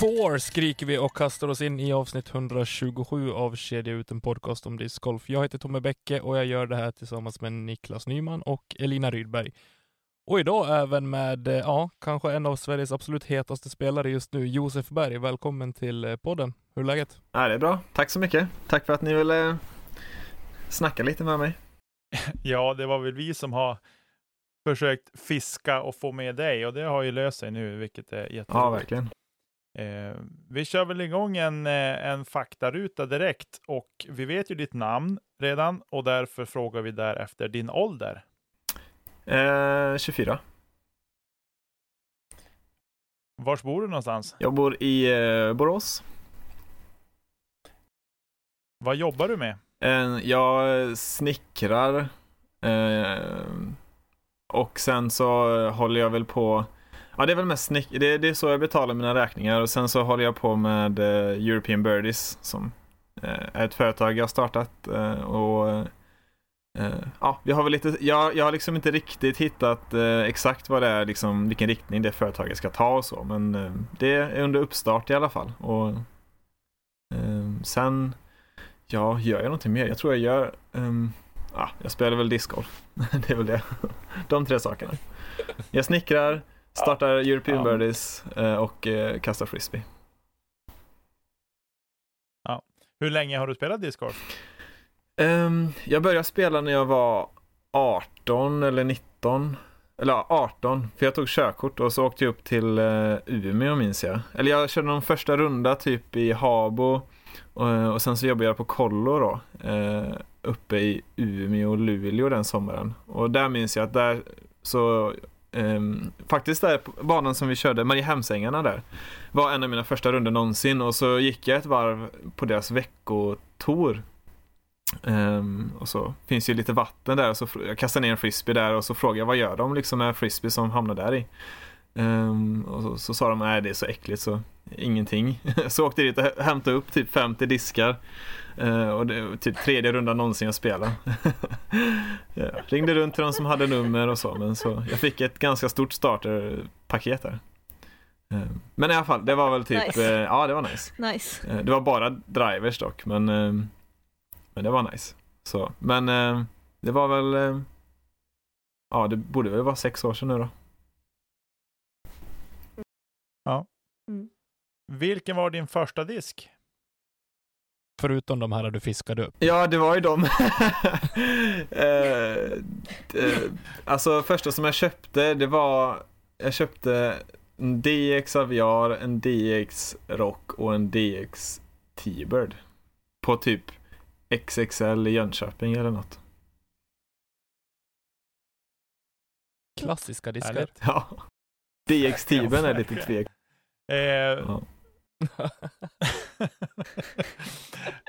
Four skriker vi och kastar oss in i avsnitt 127 av Kedja ut en podcast om discgolf. Jag heter Tommy Bäcke och jag gör det här tillsammans med Niklas Nyman och Elina Rydberg. Och idag även med, eh, ja, kanske en av Sveriges absolut hetaste spelare just nu, Josef Berg. Välkommen till eh, podden. Hur är läget? Ja, det är bra. Tack så mycket. Tack för att ni ville snacka lite med mig. Ja, det var väl vi som har försökt fiska och få med dig och det har ju löst sig nu, vilket är jätteroligt. Ja, verkligen. Eh, vi kör väl igång en, eh, en faktaruta direkt och vi vet ju ditt namn redan och därför frågar vi därefter din ålder. Eh, 24. Vars bor du någonstans? Jag bor i eh, Borås. Vad jobbar du med? Jag snickrar. Eh, och sen så håller jag väl på Ja, det är väl mest snick det, det är så jag betalar mina räkningar och sen så håller jag på med eh, European Birdies som eh, är ett företag jag har startat eh, och eh, ja, jag har väl lite, jag, jag har liksom inte riktigt hittat eh, exakt vad det är, liksom, vilken riktning det företaget ska ta och så, men eh, det är under uppstart i alla fall. Och eh, sen, ja, gör jag någonting mer? Jag tror jag gör, um, ja, jag spelar väl discgolf. det är väl det. De tre sakerna. Jag snickrar, Startar European ja. Birdies eh, och eh, kastar frisbee. Ja. Hur länge har du spelat discgolf? Um, jag började spela när jag var 18 eller 19. Eller 18, för jag tog körkort och så åkte jag upp till uh, Umeå minns jag. Eller jag körde någon första runda typ i Habo och, och sen så jobbade jag på kollo då. Uh, uppe i Umeå och Luleå den sommaren. Och där minns jag att där så Um, faktiskt där banan som vi körde, Mariehemsängarna där, var en av mina första runder någonsin och så gick jag ett varv på deras veckotor. Um, ehm, och så finns ju lite vatten där och så jag kastade ner en frisbee där och så frågade jag vad gör de liksom med frisbee som hamnar där i. Um, och så, så, sa de, nej det är så äckligt så ingenting. så åkte jag dit och hämtade upp typ 50 diskar. Uh, och det var typ tredje rundan någonsin jag spelade. jag ringde runt till de som hade nummer och så, men så jag fick ett ganska stort starterpaket där. Uh, men i alla fall, det var väl typ, nice. uh, ja det var nice. nice. det var bara drivers dock, men, men det var nice. Så, men det var väl, ja det borde väl vara sex år sedan nu då. Ja. Mm. Vilken var din första disk? Förutom de här du fiskade upp? Ja, det var ju de. eh, eh, alltså första som jag köpte, det var, jag köpte en DX Aviar, en DX Rock och en DX T-Bird. På typ XXL i Jönköping eller något. Klassiska diskar. Ja. DX T-Bird är lite tvek. Eh, ja.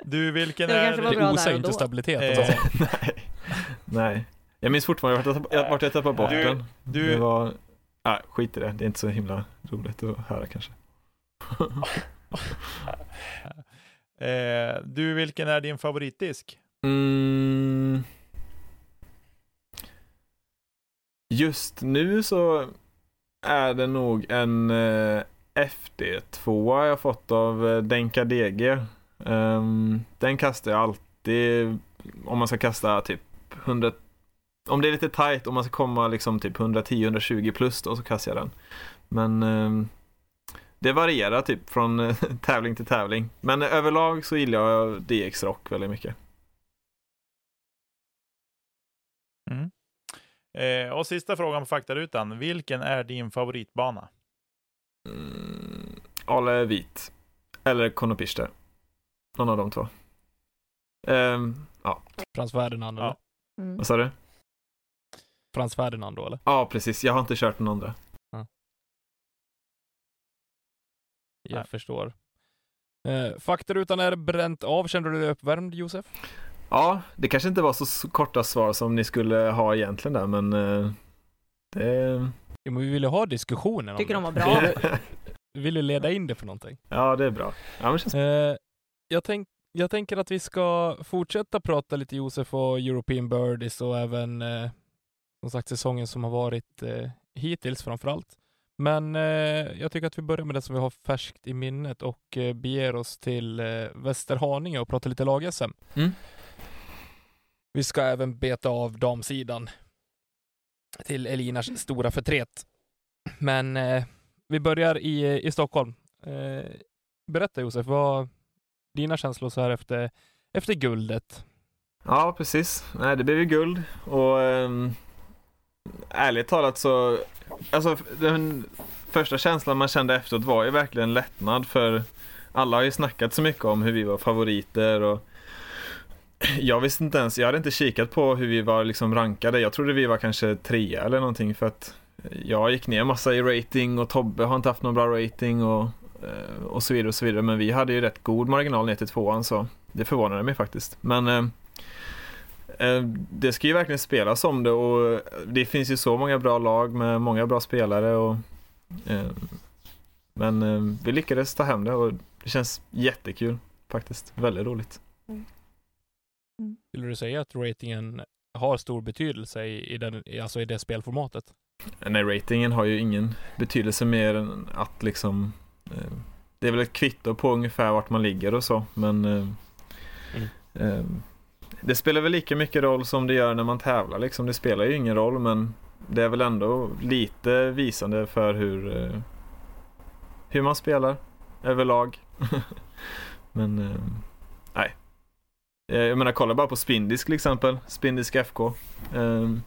Du, vilken det är... Det osar inte stabilitet. Eh. nej. nej. Jag minns fortfarande vart jag, vart jag tappade bort du, den. Du... Det var... Nej, skit i det. Det är inte så himla roligt att höra kanske. eh, du, vilken är din favoritdisk? Mm. Just nu så är det nog en eh, FD2 har jag fått av eh, Denka DG. Um, ehm, den kastar jag alltid om man ska kasta typ 100 om det är lite tight, om man ska komma liksom typ 110-120 plus då så kastar jag den. Men um, det varierar typ från eh, tävling till tävling. Men överlag så gillar jag DX Rock väldigt mycket. Mm. Eh, och sista frågan på faktarutan. Vilken är din favoritbana? Mm, Ale Vit. Eller Konopiste. Någon av de två. Um, ja, Frans Ferdinand Ja. eller? Mm. vad sa du? Frans Ferdinand då eller? Ja, precis. Jag har inte kört den andra. Jag Nej. förstår. Eh, faktarutan är bränt av. Kände du dig uppvärmd Josef? Ja, det kanske inte var så korta svar som ni skulle ha egentligen där, men eh, det... Jo, men vi ville ha diskussionen om Tycker det. de var bra. Vi ville leda in det för någonting. ja, det är bra. Ja, men känns... Eh, jag, tänk, jag tänker att vi ska fortsätta prata lite Josef och European Birdies och även eh, som sagt säsongen som har varit eh, hittills framför allt. Men eh, jag tycker att vi börjar med det som vi har färskt i minnet och eh, beger oss till eh, Västerhaninge och pratar lite lag-SM. Mm. Vi ska även beta av damsidan till Elinas stora förtret. Men eh, vi börjar i, i Stockholm. Eh, berätta Josef, vad dina känslor så här efter, efter guldet? Ja, precis. Nej, det blev ju guld och um, ärligt talat så, alltså den första känslan man kände efteråt var ju verkligen lättnad för alla har ju snackat så mycket om hur vi var favoriter och jag visste inte ens, jag hade inte kikat på hur vi var liksom rankade. Jag trodde vi var kanske trea eller någonting för att eh, jag gick ner massa i rating och Tobbe har inte haft någon bra rating och, eh, och så vidare och så vidare. Men vi hade ju rätt god marginal ner till tvåan så det förvånade mig faktiskt. Men eh, eh det ska ju verkligen spelas om det och det finns ju så många bra lag med många bra spelare och eh, men eh, vi lyckades ta hem det och det känns jättekul faktiskt. Väldigt roligt. Mm. Skulle du säga att ratingen har stor betydelse i, i, den, alltså i det spelformatet? Nej, ratingen har ju ingen betydelse mer än att liksom eh, Det är väl ett kvitto på ungefär vart man ligger och så men eh, Mm. eh, Det spelar väl lika mycket roll som det gör när man tävlar liksom. Det spelar ju ingen roll men Det är väl ändå lite visande för hur eh, Hur man spelar överlag Men Eh, Eh, jag menar kolla bara på Spindisk till exempel Spindisk FK ehm,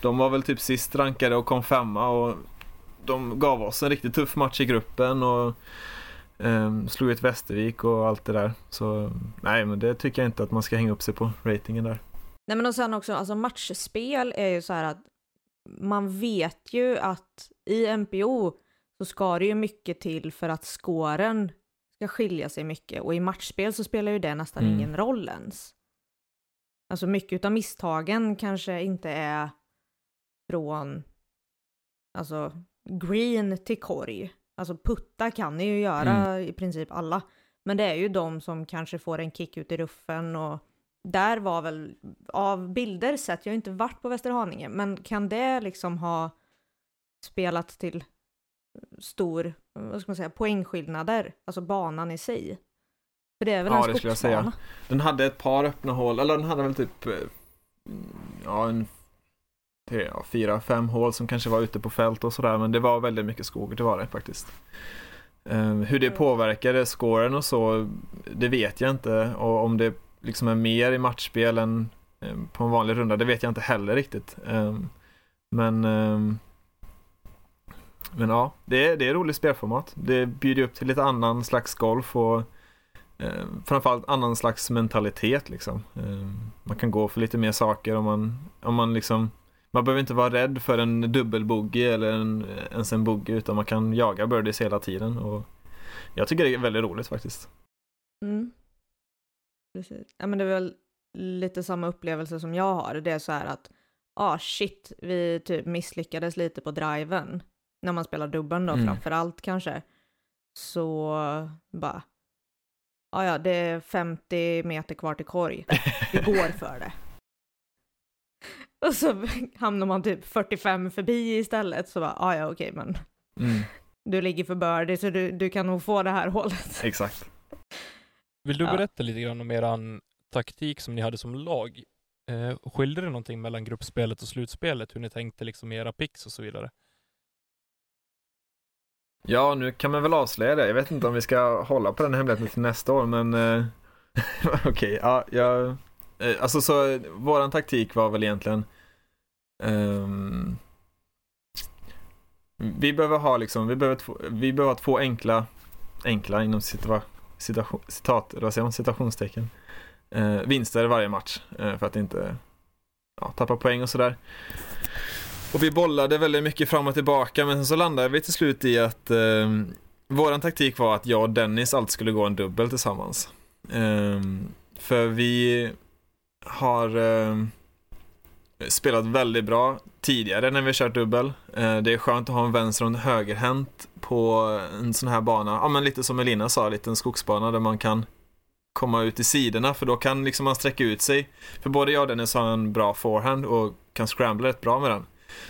de var väl typ sist rankade och kom femma och de gav oss en riktigt tuff match i gruppen och ehm, slog ut Västervik och allt det där. Så nej, men det tycker jag inte att man ska hänga upp sig på ratingen där. Nej men och sen också, alltså matchspel är ju så här att man vet ju att i MPO så ska det ju mycket till för att skåren ska skilja sig mycket och i matchspel så spelar ju det nästan Mm. ingen roll ens. Alltså mycket av misstagen kanske inte är från alltså green till korg. Alltså putta kan ni ju göra i princip alla. Men det är ju de som kanske får en kick ut i ruffen och där var väl, av bilder sett, jag har inte varit på Västerhaninge, men kan det liksom ha spelat till stor, vad ska man säga, poängskillnader, alltså banan i sig? För det är väl Ja, en det skulle jag skogsbana? Den hade ett par öppna hål, eller den hade väl typ eh, ja, en tre, ja, fyra, fem hål som kanske var ute på fält och sådär. Men det var väldigt mycket skog, det var det faktiskt. Eh, hur det Mm. påverkade scoren och så, det vet jag inte. Och om det liksom är mer i matchspel än eh, på en vanlig runda, det vet jag inte heller riktigt. Eh, men eh, men ja, det är, det är roligt spelformat. Det bjuder upp till lite annan slags golf och eh, framförallt annan slags mentalitet liksom. Eh, man kan gå för lite mer saker om man, om man liksom man behöver inte vara rädd för en dubbelbogey eller en, ens en bogey utan man kan jaga birdies hela tiden och jag tycker det är väldigt roligt faktiskt. Mm. Precis. Ja men det är väl lite samma upplevelse som jag har. Det är så här att, ah shit, vi typ misslyckades lite på driven. När man spelar dubbeln då Mm. framför allt kanske. Så bara, ah ja det är 50 meter kvar till korg. Vi går för det. Och så hamnar man typ 45 förbi istället. Så bara, ah ja okej men Mm, du ligger för birdie så du, du kan nog få det här hålet. exakt. Vill du Ja. berätta lite grann om eran taktik som ni hade som lag? Eh, skilde det någonting mellan gruppspelet och slutspelet? Hur ni tänkte liksom era picks och så vidare? Ja, nu kan man väl avslöja det. Jag vet inte om vi ska hålla på den hemligheten till nästa år, men eh, okej, ja, jag, eh, alltså så våran taktik var väl egentligen eh, vi behöver ha liksom, vi behöver, två, vi behöver ha två enkla, enkla inom situa, situation, citat, vad säger man, citationstecken, eh, vinster varje match eh, för att inte ja, tappa poäng och sådär. Och vi bollade väldigt mycket fram och tillbaka men sen så landade vi till slut i att eh, våran taktik var att jag och Dennis alltid skulle gå en dubbel tillsammans. Eh, för vi har eh, spelat väldigt bra tidigare när vi har kört dubbel. Eh, det är skönt att ha en vänster och en högerhänt på en sån här bana. Ja men lite som Elina sa, en liten skogsbana där man kan komma ut i sidorna för då kan liksom man sträcka ut sig. För både jag och Dennis har en bra forehand och kan scrambla rätt bra med den.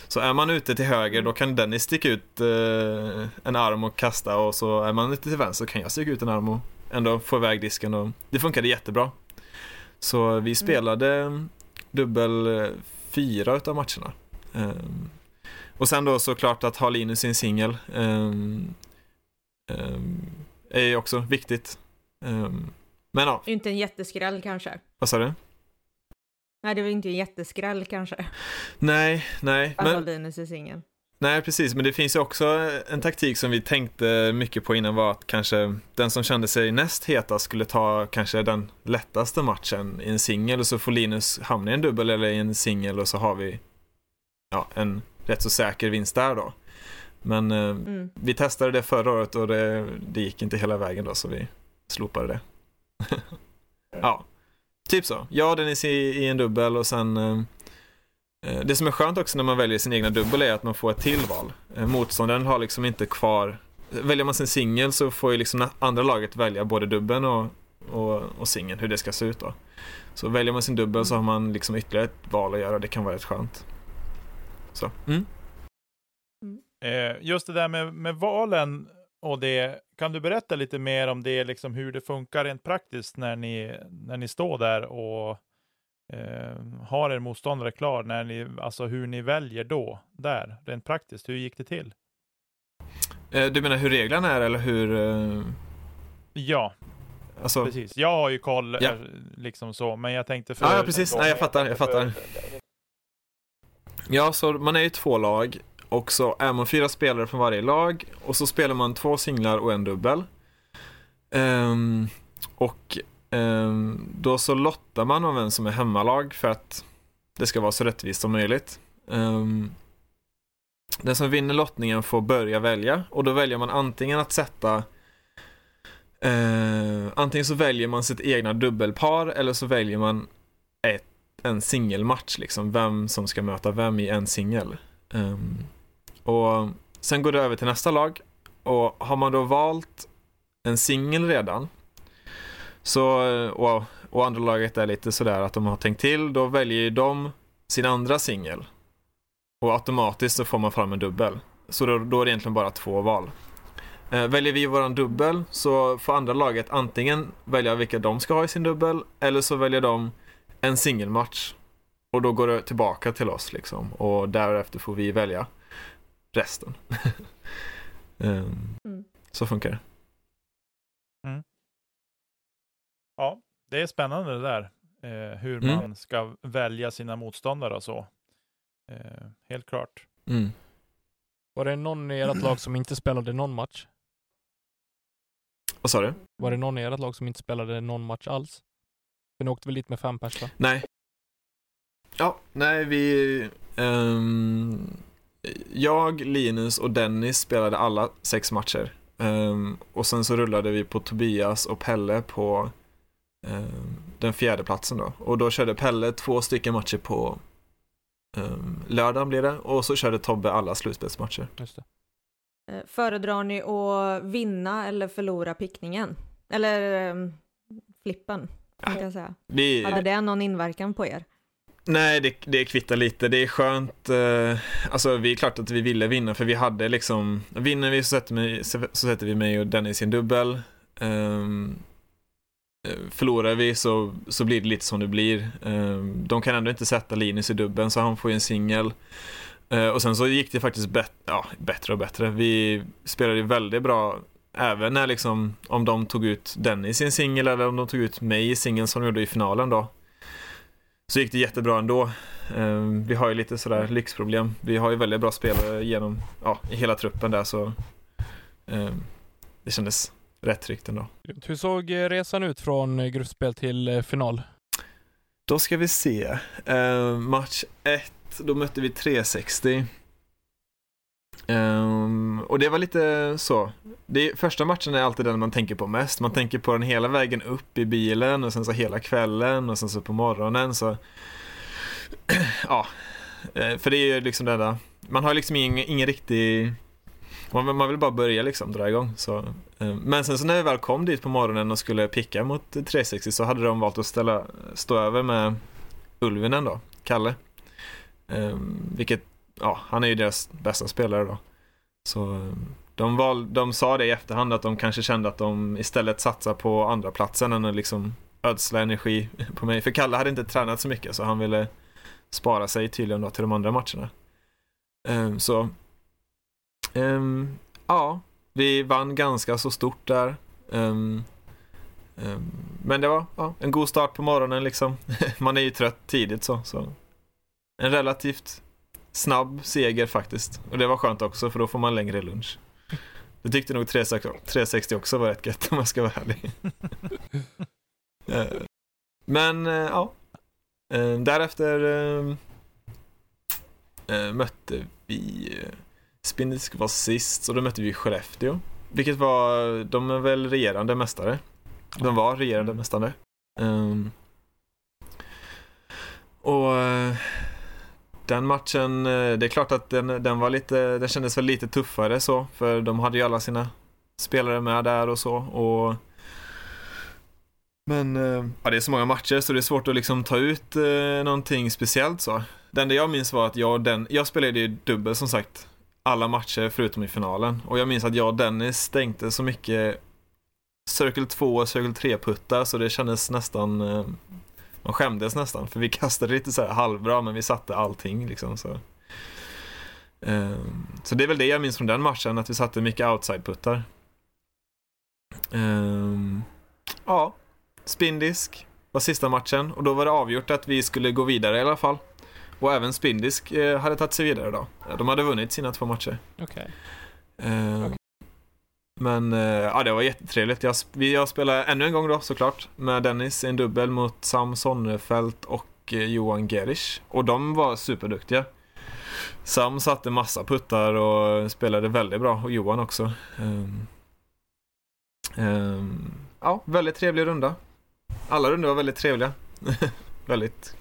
Så är man ute till höger då kan Dennis sticka ut eh, en arm och kasta och så är man ute till vänster så kan jag sticka ut en arm och ändå få iväg disken och det funkade jättebra. Så vi spelade dubbel eh, fyra utav matcherna. Um, och sen då såklart att ha Linus i en singel um, um, är ju också viktigt. men ja. Inte en jätteskräll kanske? Vad sa du? Nej, det var inte en jätteskräll kanske. Nej, nej. Att men... Linus i singeln. Nej, precis, men det finns ju också en taktik som vi tänkte mycket på innan var att kanske den som kände sig näst hetast skulle ta kanske den lättaste matchen i en singel och så får Linus hamna i en dubbel eller i en singel och så har vi ja, en rätt så säker vinst där då. Men eh, mm. vi testade det förra året och det, det gick inte hela vägen då så vi slopade det. ja, typ så. Jag Dennis i, i en dubbel och sen eh, Eh, det som är skönt också när man väljer sin egna dubbel är att man får ett tillval. Eh, motståndaren har liksom inte kvar... Väljer man sin singel så får ju liksom andra laget välja både dubben och, och, och singeln, hur det ska se ut då. Så väljer man sin dubbel så har man liksom ytterligare ett val att göra, det kan vara rätt skönt. Så. Mm. Just det där med, med valen och det, kan du berätta lite mer om det, liksom hur det funkar rent praktiskt när ni, när ni står där och eh, har er motståndare klar, när ni, alltså hur ni väljer då, där, rent praktiskt, hur gick det till? Eh, du menar hur reglerna är eller hur? Eh... Ja, alltså... precis. Jag har ju koll, ja. Eh, liksom så, men jag tänkte för... Ja, ja precis. Nej, jag fattar, jag fattar. Ja, så man är ju två lag och så är man fyra spelare från varje lag och så spelar man två singlar och en dubbel. Um, och um, då så lottar man om vem som är hemmalag för att det ska vara så rättvist som möjligt. Um, den som vinner lottningen får börja välja och då väljer man antingen att sätta uh, Antingen så väljer man sitt egna dubbelpar eller så väljer man ett, en singelmatch, liksom vem som ska möta vem i en singel. Um, och sen går det över till nästa lag och har man då valt en singel redan så, och, och andra laget är lite sådär att de har tänkt till, då väljer ju de sin andra singel. Och automatiskt så får man fram en dubbel. Så då, då är det egentligen bara två val. Eh, väljer vi våran dubbel så får andra laget antingen välja vilka de ska ha i sin dubbel eller så väljer de en singelmatch. Och då går det tillbaka till oss liksom och därefter får vi välja resten. um, mm. Så funkar det. Mm. Ja, det är spännande det där. Eh, hur mm. man ska välja sina motståndare och så. Eh, helt klart. Mm. Var det någon i ert lag som inte spelade någon match? Vad sa du? Var det någon i ert lag som inte spelade någon match alls? För ni åkte väl dit med fem pers Nej. Ja, nej vi... Um, jag, Linus och Dennis spelade alla sex matcher. Um, och sen så rullade vi på Tobias och Pelle på Eh, den fjärde platsen då. Och då körde Pelle två stycken matcher på um, lördagen blir det och så körde Tobbe alla slutspelsmatcher. Just det. Eh, föredrar ni att vinna eller förlora pickningen? Eller um, flippen, kan jag säga. Vi... Hade det någon inverkan på er? Nej, det, det kvittar lite. Det är skönt. Eh, alltså, vi är klart att vi ville vinna, för vi hade liksom... Vinner vi så sätter, vi, så sätter vi mig och Dennis i en dubbel. Um, förlorar vi så, så blir det lite som det blir. Ehm, de kan ändå inte sätta Linus i dubbeln så han får ju en singel. Eh, och sen så gick det faktiskt bet ja, bättre och bättre. Vi spelade väldigt bra även när liksom, om de tog ut Dennis i en singel eller om de tog ut mig i singeln som de gjorde i finalen då så gick det jättebra ändå. Um, vi har ju lite sådär lyxproblem. Vi har ju väldigt bra spelare genom, ja, i hela truppen där så um, det kändes rätt tryggt ändå. Hur såg eh, resan ut från eh, gruppspel till eh, final? Då ska vi se. Uh, match 1, då mötte vi 360. Um, och det var lite så. Det, första matchen är alltid den man tänker på mest. Man tänker på den hela vägen upp i bilen och sen så hela kvällen och sen så på morgonen så ja, eh, för det är ju liksom det enda. Man har liksom ingen, ingen riktig man, man vill bara börja liksom, dra igång. Så, ehm, men sen så när vi väl kom dit på morgonen och skulle picka mot 360 så hade de valt att ställa, stå över med Ulvinen då, Kalle. Um, vilket, ja, han är ju deras bästa spelare då. Så ehm, de, val, de sa det i efterhand att de kanske kände att de istället satsar på andra platsen än att liksom ödsla energi på mig. För Kalle hade inte tränat så mycket så han ville spara sig tydligen då till de andra matcherna. Um, så um, ja, vi vann ganska så stort där. Um, men det var ja, en god start på morgonen liksom. Man är ju trött tidigt så, så. En relativt snabb seger faktiskt. Och det var skönt också för då får man längre lunch. Det tyckte nog 360 också var rätt gött om jag ska vara ärlig. Eh, men eh, ja, Eh, därefter mötte vi Spindisk var sist, så då mötte vi Skellefteå. Vilket var, de är väl regerande mästare. De var regerande mästare. Um, och den matchen, eh, det är klart att den, den var lite, den kändes väl lite tuffare så, för de hade ju alla sina spelare med där och så. Och men eh, ja, det är så många matcher så det är svårt att liksom ta ut eh, någonting speciellt så. Det enda jag minns var att jag och den, jag spelade ju dubbel som sagt alla matcher förutom i finalen. Och jag minns att jag och Dennis stänkte så mycket Circle 2 och Circle 3 puttar så det kändes nästan eh, man skämdes nästan för vi kastade lite så här halvbra men vi satte allting liksom så. Eh, så det är väl det jag minns från den matchen att vi satte mycket outside puttar. Eh, ja, Spindisk var sista matchen och då var det avgjort att vi skulle gå vidare i alla fall. Och även Spindisk eh, hade tagit sig vidare då. De hade vunnit sina två matcher. Okej. Okay. Eh, okay. Men eh, ja, det var jättetrevligt. Jag, jag spelade ännu en gång då såklart med Dennis i en dubbel mot Sam Sonnefelt och eh, Johan Gerisch. Och de var superduktiga. Sam satte massa puttar och spelade väldigt bra och Johan också. Um, um, ja, väldigt trevlig runda alla runder var väldigt trevliga. väldigt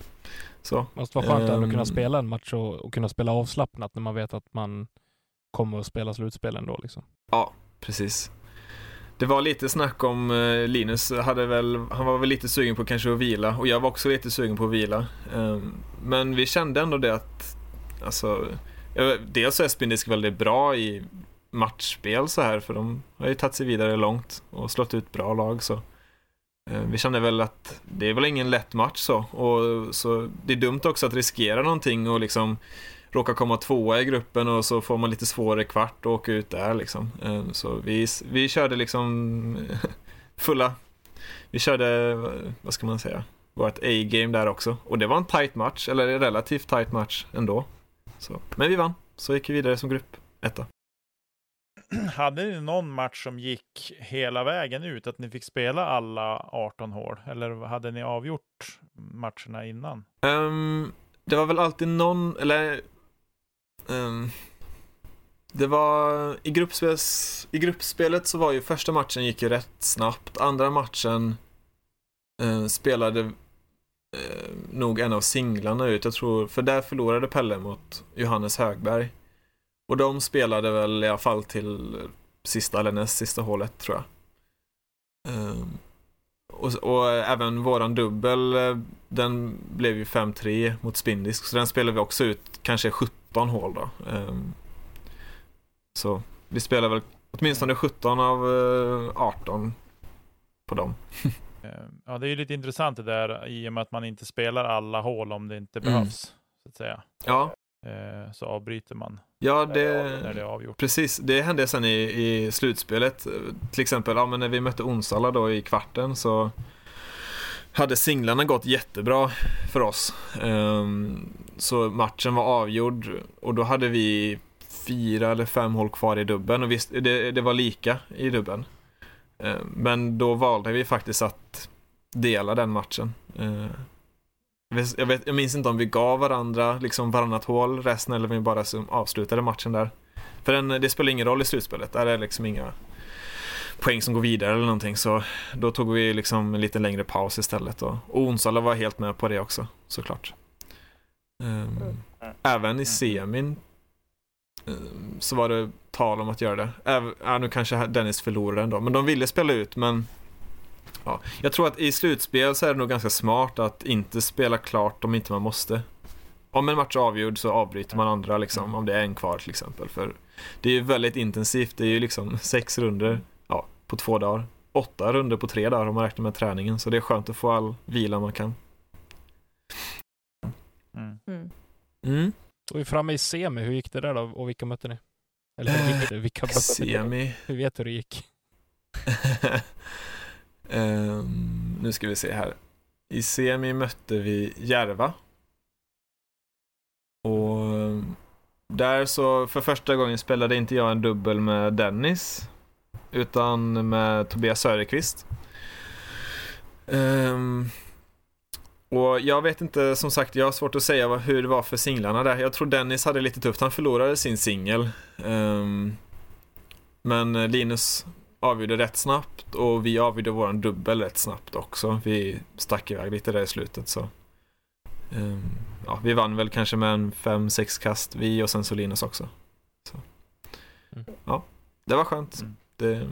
så. Måste vara skönt um, att kunna ehm. spela en match och, och, kunna spela avslappnat när man vet att man kommer att spela slutspel ändå liksom. Ja, precis. Det var lite snack om eh, Linus hade väl, han var väl lite sugen på kanske att vila och jag var också lite sugen på att vila. Ehm, men vi kände ändå det att, alltså, dels så är Spindisk väldigt bra i matchspel så här för de har ju tagit sig vidare långt och slått ut bra lag så. Eh, vi kände väl att det är väl ingen lätt match så. Och så det är dumt också att riskera någonting och liksom råka komma tvåa i gruppen och så får man lite svårare kvart och åka ut där liksom. Eh, så vi, vi körde liksom fulla, vi körde, vad ska man säga, vårt A-game där också. Och det var en tight match, eller en relativt tight match ändå. Så. Men vi vann, så gick vi vidare som grupp etta. hade ni någon match som gick hela vägen ut? Att ni fick spela alla 18 hål? Eller hade ni avgjort matcherna innan? Um, det var väl alltid någon, eller um, det var i, gruppspels, i gruppspelet så var ju första matchen gick ju rätt snabbt. Andra matchen uh, spelade uh, nog en av singlarna ut. Jag tror, för där förlorade Pelle mot Johannes Högberg. Och de spelade väl i alla fall till sista eller näst sista hålet tror jag. Um, och, och, även våran dubbel, eh, den blev ju 5-3 mot Spindisk, så den spelade vi också ut kanske 17 hål då. Um, så vi spelar väl åtminstone 17 av uh, eh, 18 på dem. Ehm, ja, det är ju lite intressant det där i och med att man inte spelar alla hål om det inte mm. behövs. Mm. Så att säga. Ja, Eh, så avbryter man. Ja, det, när det är avgjort. Precis, det hände sen i, i slutspelet. Till exempel ja, men när vi mötte Onsala då i kvarten så hade singlarna gått jättebra för oss. Så matchen var avgjord och då hade vi fyra eller fem hål kvar i dubben och visst, det, det var lika i dubben. Eh, men då valde vi faktiskt att dela den matchen. Eh, jag, vet, jag minns inte om vi gav varandra liksom varannat hål resten eller om vi bara avslutade matchen där. För den, det spelar ingen roll i slutspelet, där är liksom inga poäng som går vidare eller någonting så då tog vi liksom en lite längre paus istället och, och Onsala var helt med på det också såklart. Um, även i semin um, så var det tal om att göra det. Även, ja, nu kanske Dennis förlorade ändå, men de ville spela ut men ja, jag tror att i slutspel så är det nog ganska smart att inte spela klart om inte man måste. Om en match är avgjord så avbryter man andra liksom, om det är en kvar till exempel. För det är ju väldigt intensivt, det är ju liksom sex runder på två dagar. Åtta runder på tre dagar om man räknar med träningen. Så det är skönt att få all vila man kan. Mm. Mm. mm. Vi är framme i semi, hur gick det där då? Och vilka mötte ni? Eller hur gick det? Vilka mötte semi. Ni? Hur vet du hur det gick? um, nu ska vi se här. I semi mötte vi Järva. Och ehm, där så för första gången spelade inte jag en dubbel med Dennis utan med Tobias Söderqvist. Um, och jag vet inte, som sagt, jag har svårt att säga hur det var för singlarna där. Jag tror Dennis hade lite tufft, han förlorade sin singel. Um, men Linus avgjorde rätt snabbt och vi avgjorde våran dubbel rätt snabbt också. Vi stack iväg lite där i slutet så. Um, ja, vi vann väl kanske med en 5-6 kast, vi och sen så Linus också. Så. Mm. Ja, det var skönt. Mm det,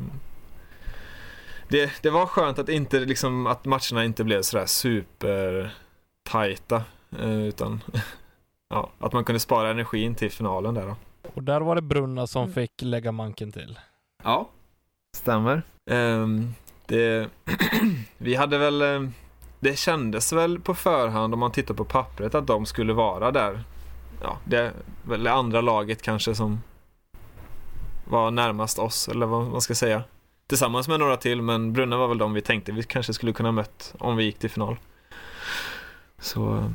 det, det var skönt att, inte, liksom, att matcherna inte blev sådär super tajta eh, utan ja, att man kunde spara energin till finalen där då. Och där var det Brunna som mm. fick lägga manken till. Ja, stämmer. Um, det, vi hade väl, ehm, det kändes väl på förhand om man tittar på pappret att de skulle vara där. Ja, det väl det andra laget kanske som var närmast oss, eller vad man ska säga. Tillsammans med några till, men Brunna var väl de vi tänkte vi kanske skulle kunna mött om vi gick till final. Så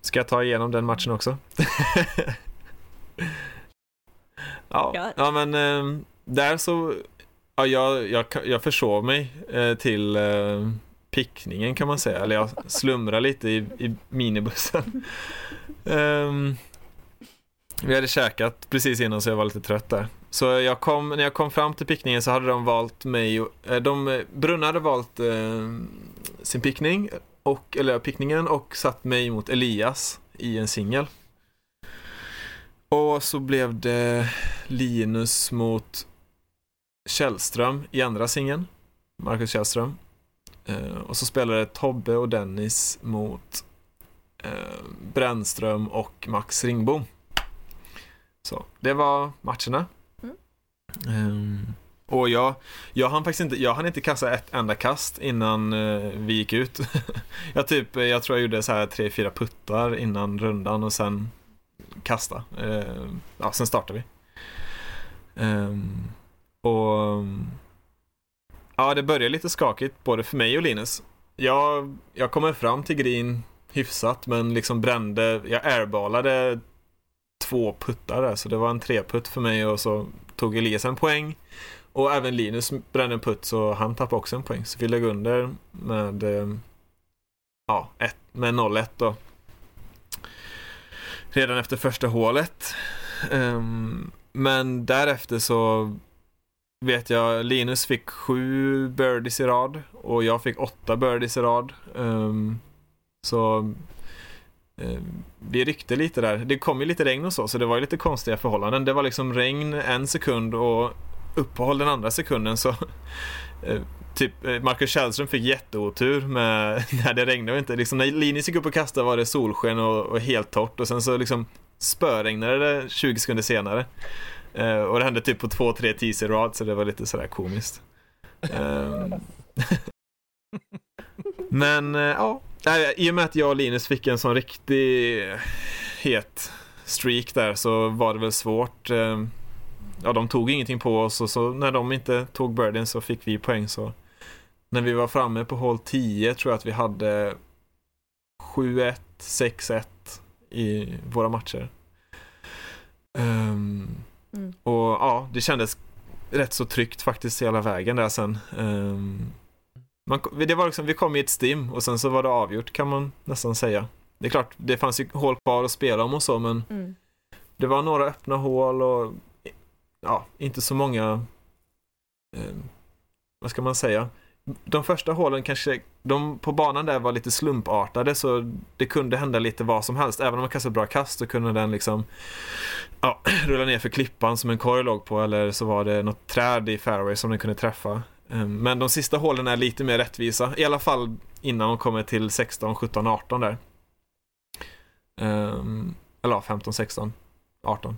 ska jag ta igenom den matchen också? ja, ja, men äh, där så, ja, jag, jag, jag försov mig äh, till pickningen kan man säga, eller jag slumrade lite i, i minibussen. um, vi hade käkat precis innan så jag var lite trött där. Så jag kom, när jag kom fram till pickningen så hade de valt mig, och, eh, de, eh, Brunna hade valt eh, sin pickning, och, eller pickningen och satt mig mot Elias i en singel. Och så blev det Linus mot Källström i andra singeln, Marcus Källström. Eh, och så spelade Tobbe och Dennis mot eh, Brännström och Max Ringbom. Så det var matcherna. Um, och jag, jag hann faktiskt inte, jag hann inte kasta ett enda kast innan uh, vi gick ut. jag typ, jag tror jag gjorde så här tre, fyra puttar innan rundan och sen kasta. Uh, ja, sen startade vi. Um, och ja, det började lite skakigt både för mig och Linus. Jag, jag kommer fram till green hyfsat men liksom brände, jag airballade två puttar där så det var en treputt för mig och så tog Elias en poäng. Och även Linus brände en putt så han tappade också en poäng. Så vi låg under med, eh, ja, ett, med 0-1 då. Redan efter första hålet. Um, men därefter så vet jag Linus fick sju birdies i rad och jag fick åtta birdies i rad. Um, så Eh, Vi ryckte lite där. Det kom ju lite regn och så, så det var ju lite konstiga förhållanden. Det var liksom regn en sekund och uppehåll den andra sekunden så eh, Typ eh, Marcus Källström fick jätteotur med när det regnade inte. Liksom, när Linus gick upp och kastade var det solsken och, och helt torrt och sen så liksom spöregnade det 20 sekunder senare. Och det hände typ på två, tre teaser rad så det var lite sådär komiskt. Ehm. Men ja, i och med att jag och Linus fick en sån riktig het streak där så var det väl svårt. Eh, ja, de tog ingenting på oss och så när de inte tog birdien så fick vi poäng så när vi var framme på hål 10 tror jag att vi hade 7-1, 6-1 i våra matcher. Um, mm. Och ja, det kändes rätt så tryggt faktiskt hela vägen där sen. Um, man, det var liksom, vi kom i ett stim och sen så var det avgjort kan man nästan säga. Det är klart, det fanns ju hål kvar att spela om och så men mm. det var några öppna hål och ja, inte så många eh, vad ska man säga? De första hålen kanske, de på banan där var lite slumpartade så det kunde hända lite vad som helst. Även om man kastade bra kast så kunde den liksom ja, rulla ner för klippan som en korg låg på eller så var det något träd i fairway som den kunde träffa. Ehm, men de sista hålen är lite mer rättvisa, i alla fall innan de kommer till 16, 17, 18 där. Ehm, eller ja, 15, 16, 18.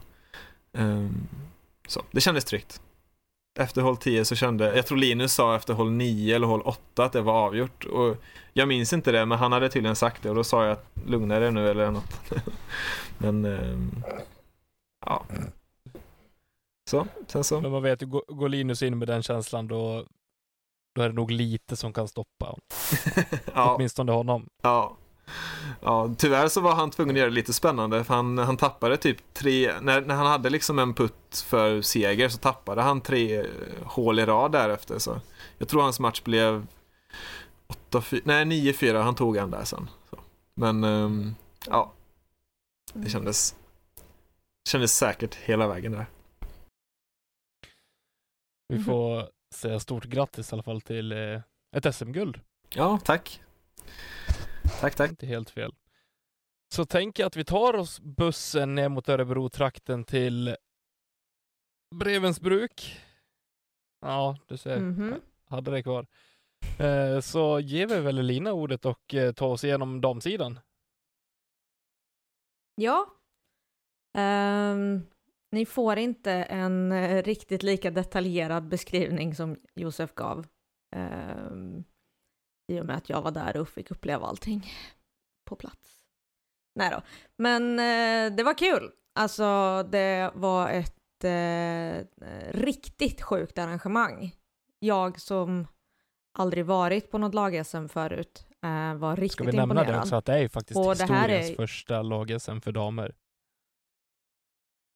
Så, det kändes tryggt. Efter håll 10 så kände, jag tror Linus sa efter håll 9 eller håll 8 att det var avgjort. Och jag minns inte det, men han hade tydligen sagt det och då sa jag att lugna dig nu eller något. men, ehm, ja. Så, sen så. Men man vet ju, går Linus in med den känslan då, då är det nog lite som kan stoppa honom. ja. Åtminstone honom. Ja. Ja, tyvärr så var han tvungen att göra det lite spännande för han, han tappade typ tre, när, när han hade liksom en putt för seger så tappade han tre eh, hål i rad därefter så jag tror hans match blev 8, 4, nej 9-4, han tog en där sen. Så. Men um, ja, det kändes, kändes säkert hela vägen där. Vi får säga stort grattis i alla fall till eh, ett SM-guld. Ja, tack. Tack, tack. Inte helt fel. Så tänk att vi tar oss bussen ner mot Örebro-trakten till Brevensbruk. Ja, du ser. Mm -hmm. Hade det kvar. Eh, så ger vi väl Lina ordet och eh, tar oss igenom damsidan. Ja. Um, ni får inte en uh, riktigt lika detaljerad beskrivning som Josef gav. Um, i och med att jag var där och fick uppleva allting på plats. Nej då, men eh, det var kul. Alltså det var ett eh, riktigt sjukt arrangemang. Jag som aldrig varit på något lag-SM förut eh, var riktigt imponerad. Ska vi nämna imponerad. det också, att det är faktiskt och historiens är... första lag-SM för damer.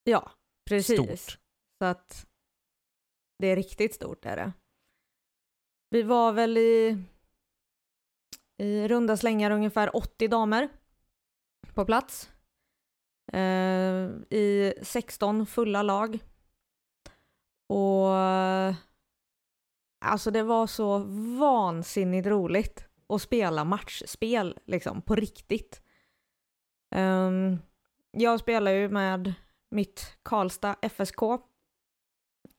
Ja, precis. Stort. Så att det är riktigt stort är det. Vi var väl i i runda slängar ungefär 80 damer på plats. Eh, I 16 fulla lag. Och alltså det var så vansinnigt roligt att spela matchspel liksom på riktigt. Um, jag spelar ju med mitt Karlstad FSK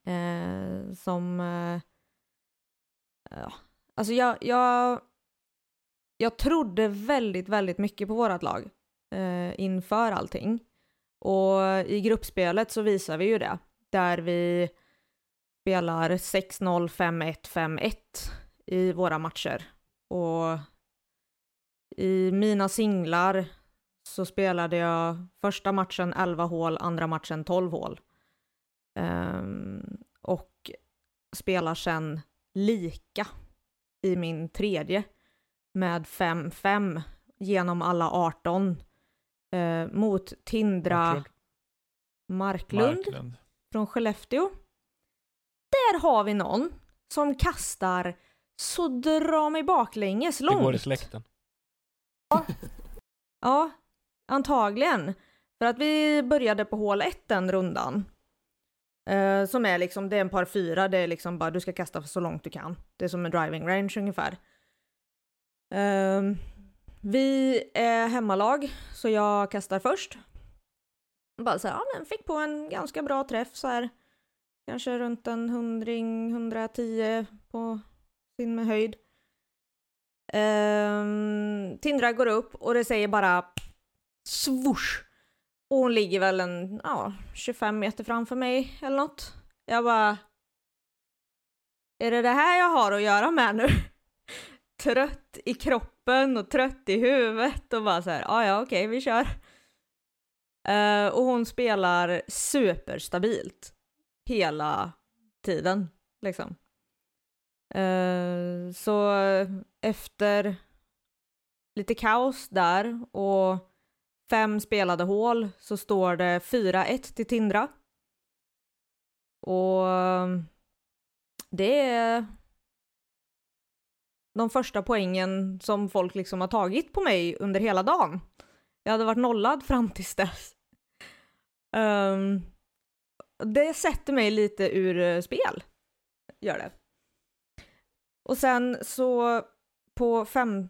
eh, som eh, ja, alltså jag, jag jag trodde väldigt, väldigt mycket på vårt lag eh, inför allting. Och i gruppspelet så visar vi ju det, där vi spelar 6-0, 5-1, 5-1 i våra matcher. Och i mina singlar så spelade jag första matchen 11 hål, andra matchen 12 hål. Um, och spelar sen lika i min tredje med 5-5 genom alla 18 eh, mot Tindra Marklund. Marklund från Skellefteå. Där har vi någon som kastar så dra mig baklänges långt. Det går i släkten. Ja, ja antagligen. För att vi började på hål 1 den rundan. Uh, som är liksom, det är en par fyra, det är liksom bara du ska kasta så långt du kan. Det är som en driving range ungefär. Um, vi är hemmalag, så jag kastar först. Bara så här, ja men fick på en ganska bra träff så här. Kanske runt en hundring, 110 på sin med höjd. Um, Tindra går upp och det säger bara swoosh. Och hon ligger väl en, ja, 25 meter framför mig eller något. Jag bara... Är det det här jag har att göra med nu? trött i kroppen och trött i huvudet och bara så här, ah, ja okej okay, vi kör. Uh, och hon spelar superstabilt hela tiden liksom. Uh, så efter lite kaos där och fem spelade hål så står det 4-1 till Tindra. Och ehm, det är de första poängen som folk liksom har tagit på mig under hela dagen. Jag hade varit nollad fram tills dess. Um, det sätter mig lite ur eh, spel, gör det. Och sen så på fem,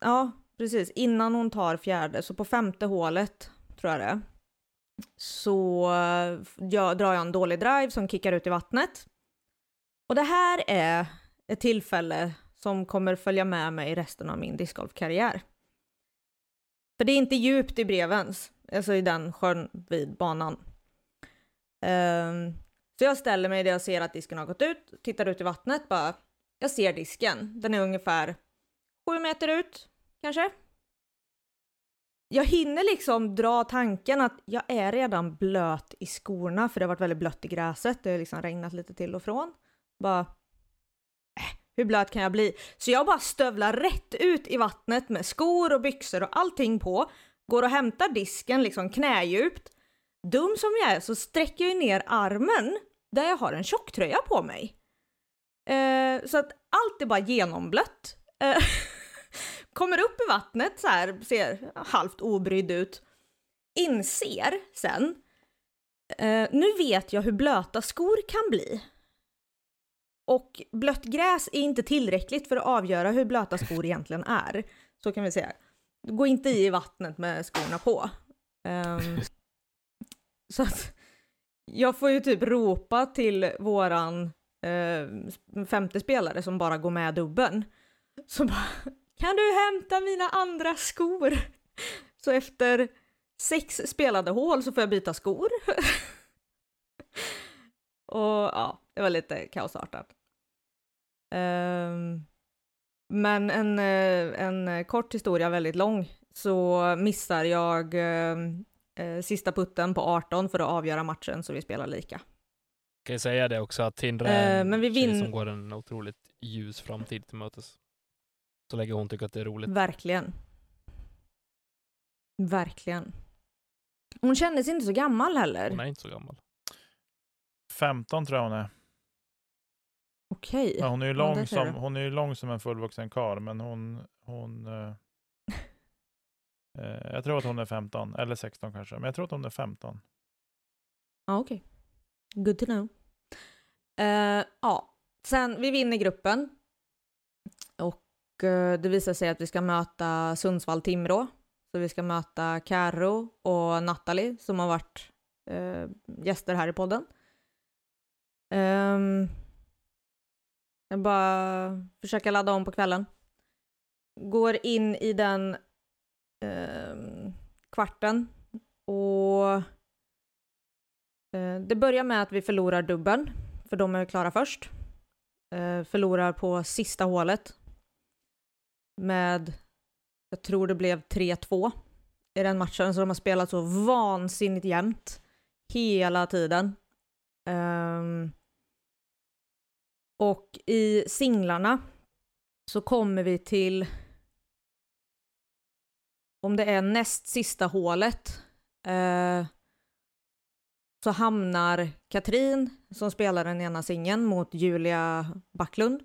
ja precis, innan hon tar fjärde, så på femte hålet tror jag det så eh, jag, drar jag en dålig drive som kickar ut i vattnet. Och det här är ett tillfälle som kommer följa med mig resten av min discgolfkarriär. För det är inte djupt i Brevens, alltså i den sjön vid banan. Um, så jag ställer mig där jag ser att disken har gått ut, tittar ut i vattnet bara. Jag ser disken, den är ungefär sju meter ut, kanske. Jag hinner liksom dra tanken att jag är redan blöt i skorna, för det har varit väldigt blött i gräset, det har liksom regnat lite till och från. Bara, äh, hur blöt kan jag bli? Så jag bara stövlar rätt ut i vattnet med skor och byxor och allting på, går och hämtar disken liksom knädjupt. Dum som jag är så sträcker jag ner armen där jag har en tjocktröja på mig. Eh, så att allt är bara genomblött. Eh, kommer upp i vattnet så här, ser halvt obrydd ut. Inser sen, eh, nu vet jag hur blöta skor kan bli. Och blött gräs är inte tillräckligt för att avgöra hur blöta skor egentligen är. Så kan vi säga. Gå inte i vattnet med skorna på. Um, så att jag får ju typ ropa till våran eh, femte spelare som bara går med dubben. Så bara, kan du hämta mina andra skor? Så efter sex spelade hål så får jag byta skor. och ja, det var lite kaosartat. Um, men en, eh, en kort historia, väldigt lång, så missar jag uh, sista putten på 18 för att avgöra matchen så vi spelar lika. Kan jag säga det också att Tindra är en uh, men vi vin... som går en otroligt ljus framtid till mötes. Så länge hon tycker att det är roligt. Verkligen. Verkligen. Hon kändes inte så gammal heller. Hon är inte så gammal. 15 tror jag hon är. Okej. Ja, hon, är ju lång ja, som, hon är ju lång som en fullvuxen karl, men hon... hon uh, uh, jag tror att hon är 15, eller 16 kanske, men jag tror att hon är 15. Ja, okej. Okay. Good to know. Uh, ja, sen vi vinner gruppen. Och eh, det visar sig att vi ska möta Sundsvall-Timrå. Så vi ska möta Karo och Natalie som har varit eh, gäster här i podden. Um, jag bara försöker ladda om på kvällen. Går in i den eh, kvarten och eh, det börjar med att vi förlorar dubben, för de är klara först. Eh, förlorar på sista hålet med, jag tror det blev 3-2 i den matchen, så de har spelat så vansinnigt jämnt hela tiden. Um, och i singlarna så kommer vi till om det är näst sista hålet uh, så hamnar Katrin som spelar den ena singeln mot Julia Backlund.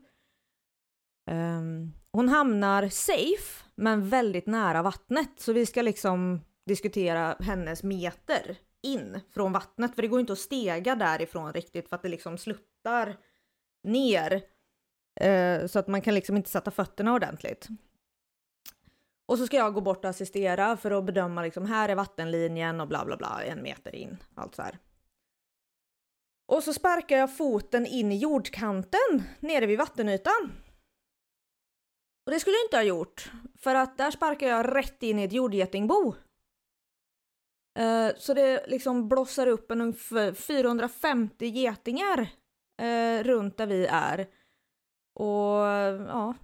Um, hon hamnar safe, men väldigt nära vattnet. Så vi ska liksom diskutera hennes meter in från vattnet. För det går inte att stega därifrån riktigt för att det liksom sluttar ner. Eh, så att man kan liksom inte sätta fötterna ordentligt. Och så ska jag gå bort och assistera för att bedöma liksom här är vattenlinjen och bla bla bla en meter in. Allt så här. Och så sparkar jag foten in i jordkanten nere vid vattenytan. Och det skulle jag inte ha gjort, för att där sparkar jag rätt in i ett jordgetingbo. Uh, så det liksom blossar upp en ungefär 450 getingar uh, runt där vi är. Och ja,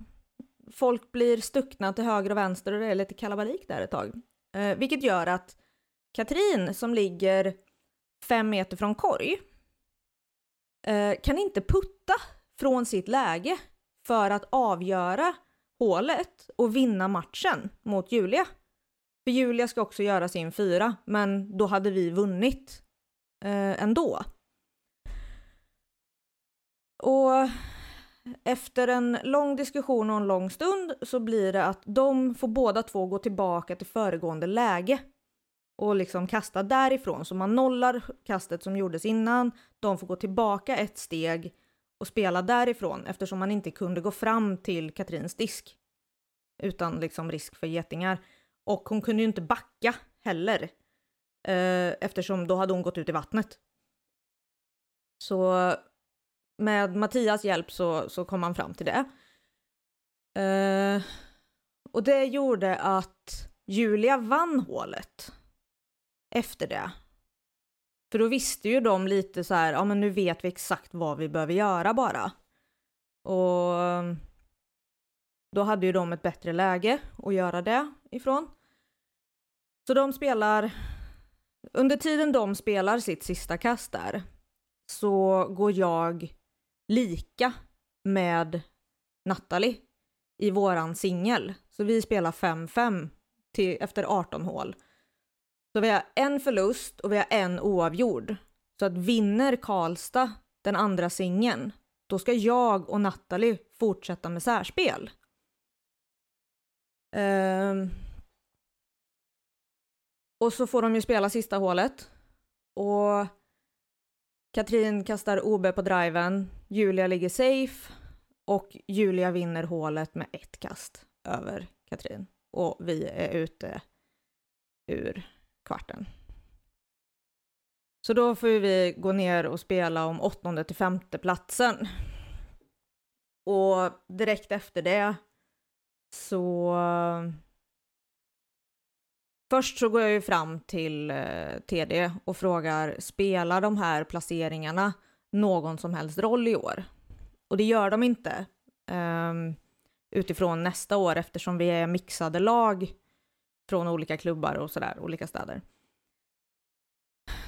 folk blir stuckna till höger och vänster och det är lite kalabalik där ett tag. Uh, vilket gör att Katrin som ligger fem meter från korg kan inte putta från sitt läge för att avgöra hålet och vinna matchen mot Julia. För Julia ska också göra sin fyra, men då hade vi vunnit eh, ändå. Och efter en lång diskussion och en lång stund så blir det att de får båda två gå tillbaka till föregående läge och liksom kasta därifrån. Så man nollar kastet som gjordes innan. De får gå tillbaka ett steg och spela därifrån eftersom man inte kunde gå fram till Katrins disk utan liksom risk för getingar. Och hon kunde ju inte backa heller eh, eftersom då hade hon gått ut i vattnet. Så med Mattias hjälp så, så kom han fram till det. Eh, och det gjorde att Julia vann hålet efter det. För då visste ju de lite så här, ja men nu vet vi exakt vad vi behöver göra bara. Och mm, då hade ju de ett bättre läge att göra det ifrån. Så de spelar, under tiden de spelar sitt sista kast där, så går jag lika med Natalie i våran singel. Så vi spelar 5-5 efter 18 hål. Så vi har en förlust och vi har en oavgjord. Så att vinner Karlstad den andra singeln, då ska jag och Natalie fortsätta med särspel. Um, och så får de ju spela sista hålet. Och Katrin kastar OB på driven, Julia ligger safe och Julia vinner hålet med ett kast över Katrin. Och vi är ute ur kvarten. Så då får vi gå ner och spela om åttonde till femte platsen. Och direkt efter det så... Först så går jag ju fram till eh, TD och frågar, spelar de här placeringarna någon som helst roll i år? Och det gör de inte um, utifrån nästa år eftersom vi är mixade lag från olika klubbar och sådär, olika städer.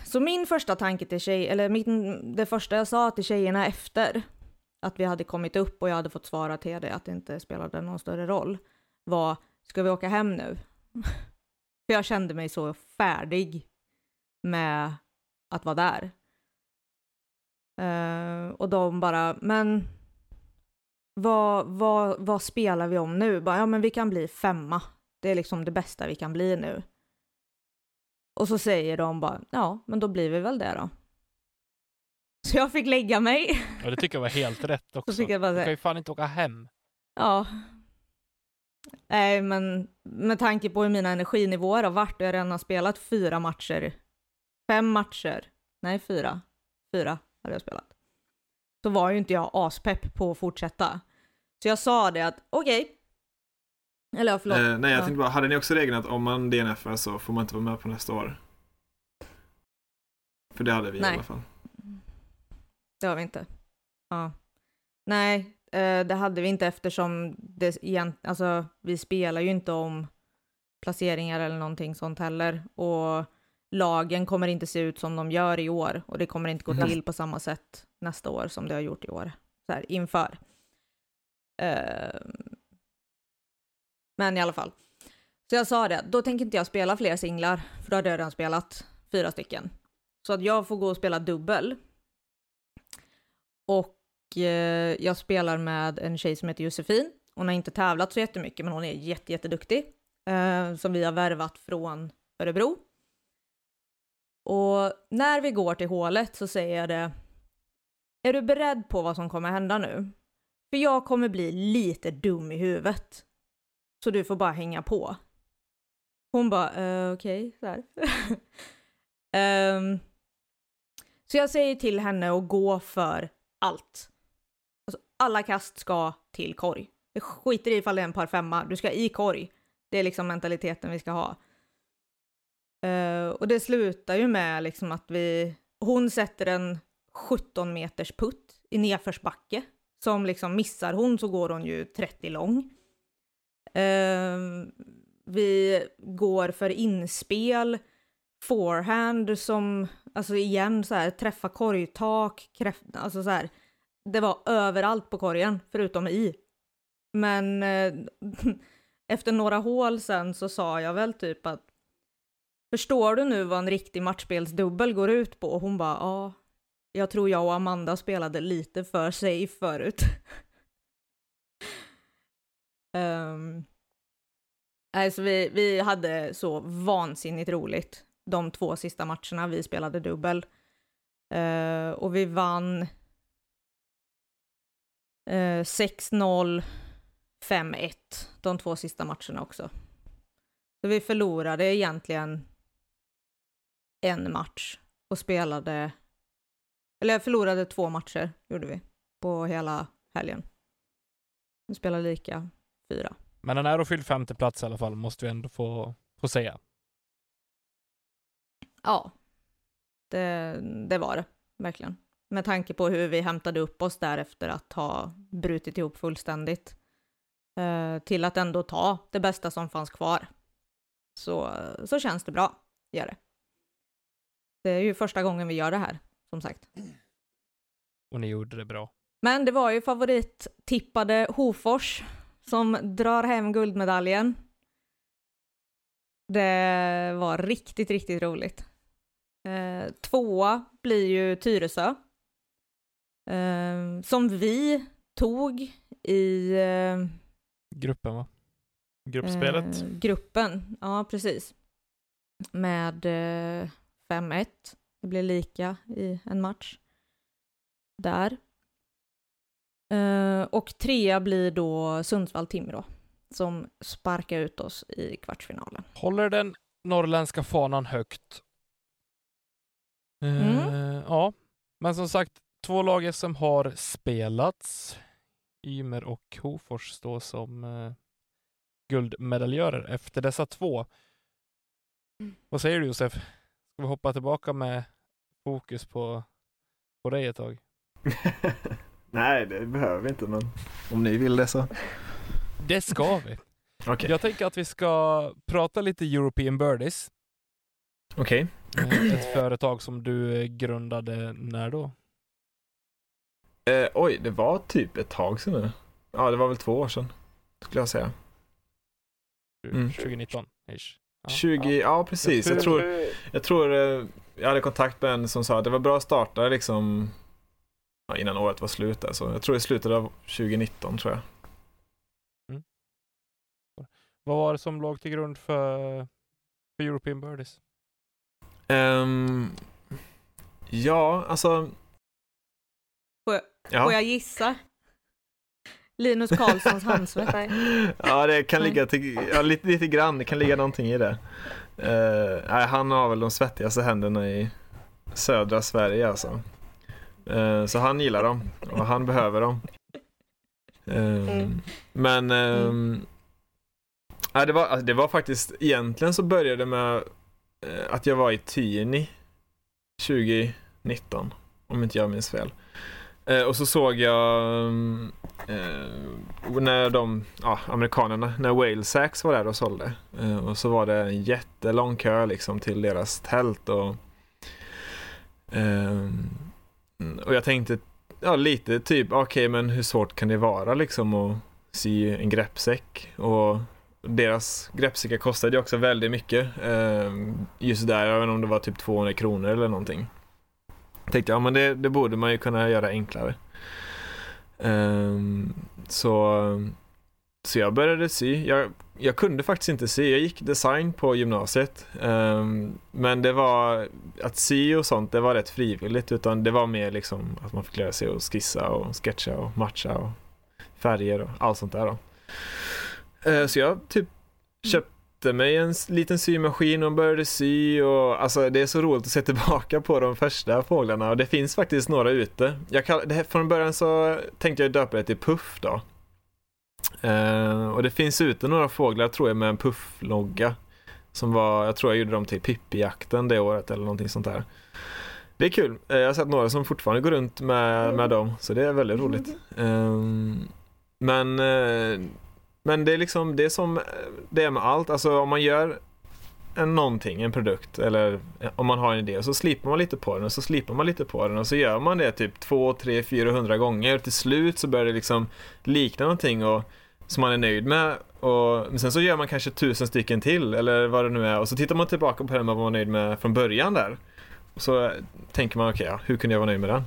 Så min första tanke till tjej, eller min, det första jag sa till tjejerna efter att vi hade kommit upp och jag hade fått svara till det att det inte spelade någon större roll var, ska vi åka hem nu? För jag kände mig så färdig med att vara där. Uh, och de bara, men vad, vad, vad spelar vi om nu? Bara, ja, men vi kan bli femma. Det är liksom det bästa vi kan bli nu. Och så säger de bara, ja, men då blir vi väl det då. Så jag fick lägga mig. Ja, det tycker jag var helt rätt också. Så jag bara, du kan ju fan inte åka hem. Ja. Nej, men med tanke på hur mina energinivåer har varit och jag redan har spelat fyra matcher, fem matcher, nej fyra, fyra hade jag spelat, så var ju inte jag aspepp på att fortsätta. Så jag sa det att okej, okay, eller förlåt. Eh, nej, jag ja. tänkte bara, hade ni också regeln att om man DNFar så får man inte vara med på nästa år? För det hade vi nej. i alla fall. Det har vi inte. Ja. Nej, eh, det hade vi inte eftersom det igen, alltså, vi spelar ju inte om placeringar eller någonting sånt heller. Och lagen kommer inte se ut som de gör i år och det kommer inte gå mm. till på samma sätt nästa år som det har gjort i år. Så här, inför. Uh, men i alla fall. Så jag sa det, då tänker inte jag spela fler singlar, för då hade jag redan spelat fyra stycken. Så att jag får gå och spela dubbel. Och eh, jag spelar med en tjej som heter Josefin. Hon har inte tävlat så jättemycket, men hon är jätte, jätteduktig. Eh, som vi har värvat från Örebro. Och när vi går till hålet så säger jag det. Är du beredd på vad som kommer hända nu? För jag kommer bli lite dum i huvudet. Så du får bara hänga på. Hon bara, uh, okej, okay, um, ehm, så jag säger till henne att gå för allt. Alltså, alla kast ska till korg. Det skiter i ifall det är en par femma, du ska i korg. Det är liksom mentaliteten vi ska ha. Uh, och det slutar ju med liksom att vi, hon sätter en 17 meters putt i nedförsbacke. Som liksom missar hon så går hon ju 30 lång. Ehm, vi går för inspel, forehand som, alltså igen så här, träffa korgtak, kräft, alltså så här. det var överallt på korgen, förutom i. Men eh, efter några hål sen så sa jag väl typ att Förstår du nu vad en riktig matchspelsdubbel går ut på? Och hon bara ja, jag tror jag och Amanda spelade lite för safe förut. um, alltså vi, vi hade så vansinnigt roligt de två sista matcherna vi spelade dubbel. Uh, och vi vann uh, 6-0, 5-1 de två sista matcherna också. Så vi förlorade egentligen en match och spelade, eller jag förlorade två matcher gjorde vi på hela helgen. Vi spelade lika fyra. Men en ärofylld femte plats i alla fall, måste vi ändå få, få säga. Ja, det, det var det verkligen. Med tanke på hur vi hämtade upp oss där efter att ha brutit ihop fullständigt. Eh, till att ändå ta det bästa som fanns kvar. Så, så känns det bra, gör det. Det är ju första gången vi gör det här, som sagt. Och ni gjorde det bra. Men det var ju favorittippade Hofors som drar hem guldmedaljen. Det var riktigt, riktigt roligt. Eh, tvåa blir ju Tyresö. Eh, som vi tog i... Eh, gruppen va? Gruppspelet? Eh, gruppen, ja precis. Med eh, 5-1. Det blev lika i en match. Där. Uh, och trea blir då Sundsvall-Timrå som sparkar ut oss i kvartsfinalen. Håller den norrländska fanan högt. Uh, mm. Ja, men som sagt, två lag som har spelats. Ymer och Hofors står som uh, guldmedaljörer efter dessa två. Mm. Vad säger du Josef? Ska vi hoppa tillbaka med fokus på, på dig ett tag? Nej, det behöver vi inte, men om ni vill det så. Det ska vi. Okay. Jag tänker att vi ska prata lite European Birdies. Okej. Okay. Ett företag som du grundade när då? Eh, oj, det var typ ett tag sedan nu. Ja, det var väl två år sedan, skulle jag säga. Mm. 2019 ish. 20, ja, ja precis. Jag tror, jag tror eh, jag hade kontakt med en som sa att det var bra att starta liksom ja, innan året var slut. Där, så jag tror det slutade av 2019 tror jag. Mm. Vad var det som låg till grund för, för European Birdies? Um, ja, alltså. Får jag, ja. får jag gissa? Linus Karlssons handsvett. ja, det kan ligga till, ja, lite, lite grann. Det kan ligga någonting i det. Uh, nej, han har väl de svettigaste händerna i södra Sverige alltså. Uh, så han gillar dem och han behöver dem. Uh, mm. Men um, mm. det, var, alltså, det var faktiskt, egentligen så började det med att jag var i Tyni 2019, om inte jag minns fel. Eh, och så såg jag eh, när de, ja, amerikanerna, när Whalesax var där och sålde. Eh, och så var det en jättelång kö liksom till deras tält och eh, Mm. och jag tänkte, ja lite typ, okej okay, men hur svårt kan det vara liksom att sy en greppsäck? Och deras greppsäckar kostade ju också väldigt mycket. Eh, just där, jag vet inte om det var typ 200 kronor eller någonting Jag tänkte ja men det, det borde man ju kunna göra enklare. Ehm, så, så jag började sy. Jag, jag kunde faktiskt inte sy. Jag gick design på gymnasiet. Um, men det var att sy och sånt, det var rätt frivilligt. Utan det var mer liksom att man fick lära sig att skissa och sketcha och matcha och färger och allt sånt där. Då. Uh, så jag typ köpte mig en liten symaskin och började sy och alltså det är så roligt att se tillbaka på de första fåglarna och det finns faktiskt några ute. Jag kall, det, från början så tänkte jag döpa det till Puff då. Uh, och det finns ute några fåglar tror jag med en Puff-logga. Som var, jag tror jag gjorde dem till Pippi-jakten det året eller någonting sånt där. Det är kul. Uh, jag har sett några som fortfarande går runt med, med dem så det är väldigt roligt. Uh, men men det är liksom det är som det är med allt. Alltså om man gör en någonting, en produkt eller eh, om man har en idé och så slipar man lite på den och så slipar man lite på den och så gör man det typ 2, 3, 400 gånger och till slut så börjar det liksom likna någonting och, som man är nöjd med och men sen så gör man kanske tusen stycken till eller vad det nu är och så tittar man tillbaka på den man var nöjd med från början där. Och så tänker man okej, okay, ja, hur kunde jag vara nöjd med den?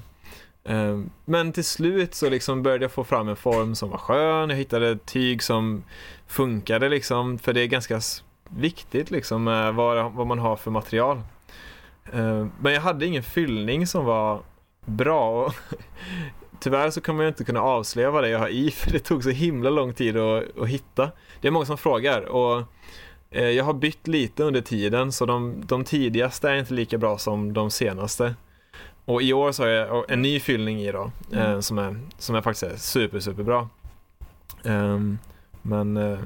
Ehm, men till slut så liksom började jag få fram en form som var skön, jag hittade tyg som funkade liksom, för det är ganska viktigt liksom vad, vad man har för material. Ehm, men jag hade ingen fyllning som var bra. Tyvärr så kommer jag inte kunna avslöja vad det är jag har i för det tog så himla lång tid att, att hitta. Det är många som frågar och eh, jag har bytt lite under tiden så de, de tidigaste är inte lika bra som de senaste. Och i år så har jag en ny fyllning i då, mm. eh, som, är, som är faktiskt är super, super bra. Um, men eh,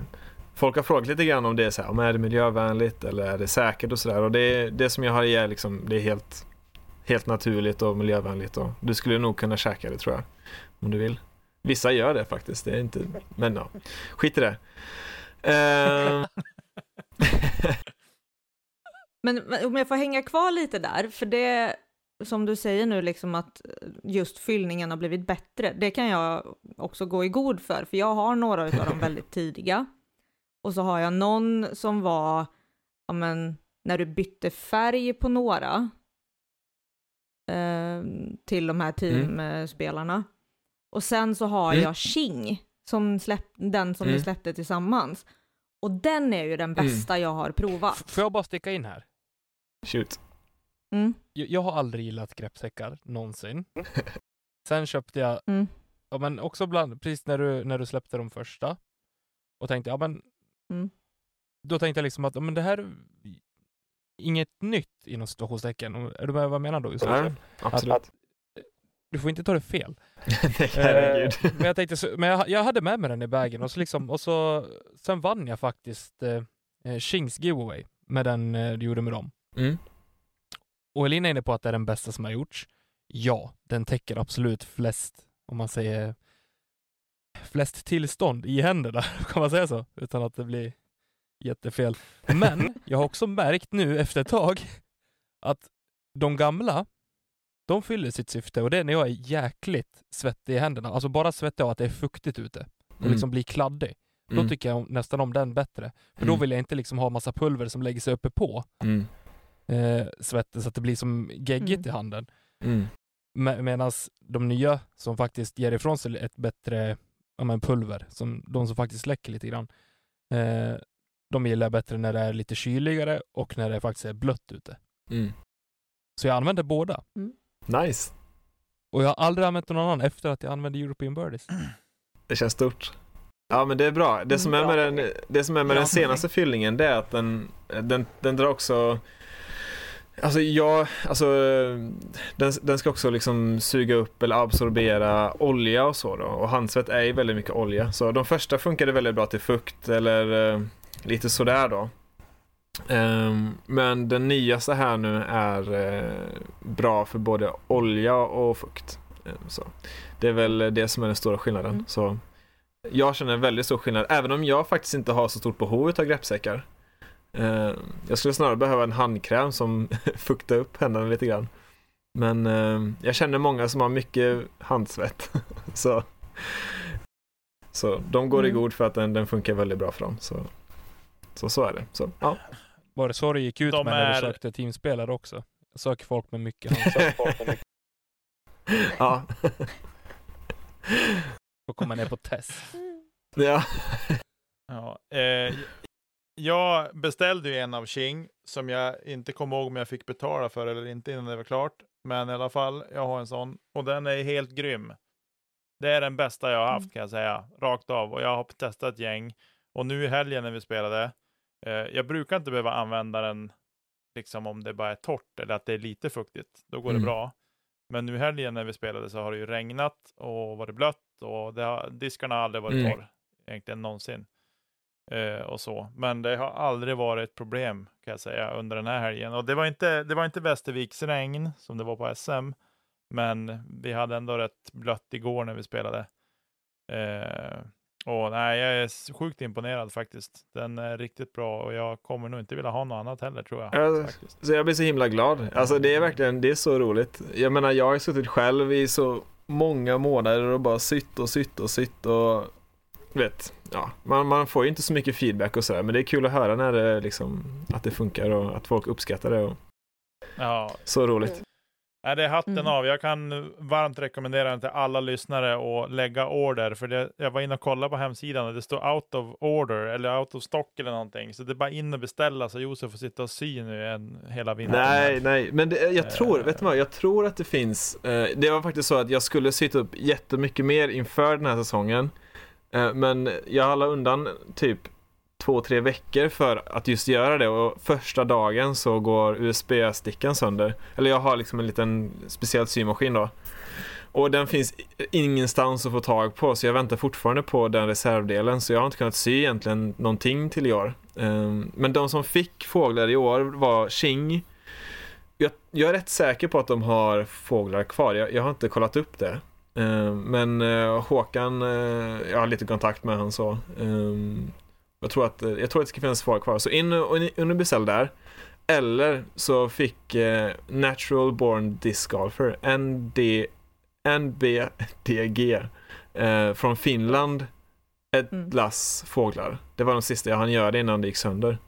folk har frågat lite grann om det är så här, om är det miljövänligt eller är det säkert och sådär. Och det, det som jag har i är liksom, det är helt, helt naturligt och miljövänligt och du skulle nog kunna käka det tror jag. Om du vill. Vissa gör det faktiskt, det är inte, men ja, skit i det. Um, men om jag får hänga kvar lite där, för det som du säger nu, liksom att just fyllningen har blivit bättre, det kan jag också gå i god för, för jag har några av de väldigt tidiga. Och så har jag någon som var, ja men, när du bytte färg på några eh, till de här teamspelarna. Mm. Och sen så har mm. jag Ching, som släpp, den som mm. vi släppte tillsammans. Och den är ju den mm. bästa jag har provat. Får jag bara sticka in här? Shoot. Mm. Jag, jag, har aldrig gillat greppsäckar, någonsin. Sen köpte jag, mm. ja men också bland, precis när du, när du släppte de första, och tänkte, ja men, mm. då tänkte jag liksom att, men det här är inget nytt inom situationstecken. Är du med vad jag menar då? Ja, absolut. Att, att, du får inte ta det fel. eh, men jag tänkte, men jag, jag, hade med mig den i bagen och så liksom, och så, sen vann jag faktiskt eh, eh Shings giveaway med den eh, du gjorde med dem. Mm. Och Elina är inne på att det är den bästa som har gjorts. Ja, den täcker absolut flest, om man säger flest tillstånd i händerna, kan man säga så? Utan att det blir jättefel. Men jag har också märkt nu efter ett tag att de gamla, de fyller sitt syfte och det är när jag är jäkligt svettig i händerna. Alltså bara svettig av att det är fuktigt ute och mm. liksom blir kladdig. Då mm. tycker jag nästan om den bättre. För mm. då vill jag inte liksom ha massa pulver som lägger sig uppe på. Mm eh, svetten så att det blir som geggigt mm. i handen. Mm. Medan de nya som faktiskt ger ifrån sig ett bättre ja, men pulver, som de som faktiskt läcker lite grann, eh, de gillar bättre när det är lite kyligare och när det faktiskt är blött ute. Mm. Så jag använder båda. Mm. Nice. Och jag har aldrig använt någon annan efter att jag använde European Birdies. Det känns stort. Ja men det är bra. Det som är med den, det som är med den senaste fyllningen det är att den, den, den drar också Alltså ja, alltså den, den ska också liksom suga upp eller absorbera olja och så då. Och handsvett är ju väldigt mycket olja. Så de första funkade väldigt bra till fukt eller eh, lite sådär då. Um, men den nyaste här nu är eh, bra för både olja och fukt. Um, så. Det är väl det som är den stora skillnaden. Mm. Så jag känner en väldigt stor skillnad, även om jag faktiskt inte har så stort behov av greppsäckar. Eh, jag skulle snarare behöva en handkräm som fuktar upp händerna lite grann. Men eh, jag känner många som har mycket handsvett. så, så de går mm. i god för att den, den funkar väldigt bra för dem. Så, så, så är det. Så, ja. Var det så det gick ut de med är... när du sökte teamspelare också? Jag söker folk med mycket handsvett. ja. Får komma ner på test. Ja. ja eh, jag beställde ju en av King som jag inte kommer ihåg om jag fick betala för eller inte innan det var klart. Men i alla fall, jag har en sån och den är helt grym. Det är den bästa jag har haft mm. kan jag säga, rakt av. Och jag har testat ett gäng. Och nu i helgen när vi spelade, eh, jag brukar inte behöva använda den liksom om det bara är torrt eller att det är lite fuktigt. Då går mm. det bra. Men nu i helgen när vi spelade så har det ju regnat och varit blött och det har, diskarna har aldrig varit mm. torr, egentligen någonsin eh, och så. Men det har aldrig varit ett problem kan jag säga under den här helgen. Och det var inte, det var inte Västerviks regn som det var på SM, men vi hade ändå rätt blött igår när vi spelade. Eh, Och nej, jag är sjukt imponerad faktiskt. Den är riktigt bra och jag kommer nog inte vilja ha något annat heller tror jag. Ja, faktiskt. Så jag blir så himla glad. Alltså det är verkligen, det är så roligt. Jag menar jag har suttit själv i så många månader och bara sytt och sytt och sytt och vet, ja, man, man får ju inte så mycket feedback och sådär men det är kul att höra när det liksom, att det funkar och att folk uppskattar det. Och... Ja. Så roligt. Nej, det är hatten Mm. av. Jag kan varmt rekommendera den till alla lyssnare att lägga order. För det, jag var inne och kollade på hemsidan och det står out of order eller out of stock eller någonting. Så det är bara in och beställa så Josef får sitta och sy nu en, hela vintern. Nej, nej, men det, jag tror, Eh. vet du vad, jag tror att det finns, eh, det var faktiskt så att jag skulle sitta upp jättemycket mer inför den här säsongen. Eh, men jag la undan typ två, tre veckor för att just göra det och första dagen så går USB-stickan sönder. Eller jag har liksom en liten speciell symaskin då. Och den finns ingenstans att få tag på så jag väntar fortfarande på den reservdelen så jag har inte kunnat sy egentligen någonting till i år. Eh, men de som fick fåglar i år var Xing. Jag, jag är rätt säker på att de har fåglar kvar. Jag, jag har inte kollat upp det. Eh, men eh, Håkan, eh, jag har lite kontakt med han så. Ehm, jag tror att, jag tror att det ska finnas fåglar kvar. Så in och, in beställ där. Eller så fick Natural Born Disc Golfer, ND, NBDG, från Finland ett Mm. lass fåglar. Det var de sista jag hann göra det innan det gick sönder.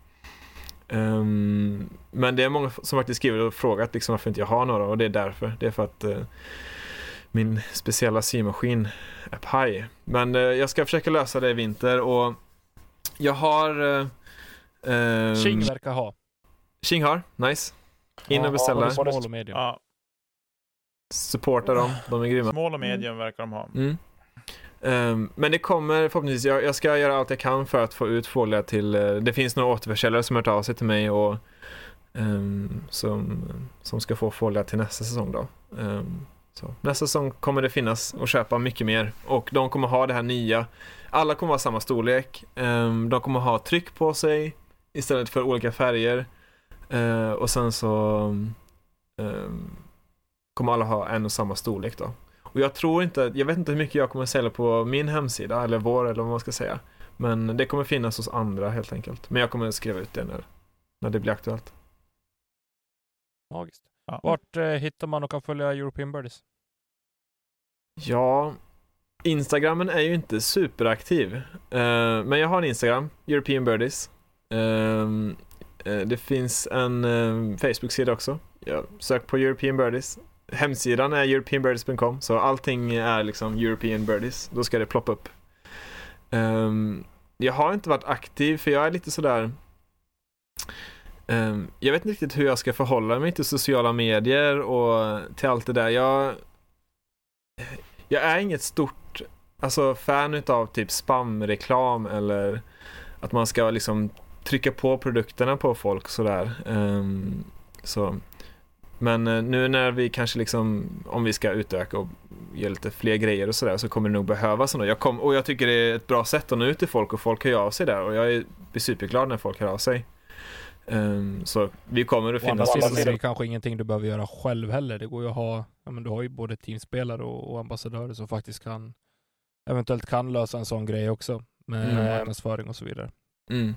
Um, men det är många som faktiskt skriver och frågat liksom varför inte jag har några och det är därför. Det är för att uh, min speciella symaskin är paj. Men eh, jag ska försöka lösa det i vinter och jag har... Uh, Ching verkar ha. Qing har, nice. In och beställa. small och medium. Ja, Supporta dem, de är grymma. small och medium verkar de ha. Mm. Ehm, men det kommer förhoppningsvis, jag, jag ska göra allt jag kan för att få ut fåglar till, eh, det finns några återförsäljare som har hört av sig till mig och ehm, som, som ska få fåglar till nästa säsong då. Ehm, så. Nästa säsong kommer det finnas och köpa mycket mer och de kommer ha det här nya. Alla kommer ha samma storlek. Ehm, de kommer ha tryck på sig istället för olika färger. Eh, och sen så ehm, kommer alla ha en och samma storlek då. Och jag tror inte, jag vet inte hur mycket jag kommer sälja på min hemsida, eller vår, eller vad man ska säga. Men det kommer finnas hos andra helt enkelt. Men jag kommer skriva ut det när, när det blir aktuellt. Magiskt. Ja. Vart eh, hittar man och kan följa European Birdies? Ja, Instagrammen är ju inte superaktiv. Eh, men jag har en Instagram, European Birdies. Ehm, eh, det finns en eh, Facebook-sida också. Ja, sök på European Birdies. Hemsidan är europeanbirdies.com så allting är liksom European Birdies. Då ska det ploppa upp. Ehm, jag har inte varit aktiv för jag är lite sådär Ehm, jag vet inte riktigt hur jag ska förhålla mig till sociala medier och till allt det där. Jag, jag är inget stort alltså, fan utav typ spamreklam eller att man ska liksom trycka på produkterna på folk sådär. Um, så. Men eh, nu när vi kanske liksom, om vi ska utöka och göra lite fler grejer och sådär så kommer det nog behövas ändå. Jag kom, och jag tycker det är ett bra sätt att nå ut till folk och folk hör ju av sig där och jag är blir superglad när folk hör av sig. Ehm, så vi kommer att Å andra finnas sidan är det kanske ingenting du behöver göra själv heller. Det går ju att ha, ja men du har ju både teamspelare och, och ambassadörer som faktiskt kan, eventuellt kan lösa en sån grej också med Mm. marknadsföring och så vidare. Mm.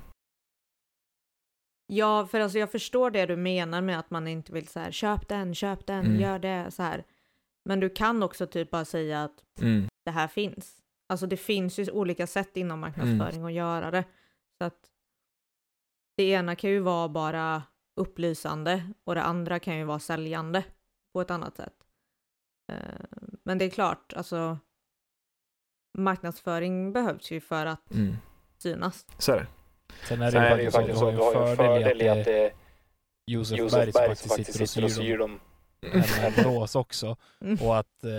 Ja, för alltså jag förstår det du menar med att man inte vill så här, köp den, köp den, Mm. gör det så här. Men du kan också typ bara säga att Mm. det här finns. Alltså det finns ju olika sätt inom marknadsföring att göra det. Så att det ena kan ju vara bara upplysande och det andra kan ju vara säljande på ett annat sätt. Eh, Men det är klart, alltså marknadsföring behövs ju för att Mm. synas. Så är det. Sen är Sen det är det ju faktiskt så att du har en fördel i att det är Josef Josef Berg som faktiskt sitter och syr dem Mm. en blås också. Mm. Och att eh,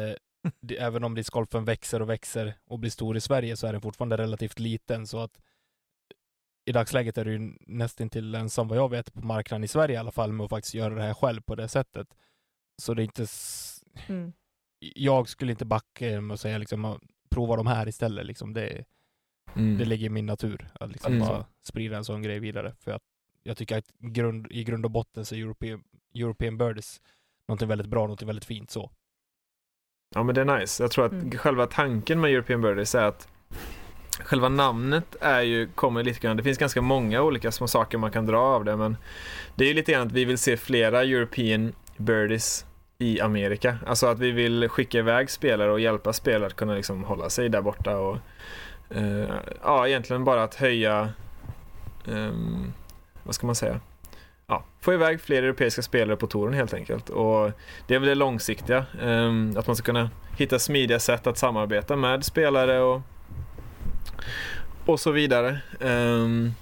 det, även om discgolfen växer och växer och blir stor i Sverige så är den fortfarande relativt liten så att i dagsläget är du ju nästintill ensam vad jag vet på marknaden i Sverige i alla fall med att faktiskt göra det här själv på det sättet. Så det är inte s- Mm. jag skulle inte backa med att säga liksom prova de här istället liksom. Det, Mm. det ligger i min natur att liksom Mm. bara sprida en sån grej vidare för att jag tycker att grund, i grund och botten så är European, European Birds någonting väldigt bra, någonting väldigt fint så. Ja men det är nice. Jag tror att Mm. själva tanken med European Birdies är att själva namnet är ju, kommer lite grann, det finns ganska många olika små saker man kan dra av det men det är ju lite grann att vi vill se flera European Birdies i Amerika. Alltså att vi vill skicka iväg spelare och hjälpa spelare att kunna liksom hålla sig där borta och eh, ja, egentligen bara att höja eh, vad ska man säga? Ja, få iväg fler europeiska spelare på touren helt enkelt. Och det är väl det långsiktiga. eh, att man ska kunna hitta smidiga sätt att samarbeta med spelare och, och så vidare. Um,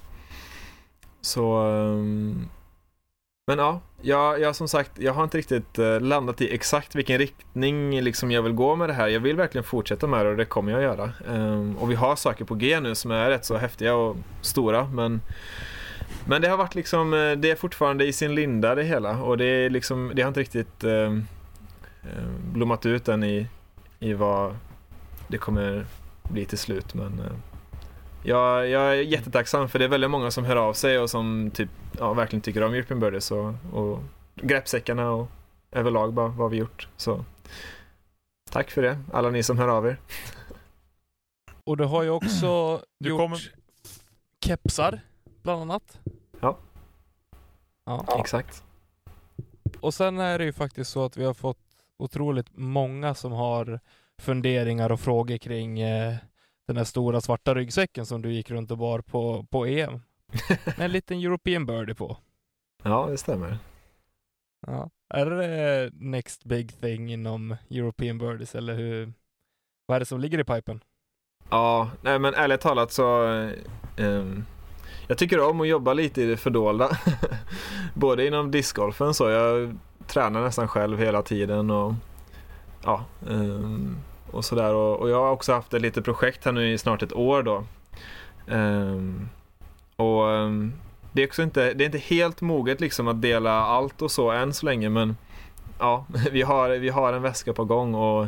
så um, men ja, jag, jag som sagt, jag har inte riktigt uh, landat i exakt vilken riktning liksom jag vill gå med det här. Jag vill verkligen fortsätta med det och det kommer jag att göra. Um, och vi har saker på G nu som är rätt så häftiga och stora men men det har varit liksom, eh, det är fortfarande i sin linda det hela och det är liksom, det har inte riktigt uh, blommat ut än i, i vad det kommer bli till slut men uh, jag, jag är jättetacksam för det är väldigt många som hör av sig och som typ, ja, verkligen tycker om European Birdies och, och greppsäckarna och överlag bara vad vi gjort. Så tack för det, alla ni som hör av er. Och du har ju också Du gjort kommer- kepsar, bland annat. Ja. ja. Exakt. Och sen är det ju faktiskt så att vi har fått otroligt många som har funderingar och frågor kring eh, den här stora svarta ryggsäcken som du gick runt och bar på, på EM. Med en liten European Birdie på. Ja, det stämmer. Ja. Är det next big thing inom European Birdies eller hur? Vad är det som ligger i pipen? Ja, nej men ärligt talat så ehm, jag tycker om att jobba lite i det fördolda. Både inom discgolfen så, jag tränar nästan själv hela tiden och ja, ehm, och sådär. Och, och jag har också haft ett litet projekt här nu i snart ett år då. Um, och um, det är också inte, det är inte helt moget liksom att dela allt och så än så länge men ja, vi har, vi har en väska på gång och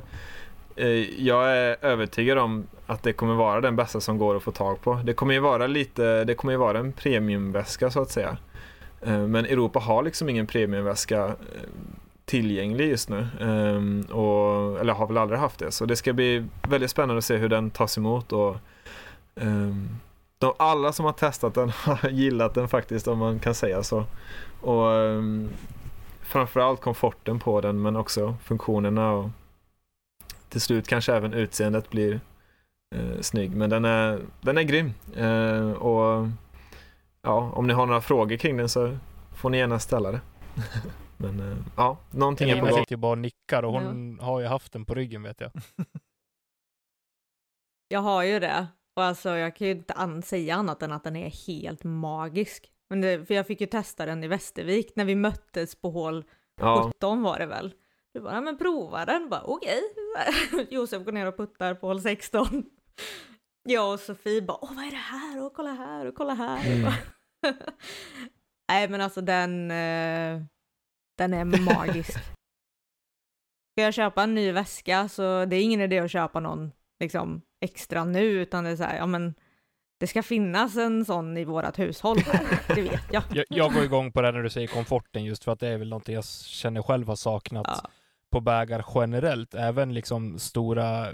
eh, jag är övertygad om att det kommer vara den bästa som går att få tag på. Det kommer ju vara lite, det kommer ju vara en premiumväska så att säga. Eh, Men Europa har liksom ingen premiumväska eh, tillgänglig just nu. Ehm, och, eller har väl aldrig haft det. Så det ska bli väldigt spännande att se hur den tas emot. Och, ehm, de, alla som har testat den har gillat den faktiskt om man kan säga så. Och um, framförallt komforten på den men också funktionerna och till slut kanske även utseendet blir uh, snygg. Men den är, den är grym. Uh, och ja, om ni har några frågor kring den så får ni gärna ställa det. men eh, ja, någonting är på gång. sitter ju bara och nickar och hon har ju haft den på ryggen vet jag. Jag har ju det. Och alltså jag kan ju inte säga annat än att den är helt magisk. Men det, för jag fick ju testa den i Västervik när vi möttes på hål Ja, 17 var det väl. Du bara, "Ja, men prova den. Bara, Okej. Josef går ner och puttar på hål 16. Jag och Sofie bara, åh vad är det här? Och kolla här och kolla här. Mm. Nej men alltså den, eh, den är magisk. Ska jag köpa en ny väska så det är ingen idé att köpa någon liksom extra nu utan det är så här, ja men det ska finnas en sån i vårat hushåll det vet jag. jag. Jag går igång på det när du säger komforten just för att det är väl någonting jag känner själv har saknat Ja. på bägar generellt. Även liksom stora,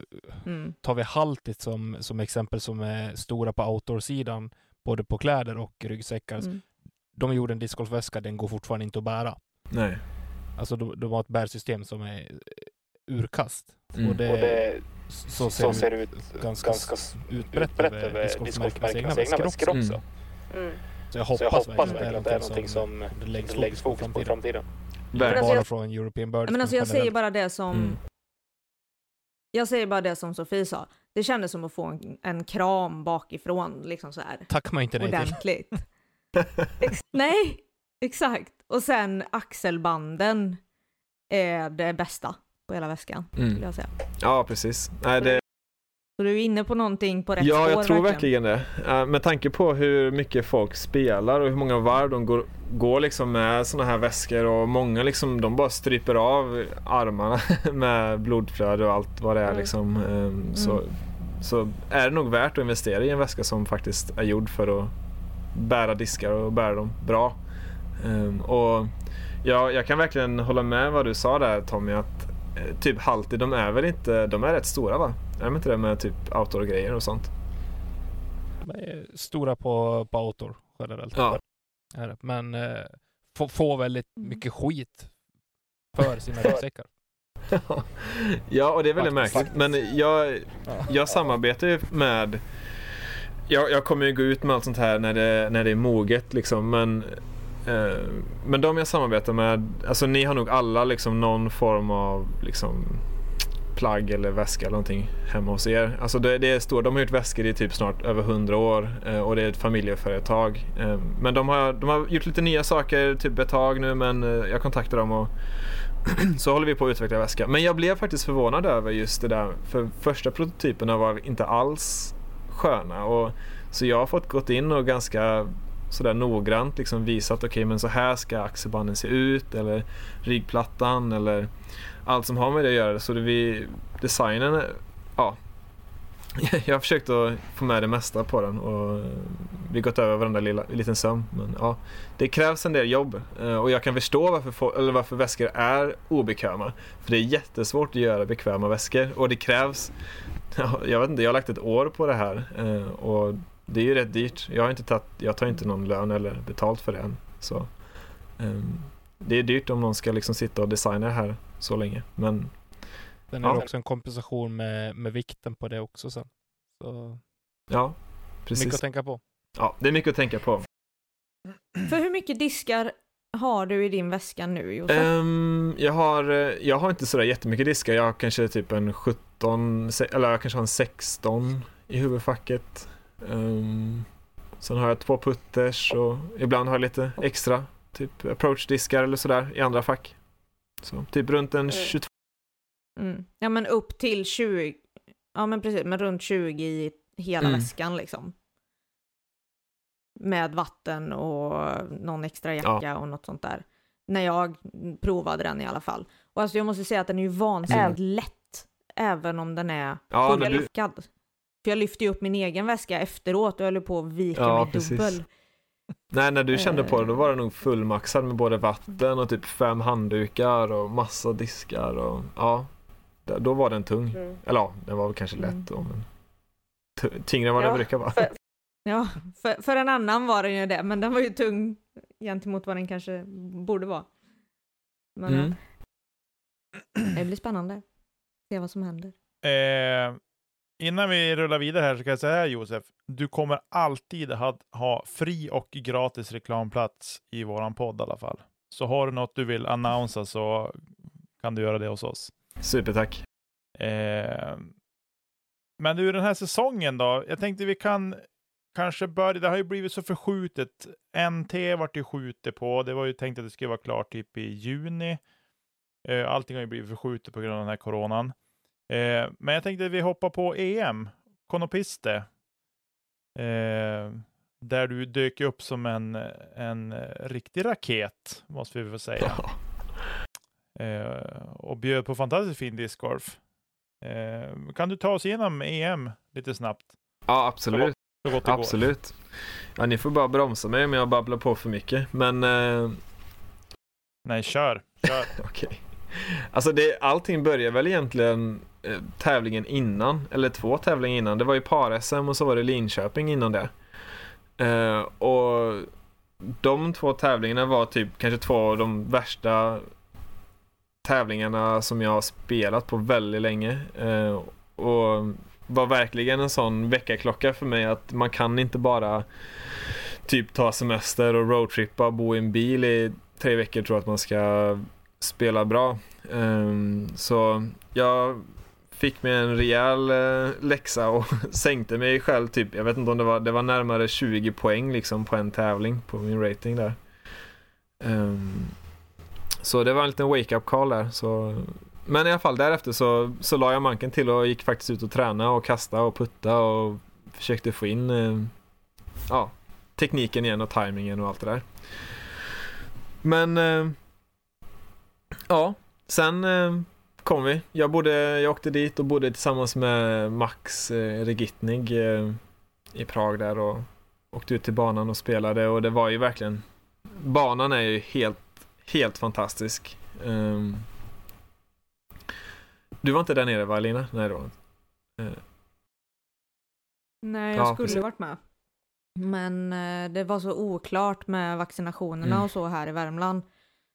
Mm. tar vi Haltit som, som exempel som är stora på outdoor-sidan, både på kläder och ryggsäckar. Mm. De gjorde en discgolfväska, den går fortfarande inte att bära. Nej. Alltså de, de har ett bärsystem som är eh, urkast. Mm. Och det, så ser, så ser det det ut ut ganska, ganska utbrett, utbrett över discgolfmärkenas egna väskor också. Mm. Mm. Så jag Så hoppas, jag hoppas verkligen att det är någonting som det det läggs läggs fokus på fokus på i framtiden. alltså bara jag- från European Birds. Men alltså jag säger bara det som, Mm. jag säger bara det som Sofie sa. Det kändes som att få en, en kram bakifrån, liksom så här Tack man inte nej till. ordentligt. Ex- nej, exakt. Och sen axelbanden är det bästa på hela väskan, skulle Mm. jag säga. Ja, precis. Nej, det, Så du är inne på någonting på rätt ja, spår jag tror verkligen det. Eh, med tanke på hur mycket folk spelar och hur många varv de går, går liksom med såna här väskor och många liksom, de bara stryper av armarna med blodflöde och allt vad det är Mm. liksom. Så, Mm. så är det nog värt att investera i en väska som faktiskt är gjord för att bära diskar och bära dem bra. Ehm, och ja, jag kan verkligen hålla med vad du sa där Tommy att eh, typ Halti, de är väl inte, de är rätt stora va? Är de inte det med typ outdoor-grejer och sånt? Stora på, på autor generellt. Ja. Men eh, får, får väldigt mycket skit för sina ryggsäckar. ja, och det är väldigt märkligt. Men jag, jag samarbetar ju med... Jag, jag kommer ju gå ut med allt sånt här när det, när det är moget liksom. Men, Eh, men de jag samarbetar med, alltså ni har nog alla liksom någon form av liksom plagg eller väska eller någonting hemma hos er. Alltså det, det är stor, de har gjort väskor i typ snart över 100 år eh, och det är ett familjeföretag. Eh, men de har, de har gjort lite nya saker typ ett tag nu men eh, jag kontaktar dem och så håller vi på att utveckla väska. Men jag blev faktiskt förvånad över just det där. För första prototyperna var inte alls sköna. Och, så jag har fått gått in och ganska sådär noggrant liksom visat okej men så här ska axelbanden se ut eller ryggplattan eller allt som har med det att göra. Så det vi, designen, ja. Jag har försökt att få med det mesta på den och vi har gått över varenda lilla, liten söm. Men ja, det krävs en del jobb eh, och jag kan förstå varför, eller varför väskor är obekväma. För det är jättesvårt att göra bekväma väskor och det krävs, jag vet inte, jag har lagt ett år på det här eh, och det är ju rätt dyrt. Jag, har inte tagit, jag tar inte någon lön eller betalt för det än. Så, ehm, det är dyrt om någon ska liksom sitta och designa det här så länge. Men Sen är Ja. det också en kompensation med, med vikten på det också sen. Så ja, mycket att precis. tänka på. Ja, det är mycket att tänka på. För hur mycket diskar har du i din väska nu Josef? Ehm, jag, har, eh, jag har inte sådär jättemycket diskar. Jag har kanske typ en 17, se- eller jag kanske har en 16 i huvudfacket. Ehm, sen har jag två putters och ibland har jag lite extra, typ approach-diskar eller sådär i andra fack. Så typ runt en Eh. 22. Mm. Ja men upp till 20, ja men precis, men runt 20 i hela Mm. väskan liksom. Med vatten och någon extra jacka och något sånt där. När jag provade den i alla fall. Och alltså jag måste säga att den är ju vansinnigt lätt. Även om den är Mm. Ja, när du-. För jag lyfte ju upp min egen väska efteråt och höll på att vika Ja, mig precis. dubbel. Nej, när du kände på det då Eh. var det nog fullmaxad med både vatten och typ fem handdukar och massa diskar och ja. Då var den tung. Eller ja, den var väl kanske lätt Mm. då men tyngre än vad den Ja, brukar vara. för- Ja, för, för en annan var den ju det, men den var ju tung gentemot vad den kanske borde vara. Men Mm. ja, det blir spännande. Se vad som händer. Eh, innan vi rullar vidare här så kan jag säga Josef, du kommer alltid ha, ha fri och gratis reklamplats i våran podd i alla fall. Så har du något du vill annonsa så kan du göra det hos oss. Supertack. Eh, men du, den här säsongen då? Jag tänkte vi kan kanske börja, det har ju blivit så förskjutet. NT vart ju skjutet på, det var ju tänkt att det skulle vara klart typ i juni. Eh, allting har ju blivit förskjutet på grund av den här coronan. Eh, men jag tänkte att vi hoppar på EM, Konopiste. Eh, där du dök upp som en, en riktig raket, måste vi väl säga. Eh, och bjöd på fantastiskt fin discgolf. Eh, kan du ta oss igenom EM lite snabbt? Ja, absolut. Så gott det går. Absolut. Ja, ni får bara bromsa mig om jag babblar på för mycket. Men eh, Nej, kör. kör. okej. Alltså det, allting börjar väl egentligen eh, Eh, tävlingen innan, eller två tävlingar innan. Det var ju par-SM och så var det Linköping innan det. Eh, och de två tävlingarna var typ kanske två av de värsta tävlingarna som jag har spelat på väldigt länge. Eh, och var verkligen en sån väckarklocka för mig att man kan inte bara typ ta semester och roadtrippa och bo i en bil i tre veckor tror jag att man ska spela bra. Ehm, så jag fick mig en rejäl eh, läxa och sänkte mig själv typ, jag vet inte om det var, det var närmare 20 poäng liksom på en tävling på min rating där. Um, så det var en liten wake-up call där. Så, men i alla fall därefter så, så la jag manken till och gick faktiskt ut och tränade och kastade och putta och försökte få in uh, ja, tekniken igen och tajmingen och allt det där. Men uh, ja, sen uh, kom vi. Jag, bodde, jag åkte dit och bodde tillsammans med Max eh, Regitnig eh, i Prag där och åkte ut till banan och spelade och det var ju verkligen Banan är ju helt, helt fantastisk. Ehm, du var inte där nere va Lina? Nej då. Nej, jag Ja, skulle precis. varit med. Men eh, det var så oklart med vaccinationerna Mm. och så här i Värmland.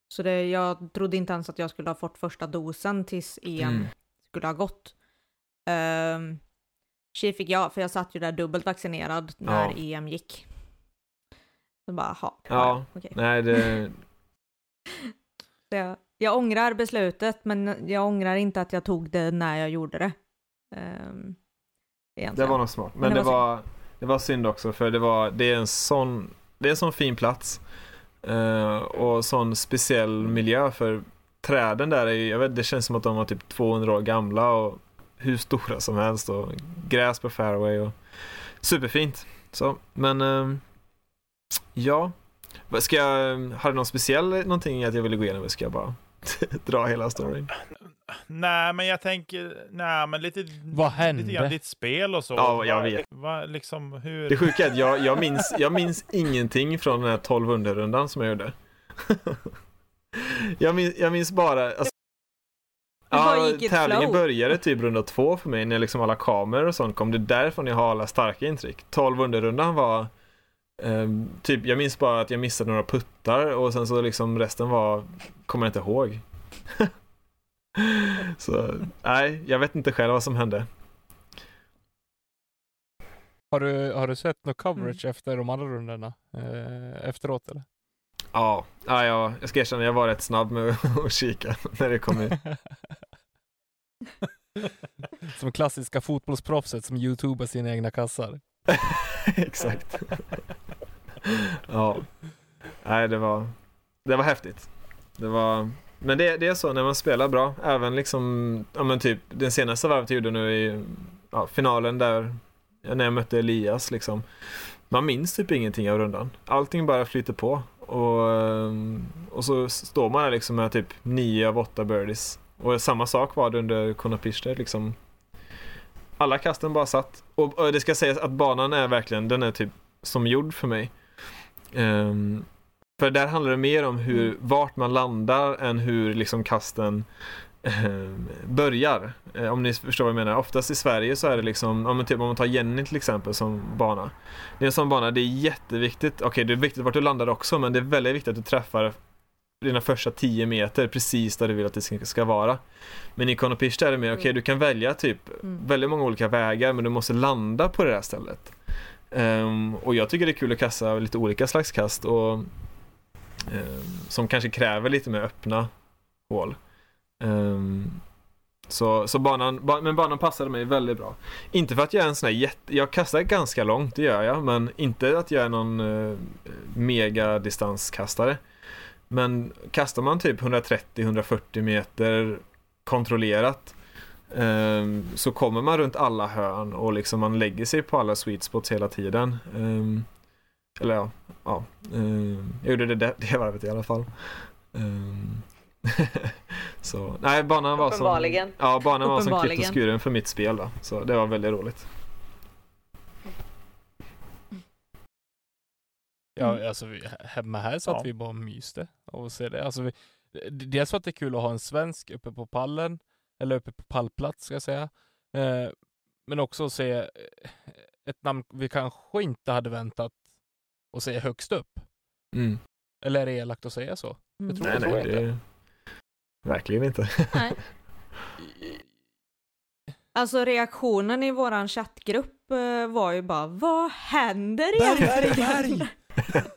Så det, jag trodde inte ens att jag skulle ha fått första dosen tills EM Mm. skulle ha gått. Um, tji fick jag, för jag satt ju där dubbelt vaccinerad när Ja. EM gick. Så bara, ha, Ja. okej. Nej, det, jag, jag ångrar beslutet, men jag ångrar inte att jag tog det när jag gjorde det. Um, det var nog smart. Men, Men det det, var var, det var synd också för det var, det är en sån, det är en sån fin plats. Eh, och sån speciell miljö för träden där är ju, jag vet det känns som att de var typ 200 år gamla och hur stora som helst och gräs på fairway och superfint. Så, men eh, ja. Ska jag, har du någon speciell någonting att jag ville gå igenom eller ska jag bara dra hela storyn? Nej, men jag tänker, nej, men lite, Vad hände? lite grann ditt spel och så. Ja, jag vet. Vad, liksom, hur... Det sjuka är att jag, jag, minns, jag minns ingenting från den här 12 rundan som jag gjorde. jag, minns, jag minns bara... Alltså, ja, tävlingen flow. började typ runda två för mig när liksom alla kameror och sånt kom. Det är därifrån jag har alla starka intryck. 12 rundan var ehm, typ, jag minns bara att jag missade några puttar och sen så liksom resten var, kommer jag inte ihåg. så nej, jag vet inte själv vad som hände. Har du, har du sett något coverage Mm. efter de andra rundorna? Eh, efteråt eller? Ja, ja, ja, jag ska erkänna, jag var rätt snabb med att kika när det kom ut. som klassiska fotbollsproffset som youtubar sina egna kassar. Exakt ja. Nej, det var, det var häftigt. Det var, men det, det är så när man spelar bra, även liksom, ja men typ den senaste varvet jag gjorde nu i ja, finalen där, när jag mötte Elias liksom. Man minns typ ingenting av rundan. Allting bara flyter på. Och, eh, och så står man där liksom med typ nio av åtta birdies. Och samma sak var det under Konopishter liksom. Alla kasten bara satt. Och, och det ska sägas att banan är verkligen, den är typ som gjord för mig. Ehm, för där handlar det mer om hur, vart man landar än hur liksom kasten ehm, börjar. Eh, om ni förstår vad jag menar. Oftast i Sverige så är det liksom, om man, typ, om man tar Jenny till exempel som bana. Det är en sån bana, det är jätteviktigt. Okej, det är viktigt vart du landar också, men det är väldigt viktigt att du träffar dina första 10 meter precis där du vill att det ska- vara. Men i Konopishta är det mer, okej du kan välja typ Mm. väldigt många olika vägar men du måste landa på det här stället. Um, och jag tycker det är kul att kasta lite olika slags kast och um, som kanske kräver lite mer öppna hål. Um, så, så banan, ba, men banan passade mig väldigt bra. Inte för att jag är en sån här jätte, jag kastar ganska långt, det gör jag, men inte att jag är någon uh, mega distanskastare. Men kastar man typ 130-140 meter kontrollerat ehm, så kommer man runt alla hörn och liksom man lägger sig på alla sweet spots hela tiden. Ehm, eller ja, ja ehm, jag gjorde det det, det varvet i alla fall. Så, nej, banan var som, ja, banan var som klippt och skuren för mitt spel då. Så det var väldigt roligt. Ja, alltså vi, hemma här satt Ja. vi bara och myste av att se det. Alltså vi, dels för att det är kul att ha en svensk uppe på pallen, eller uppe på pallplats ska jag säga. Eh, men också att se eh, ett namn vi kanske inte hade väntat att se högst upp. Mm. Eller är det elakt att säga så? Mm. tror- Nej, tror nej, inte. det verkligen inte. Nej. Alltså reaktionen i våran chattgrupp eh, var ju bara Vad händer egentligen?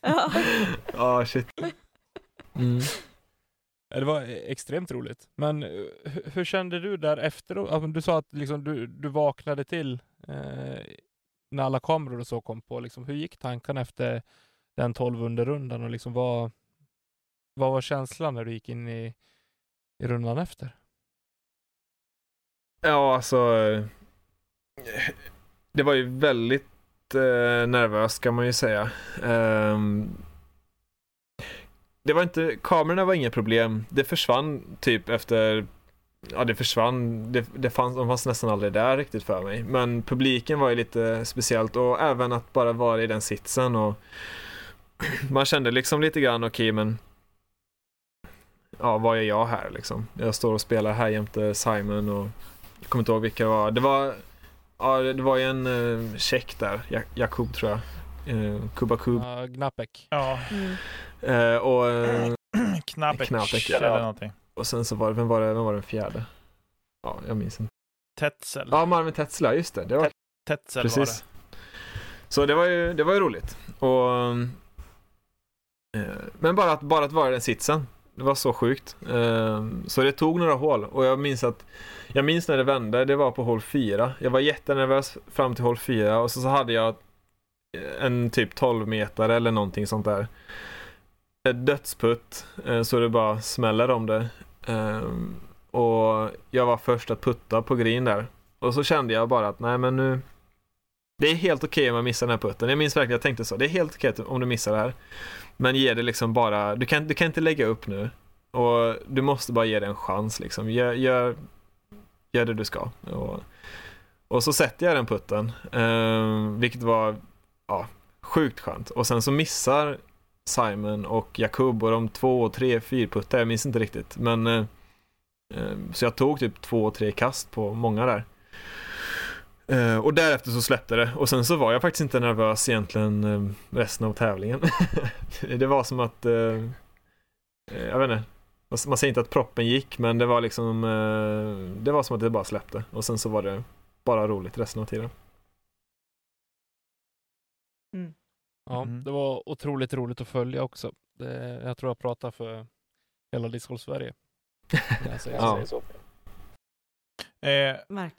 ja. Ja, shit. Mm. Det var e-, extremt roligt. Men eh, hur, hur kände du där efteråt? Du sa att liksom du, du vaknade till eh, när alla kameror och så kom på. Liksom, hur gick tankarna efter den 12 rundan och liksom vad, vad var känslan när du gick in i, i rundan efter? Ja, alltså. Det var ju väldigt eh, nervöst kan man ju säga. Ehm, det var inte, kamerorna var inga problem. Det försvann typ efter, ja det försvann, det, det fanns, de fanns nästan aldrig där riktigt för mig. Men publiken var ju lite speciellt och även att bara vara i den sitsen och man kände liksom lite grann, okej men ja, vad är jag här liksom? Jag står och spelar här jämte Simon och jag kommer inte ihåg vilka det var. Det var Ja, det var ju en uh, check där. Ja- Jakub tror jag. Uh, Kubakub. Uh, Gnapek. Ja, Mm. Eh, och, eh, Knapek eller någonting. och sen så var det, vem var det, vem var den fjärde? Ja, jag minns inte. Tetzel. Ja, Marvin Tetzla, just det. det var, Tetzel precis. Så det var ju, det var ju roligt. Och, eh, men bara att, bara att vara i den sitsen. Det var så sjukt. Eh, så det tog några hål och jag minns att jag minns när det vände, det var på hål 4. Jag var jättenervös fram till hål 4 och så, så hade jag en typ 12 meter eller någonting sånt där. Eh, dödsputt eh, så det bara smäller om det. Ehm, och jag var först att putta på green där. Och så kände jag bara att nej men nu Det är helt okej om jag missar den här putten. Jag minns verkligen, jag tänkte så. Det är helt okej om du missar det här. Men ge det liksom bara, du kan, du kan inte lägga upp nu. Och du måste bara ge det en chans liksom. Gör, gör, gör det du ska. Och, och så sätter jag den putten. Ehm, vilket var ja, sjukt skönt. Och sen så missar Simon och Jakub och de två, tre, fyra puttar. Jag minns inte riktigt. Men eh, eh, så jag tog typ två, tre kast på många där. Eh, och därefter så släppte det och sen så var jag faktiskt inte nervös egentligen eh, resten av tävlingen. det var som att, eh, eh jag vet inte, man- säger inte att proppen gick men det var liksom, eh, det var som att det bara släppte och sen så var det bara roligt resten av tiden. Mm. Ja, Mm. det var otroligt roligt att följa också. Det, jag tror jag pratar för hela discgolf Sverige. jag säger Ja. så. Eh,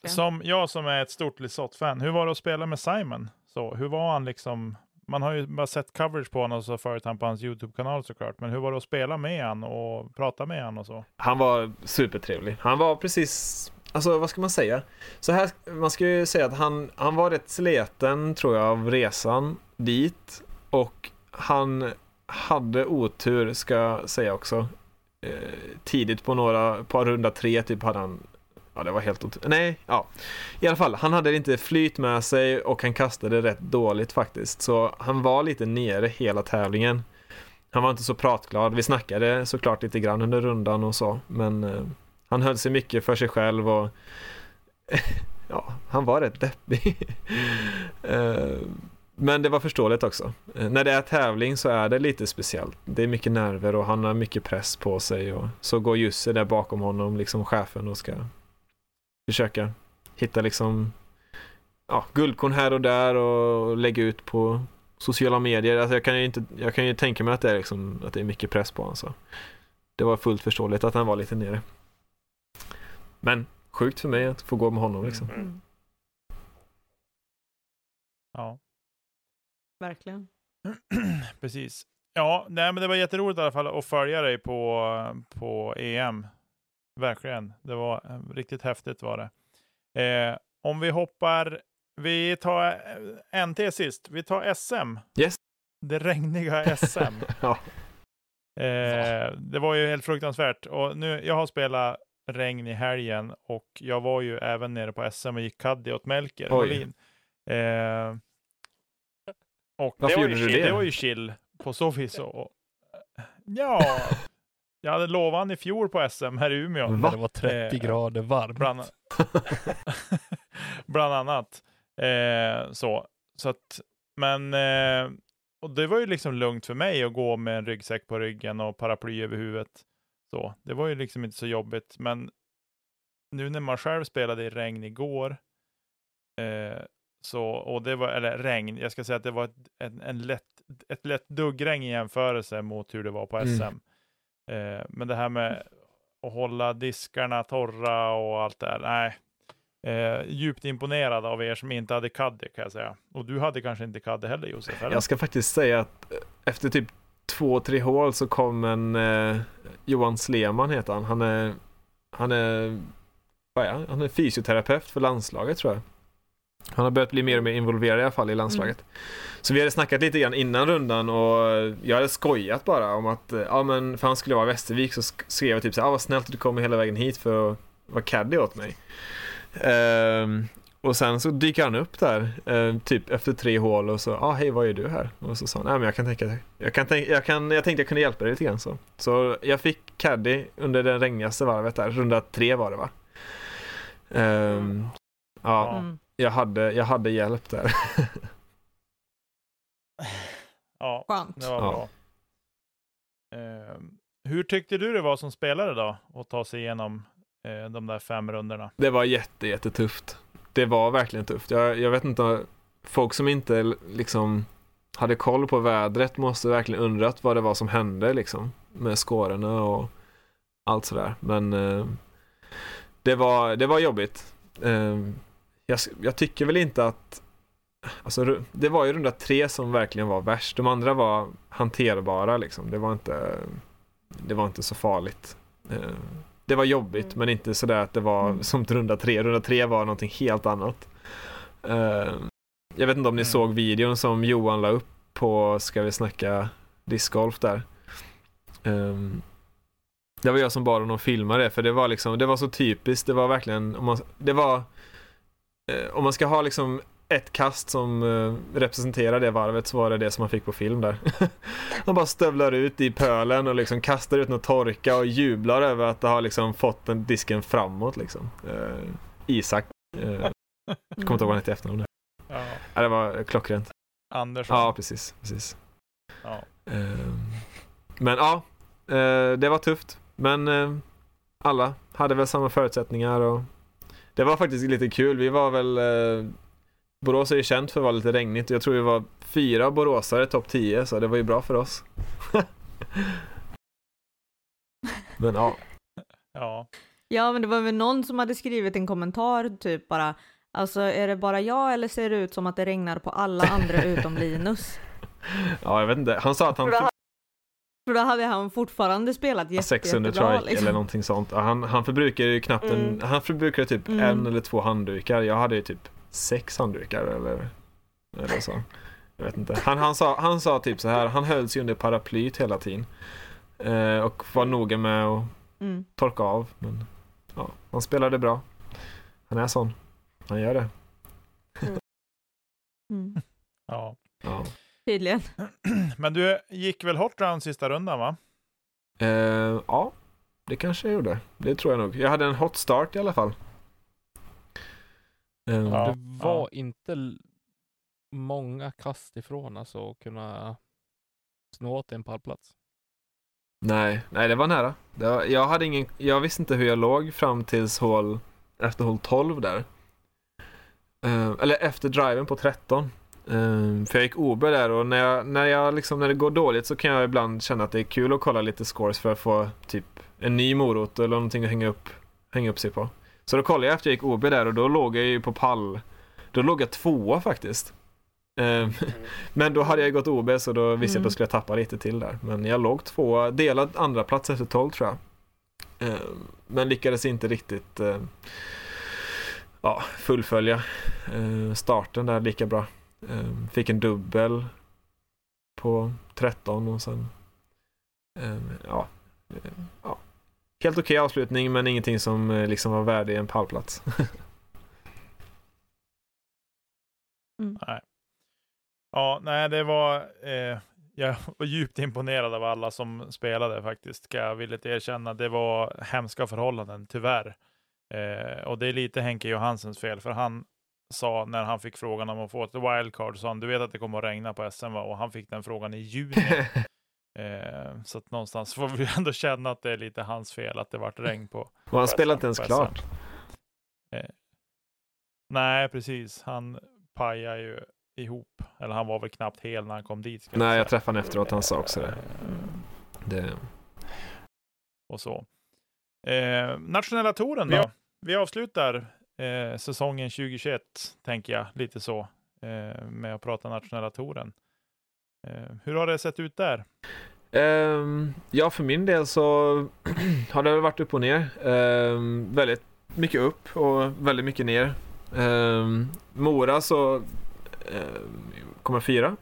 som jag som är ett stort Lisotte-fan, hur var det att spela med Simon? Så, hur var han liksom? Man har ju bara sett coverage på honom och så följt han på hans YouTube-kanal såklart. Men hur var det att spela med han och prata med han och så? Han var supertrevlig. Han var precis, alltså vad ska man säga? Så här, man ska ju säga att han, han var rätt sleten tror jag av resan dit och han hade otur ska jag säga också. Eh, tidigt på några, på runda tre typ hade han Ja, det var helt otroligt. Nej, ja. I alla fall, han hade inte flyt med sig och han kastade rätt dåligt faktiskt. Så han var lite nere hela tävlingen. Han var inte så pratglad. Vi snackade såklart lite grann under rundan och så, men eh, han höll sig mycket för sig själv och ja, han var rätt deppig. Mm. men det var förståeligt också. Eh, när det är tävling så är det lite speciellt. Det är mycket nerver och han har mycket press på sig och så går Jussi där bakom honom, liksom chefen och ska försöka hitta liksom ja, guldkorn här och där och lägga ut på sociala medier. Alltså jag kan ju inte, jag kan ju tänka mig att det är liksom, att det är mycket press på honom så. Det var fullt förståeligt att han var lite nere. Men sjukt för mig att få gå med honom liksom. Mm. Ja, Verkligen. precis. Ja, nej, men det var jätteroligt i alla fall att följa dig på, på EM. Verkligen. Det var eh, riktigt häftigt var det. Eh, om vi hoppar, vi tar eh, NT sist. Vi tar SM. Yes. Det regniga SM. Ja. Eh, det var ju helt fruktansvärt. Och nu, jag har spelat regn i helgen och jag var ju även nere på SM och gick caddy åt Melker. Molin. Eh, och Varför det var, gjorde ju du chill, det? det var ju chill på så vis. Och, och, ja, jag hade lovat han i fjol på SM här i Umeå. Va? Det var 30 Eh, grader varmt. Bland, bland annat. Eh, så. så att, men eh, och det var ju liksom lugnt för mig att gå med en ryggsäck på ryggen och paraply över huvudet. Så. Det var ju liksom inte så jobbigt. Men nu när man själv spelade i regn igår, eh, så, och det var, eller regn, jag ska säga att det var ett, en, en lätt, ett lätt duggregn i jämförelse mot hur det var på Mm. SM. Eh, men det här med att hålla diskarna torra och allt det där, nej. Eh, djupt imponerad av er som inte hade caddy kan jag säga. Och du hade kanske inte caddy heller Josef? Eller? Jag ska faktiskt säga att eh, efter typ två, tre hål så kom en eh, Johan Sleman heter han. Han är, han är, vad är han? Han är fysioterapeut för landslaget tror jag. Han har börjat bli mer och mer involverad i alla fall i landslaget. Så vi hade snackat lite grann innan rundan och jag hade skojat bara om att, eh, ja men för han skulle vara i Västervik så sk- skrev jag typ så här, ah, vad snällt att du kommer hela vägen hit för att vara caddy åt mig. Ehm, och sen så dyker han upp där, eh, typ efter tre hål och så, ja ah, hej vad är du här? Och så sa han, nej men jag kan tänka, jag kan tänka, jag kan, jag tänkte jag kunde hjälpa dig lite grann så. Så jag fick caddy under det regnigaste varvet där, runda tre var det va? Ehm, ja, Ja. Mm. jag, hade, jag hade hjälp där. Ja, Skönt. det var Ja. bra. Eh, hur tyckte du det var som spelare då? Att ta sig igenom eh, de där fem rundorna? Det var jätte, jättetufft. Det var verkligen tufft. Jag, jag vet inte, folk som inte liksom hade koll på vädret måste verkligen undrat vad det var som hände liksom med skårorna och allt sådär. Men eh, det, var, det var jobbigt. Eh, jag, jag tycker väl inte att Alltså, det var ju runda tre som verkligen var värst. De andra var hanterbara liksom. Det var inte, det var inte så farligt. Eh, det var jobbigt Mm. men inte sådär att det var Mm. som runda tre. Runda tre var någonting helt annat. Eh, jag vet inte om ni Mm. såg videon som Johan la upp på Ska vi snacka discgolf där. Ehm, det var jag som bad honom filma det för det var liksom, det var så typiskt. Det var verkligen, om man, det var, eh, om man ska ha liksom ett kast som eh, representerar det varvet så var det det som man fick på film där. Han bara stövlar ut i pölen och liksom kastar ut något torka och jublar över att det har liksom fått den disken framåt liksom. Eh, Isak, eh, jag kommer inte ihåg vad han hette i efternamn. Ja, Ja, det var klockrent. Andersson. Ja, precis. precis. Ja. Ehm, men ja, eh, det var tufft. Men eh, alla hade väl samma förutsättningar och det var faktiskt lite kul. Vi var väl eh, Borås är ju känt för att vara lite regnigt. Jag tror vi var fyra boråsare topp 10 så det var ju bra för oss. men ja, ja. Ja, men det var väl någon som hade skrivit en kommentar typ bara Alltså är det bara jag eller ser det ut som att det regnar på alla andra utom Linus? ja, jag vet inte. Han sa att han För då, hade han fortfarande spelat jätte, 600 jättebra trike liksom. eller någonting sånt. Han, han förbrukar ju knappt en, Mm. han förbrukar typ Mm. en eller två handdukar. Jag hade ju typ sex handdukar eller, eller så. Jag vet inte. Han, han, sa, han sa typ så här, han höll sig under paraplyt hela tiden. Eh, och var noga med att Mm. torka av. Men ja, han spelade bra. Han är sån. Han gör det. Mm. ja. Ja. Tydligen. Men du gick väl hot round sista rundan va? Eh, ja, det kanske jag gjorde. Det tror jag nog. Jag hade en hot start i alla fall. Eh, Ja. det var inte l- många kast ifrån alltså att kunna snå åt en pallplats. Nej, nej det var nära. Det var, jag, hade ingen, jag visste inte hur jag låg fram tills hål, efter hål 12 där. Eh, eller efter driven på 13. Eh, för jag gick OB där och när, jag, när, jag liksom, när det går dåligt så kan jag ibland känna att det är kul att kolla lite scores för att få typ en ny morot eller någonting att hänga upp, hänga upp sig på. Så då kollade jag efter jag gick OB där och då låg jag ju på pall. Då låg jag tvåa faktiskt. Eh, men då hade jag gått OB så då visste jag att Mm. jag skulle tappa lite till där. Men jag låg tvåa, delad andra plats efter 12 tror jag. Eh, men lyckades inte riktigt eh, ja, fullfölja eh, starten där lika bra. Eh, fick en dubbel på 13 och sen ja, ja. Helt okej avslutning men ingenting som eh, liksom var värdig en pallplats. Nej. Ja, nej, det var... Eh, jag var djupt imponerad av alla som spelade faktiskt, ska jag villigt erkänna. Det var hemska förhållanden, tyvärr. Eh, och det är lite Henke Johansens fel, för han sa när han fick frågan om att få ett wildcard, sa han, du vet att det kommer att regna på SM va? Och han fick den frågan i juni. Eh, så att någonstans får vi ändå känna att det är lite hans fel att det vart regn på. och han spelade inte ens klart. Nej, precis. Han pajade ju ihop. Eller han var väl knappt hel när han kom dit. ska Nej, säga. jag träffade honom efteråt, han sa också det. Mm. det och så. Eh, nationella touren då? Ja. Vi avslutar eh, säsongen 2021, tänker jag, lite så, eh, med att prata nationella touren. Eh, hur har det sett ut där? Um, ja, för min del så har det varit upp och ner. Um, väldigt mycket upp och väldigt mycket ner. Um, Mora så um, kommer fyra.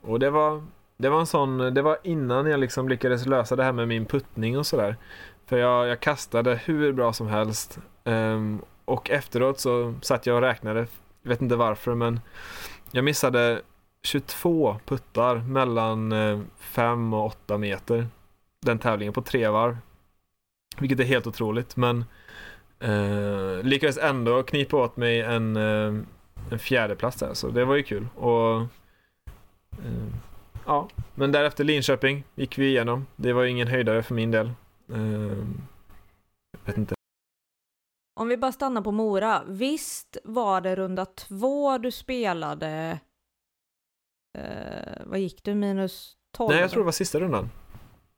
Och det var, det var en sån, det var innan jag liksom lyckades lösa det här med min puttning och sådär. För jag, jag kastade hur bra som helst. Och efteråt så satt jag och räknade, jag vet inte varför men jag missade 22 puttar mellan eh, 5 och 8 meter. Den tävlingen på tre varv. Vilket är helt otroligt men Eh, lyckades ändå knipa åt mig en, eh, en fjärdeplats där, så det var ju kul. Och, eh, ja, men därefter Linköping gick vi igenom. Det var ju ingen höjdare för min del. Eh, jag vet inte. Om vi bara stannar på Mora, visst var det runda två du spelade, eh, vad gick du, minus 12? Nej, jag tror det var sista rundan.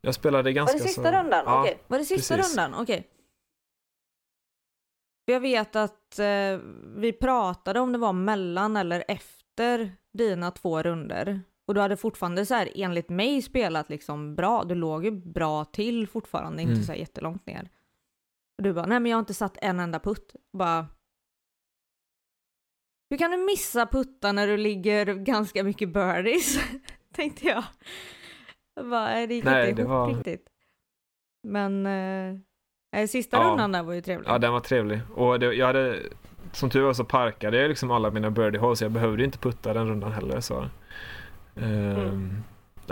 Jag spelade ganska Var det sista så... rundan? Ja, Okej, var det sista precis. rundan? Okej. Jag vet att eh, vi pratade om det var mellan eller efter dina två runder och du hade fortfarande så här enligt mig spelat liksom bra. Du låg ju bra till fortfarande, inte Mm. så här jättelångt ner. Och du bara, nej men jag har inte satt en enda putt. Bara, hur kan du missa putta när du ligger ganska mycket birdies? Tänkte jag. jag bara, det gick Nej, inte det ihop var- riktigt. Men eh, sista Ja. rundan där var ju trevlig. Ja, den var trevlig. Och det, jag hade, som tur var så parkade jag liksom alla mina birdie holes, så jag behövde inte putta den rundan heller. Så. Ehm,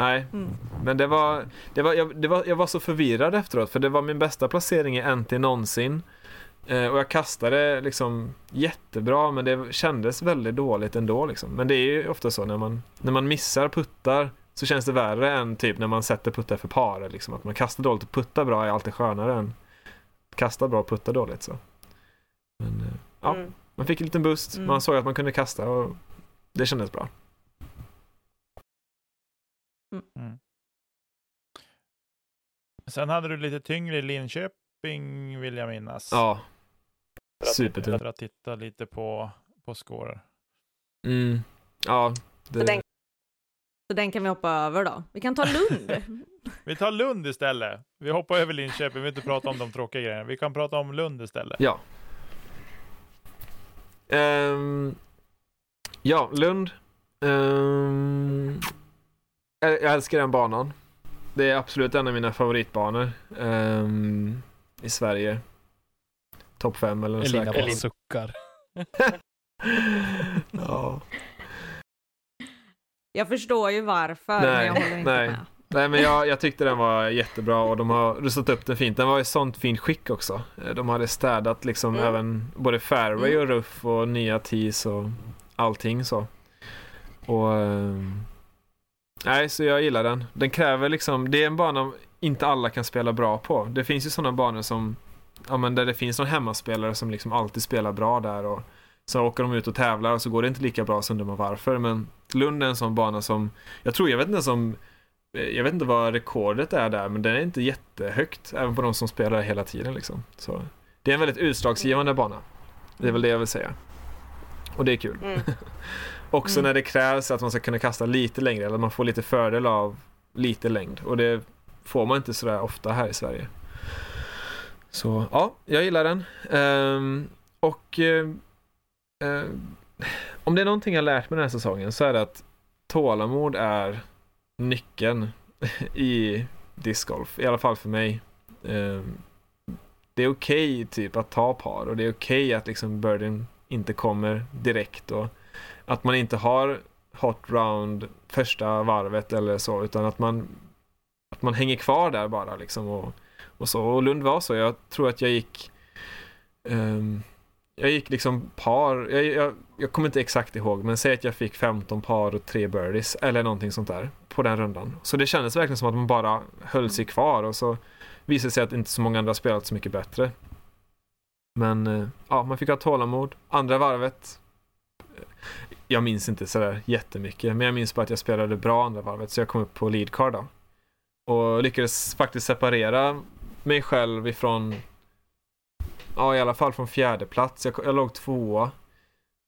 Nej, Mm. men det var, det var, jag, det var, jag var så förvirrad efteråt, för det var min bästa placering i NT någonsin. Eh, och jag kastade liksom jättebra, men det kändes väldigt dåligt ändå. Liksom. Men det är ju ofta så när man, när man missar puttar så känns det värre än typ när man sätter puttar för par. Liksom. Att man kastar dåligt och puttar bra är alltid skönare än kasta bra och putta dåligt. Så. Men, eh, ja, Mm. man fick en liten boost, Mm. man såg att man kunde kasta och det kändes bra. Sen hade du lite tyngre i Linköping vill jag minnas. Ja, supertungt. För att titta lite på, på scorer. Mm. Ja, Så, det, den, så den kan vi hoppa över då. Vi kan ta Lund. Vi tar Lund istället. Vi hoppar över Linköping, vi vill inte prata om de tråkiga grejerna. Vi kan prata om Lund istället. Ja. Ehm, ja, Lund. Ehm, jag jag älskar den banan. Det är absolut en av mina favoritbanor ehm, i Sverige. Topp fem eller något Elina bara suckar. ja. Jag förstår ju varför, Nej, men jag håller inte nej. med. Nej men jag, jag tyckte den var jättebra och de har rustat upp den fint. Den var i sånt fint skick också. Eh, De hade städat liksom Mm. även både fairway och ruff och nya tees och allting så. Och ehm, Nej, så jag gillar den. Den kräver liksom, det är en bana inte alla kan spela bra på. Det finns ju sådana banor som, ja men där det finns någon hemmaspelare som liksom alltid spelar bra där och så åker de ut och tävlar och så går det inte lika bra så undrar man varför. Men Lund är en sån bana som, jag tror, jag vet inte som jag vet inte vad rekordet är där, men den är inte jättehögt, även på de som spelar hela tiden liksom. Så det är en väldigt utslagsgivande bana. Det är väl det jag vill säga. Och det är kul. Mm. Också Mm. när det krävs att man ska kunna kasta lite längre, eller man får lite fördel av lite längd. Och det får man inte sådär ofta här i Sverige. Så ja, jag gillar den. Ehm, och eh, om det är någonting jag lärt mig den här säsongen så är det att tålamod är nyckeln i discgolf, i alla fall för mig. Ehm, det är okej typ att ta par och det är okej att liksom birdien inte kommer direkt och att man inte har hot round första varvet eller så utan att man att man hänger kvar där bara liksom och, och så. Och Lund var så. Jag tror att jag gick um, jag gick liksom par, jag, jag, jag kommer inte exakt ihåg, men säg att jag fick 15 par och tre birdies eller någonting sånt där på den rundan. Så det kändes verkligen som att man bara höll sig kvar och så visade det sig att inte så många andra spelat så mycket bättre. Men eh, ja, man fick ha tålamod. Andra varvet, jag minns inte sådär jättemycket, men jag minns bara att jag spelade bra andra varvet, så jag kom upp på lead card då. Och lyckades faktiskt separera mig själv ifrån Ja, i alla fall från fjärde plats. Jag, jag låg tvåa.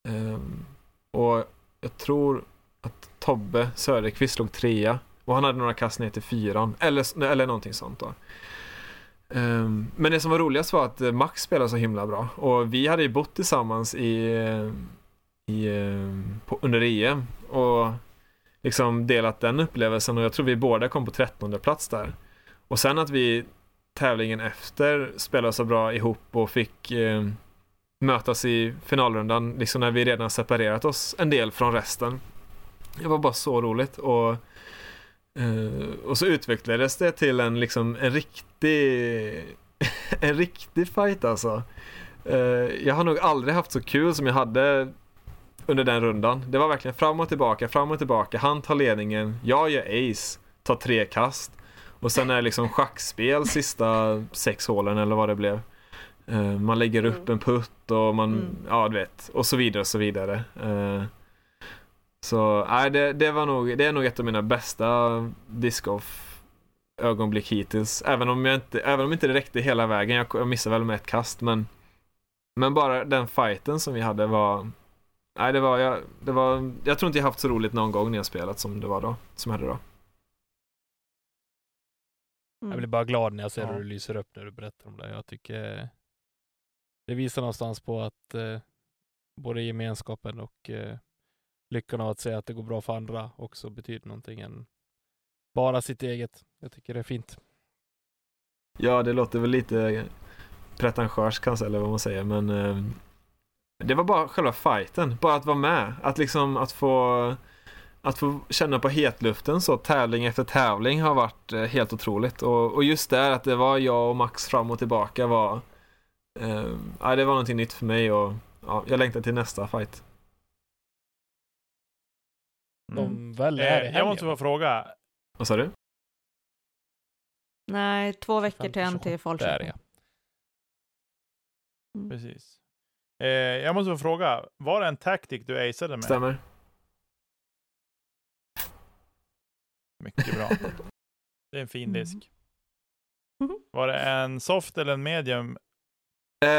Um, och jag tror att Tobbe Söderqvist låg trea. Och han hade några kast ner till fyran. Eller, eller någonting sånt då. Um, men det som var roligast var att eh, Max spelade så himla bra. Och vi hade ju bott tillsammans i, eh, i, eh, på, under EM. Och liksom delat den upplevelsen. Och jag tror vi båda kom på trettonde plats där. Och sen att vi tävlingen efter spelade så bra ihop och fick eh, mötas i finalrundan, liksom när vi redan separerat oss en del från resten. Det var bara så roligt och, eh, och så utvecklades det till en liksom en riktig en riktig fight alltså. Eh, jag har nog aldrig haft så kul som jag hade under den rundan. Det var verkligen fram och tillbaka, fram och tillbaka. Han tar ledningen, jag gör ace, tar tre kast. Och sen är det liksom schackspel sista sex hålen eller vad det blev. Eh, man lägger upp en putt och man, Mm. ja du vet, och så vidare och så vidare. Eh, så nej, det, det var nog, det är nog ett av mina bästa discgolf ögonblick hittills. Även om jag inte, även om inte det räckte hela vägen. Jag, jag missade väl med ett kast men men bara den fighten som vi hade var Nej det var, jag, det var, jag tror inte jag haft så roligt någon gång när jag spelat som det var då, som jag hade då. Jag Mm. blir bara glad när jag ser Ja. hur du lyser upp när du berättar om det. Jag tycker det visar någonstans på att eh, både gemenskapen och eh, lyckan av att säga att det går bra för andra också betyder någonting än bara sitt eget. Jag tycker det är fint. Ja, det låter väl lite pretentiöst kanske, eller vad man säger, men eh, det var bara själva fighten, bara att vara med, att liksom att få att få känna på hetluften så tävling efter tävling har varit eh, helt otroligt och, och just där att det var jag och Max fram och tillbaka var eh, ja, det var någonting nytt för mig och ja, jag längtar till nästa fight. Mm. De väl är Eh, jag måste få fråga. Vad sa du? Nej, två veckor till en 5-27. till Där Falköping. ja. Mm. Precis. Eh, jag måste få fråga. Var det en tactic du aceade med? Stämmer. Mycket bra. Det är en fin Mm. disk. Mhm. Var det en soft eller en medium? Eh,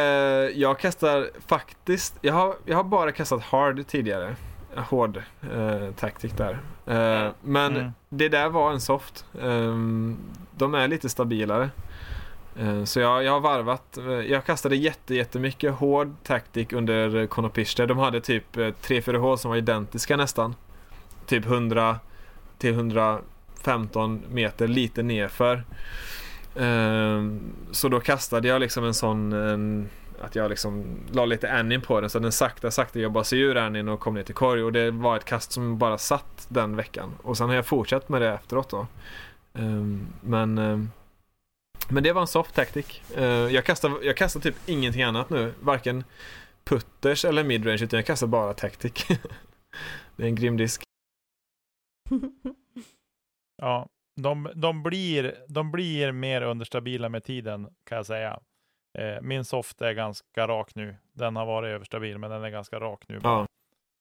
jag kastar faktiskt, jag har, jag har bara kastat hard tidigare. Hård eh, taktik där. Eh, men Mm. det där var en soft. Ehm, de är lite stabilare. Eh, så jag, jag har varvat. Eh, jag kastade jätte, jättemycket hård taktik under Konopiste. De hade typ eh, 3-4 hål som var identiska nästan. Typ 100 till 115 meter lite nerför. Ehm, så då kastade jag liksom en sån en, att jag liksom la lite annin på den så den sakta sakta jobbade sig ur annin och kom ner till korg och det var ett kast som bara satt den veckan och sen har jag fortsatt med det efteråt då. Ehm, men ehm, men det var en soft tactic. Uh, jag, kastar, jag kastar typ ingenting annat nu. Varken putters eller midrange utan jag kastar bara tactic. det är en grym disk. Ja, de, de, blir, de blir mer understabila med tiden kan jag säga. Eh, min soft är ganska rak nu. Den har varit överstabil, men den är ganska rak nu. Ja.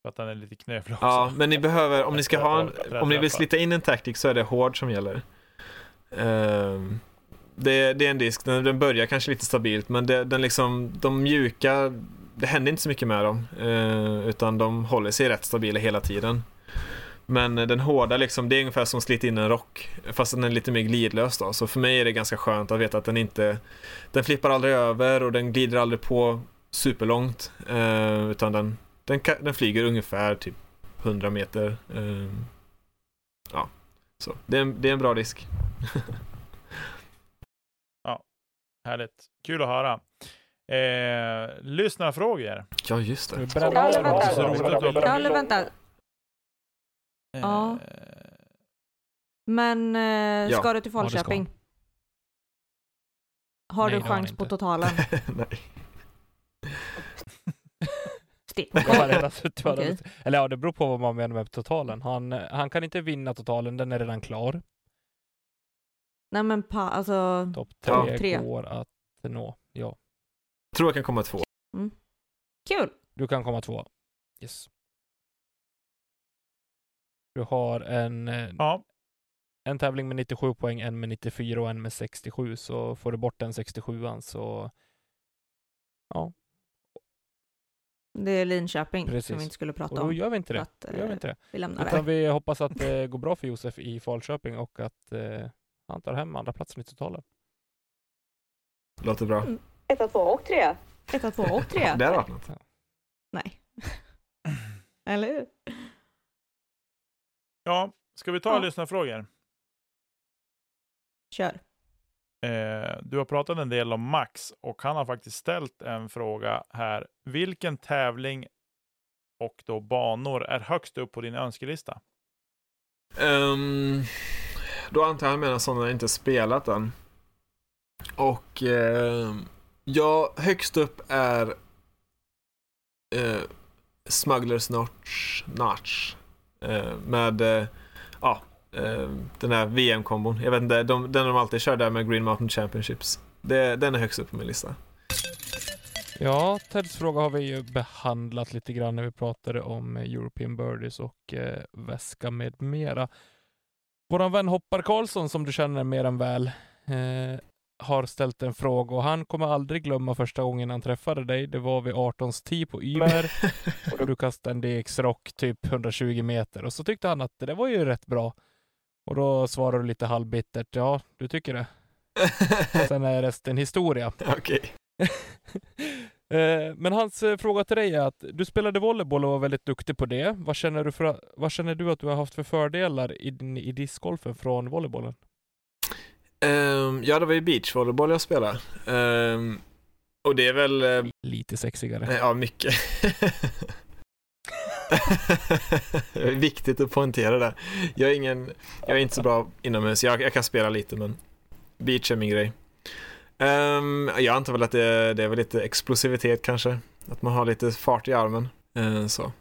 För att den är lite knövlig också. Ja, men ni behöver, om ni ska ha en, om ni vill slita in en tactic så är det hård som gäller. Ehm, det, det är en disk, den, den börjar kanske lite stabilt men det, den liksom, de mjuka, det händer inte så mycket med dem. eh, utan de håller sig rätt stabila hela tiden. Men eh, den hårda liksom, det är ungefär som att slita in en rock. Fast den är lite mer glidlös då. Så för mig är det ganska skönt att veta att den inte, den flippar aldrig över och den glider aldrig på superlångt. eh, utan den, den, den flyger ungefär typ 100 meter. eh, ja, så det är, en, det är en bra disk. Härligt. Kul att höra. Eh, lyssnarfrågor. Ja, just det. Ja, dem? vänta. Så roligt att du har Ja, eller vänta. Eh, Ja. Men eh, Ja, ska du till ja, det ska Falköping? Har Nej, du chans på totalen? Nej. Okej. Eller ja, det beror på vad man menar med totalen. Han, han kan inte vinna totalen, den är redan klar. Nej men pa, alltså, Topp Ja. tre, Tre. går att nå. Ja, Tror jag kan komma två. kul. du kan komma två. Yes. Du har en, eh, Ja, en tävling med 97 poäng, en med 94 och en med 67. Så får du bort den 67an så ja, Det är Linköping Precis. som vi inte skulle och prata då om. gör vi inte det. att, Då gör vi eh, inte det. vi lämnar Utan det. vi hoppas att det går bra för Josef i Falköping och att eh, han tar hem andra platsen i totalen. Låter bra. Mm. Etta, två och tre. Etta, två och tre. Det hade varit något. Nej. Eller hur? ja. ska vi ta Ja. lyssnarfrågor? Kör. Eh, du har pratat en del om Max och han har faktiskt ställt en fråga här. Vilken tävling och då banor är högst upp på din önskelista? Ehm, då antar jag han menar sådana jag inte spelat än. Och eh, Ja, högst upp är eh, Smugglers Notch, Notch eh, med eh, ja, eh, den här VM-kombon. Jag vet inte, de, den de alltid kör där med Green Mountain Championships. Det, den är högst upp på min lista. Ja, Teds fråga har vi ju behandlat lite grann när vi pratade om European Birdies och eh, väska med mera. Våran vän Hoppar Karlsson, som du känner mer än väl, eh, har ställt en fråga och han kommer aldrig glömma första gången han träffade dig. Det var vid 18s tid på Ymer och du kastade en DX-rock typ 120 meter och så tyckte han att det där var ju rätt bra. Och då svarade du lite halvbittert, ja, du tycker det. Sen är resten historia. Okej. Eh, Men hans eh, fråga till dig är att du spelade volleyboll och var väldigt duktig på det. Vad känner du, för, vad känner du att du har haft för fördelar i, din- i discgolfen från volleybollen? Ehm, ja, det var ju beachvolleyboll jag spelade. Ehm, och det är väl, eh, Lite sexigare. Eh, Ja, mycket. det är viktigt att poängtera det. Jag är, ingen, jag är inte så bra inomhus. Jag, jag kan spela lite, men beach är min grej. Ehm, jag antar väl att det, det är väl lite explosivitet kanske. Att man har lite fart i armen. Eh, så.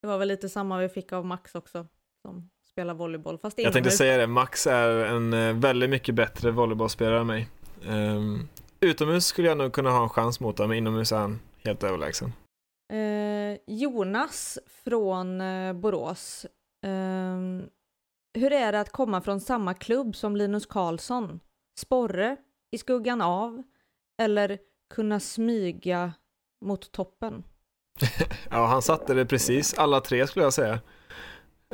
Det var väl lite samma vi fick av Max också, som spelar volleyboll. Fast Jag tänkte säga det, Max är en eh, väldigt mycket bättre volleybollspelare än mig. Ehm, utomhus skulle jag nog kunna ha en chans mot honom, men inomhus är han helt överlägsen. Eh, Jonas från eh, Borås. Hur är det att komma från samma klubb som Linus Karlsson? Sporre, i skuggan av, eller kunna smyga mot toppen? Ja, han satte det precis, alla tre skulle jag säga.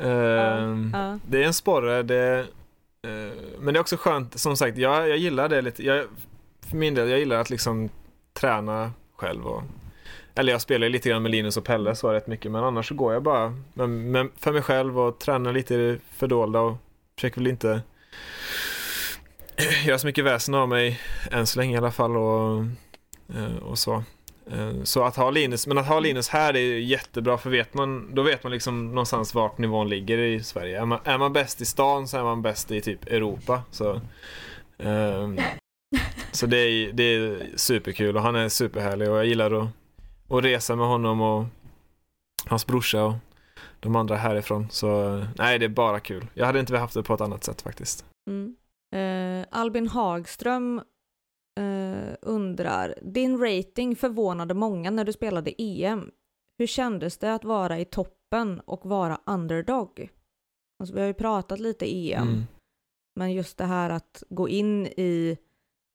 Ehm, Ja. Det är en sporre, det, eh, men det är också skönt, som sagt, jag, jag gillar det lite. Jag, för min del, jag gillar att liksom träna själv. Och, eller jag spelar lite grann med Linus och Pelle så rätt mycket, men annars så går jag bara med, med, för mig själv och tränar lite i det fördolda och försöker väl inte göra så mycket väsen av mig än så länge i alla fall och, eh, och så. Eh, Så att ha Linus, men att ha Linus här är ju jättebra för vet man, då vet man liksom någonstans vart nivån ligger i Sverige. Är man, är man bäst i stan så är man bäst i typ Europa. Så, ehm, så det, är, det är superkul och han är superhärlig och jag gillar att, att resa med honom och hans brorsa och de andra härifrån. Så nej, det är bara kul. Jag hade inte haft det på ett annat sätt faktiskt. Mm. Eh, Albin Hagström eh, undrar, din rating förvånade många när du spelade EM. Hur kändes det att vara i toppen och vara underdog? Alltså, vi har ju pratat lite EM, Mm. men just det här att gå in i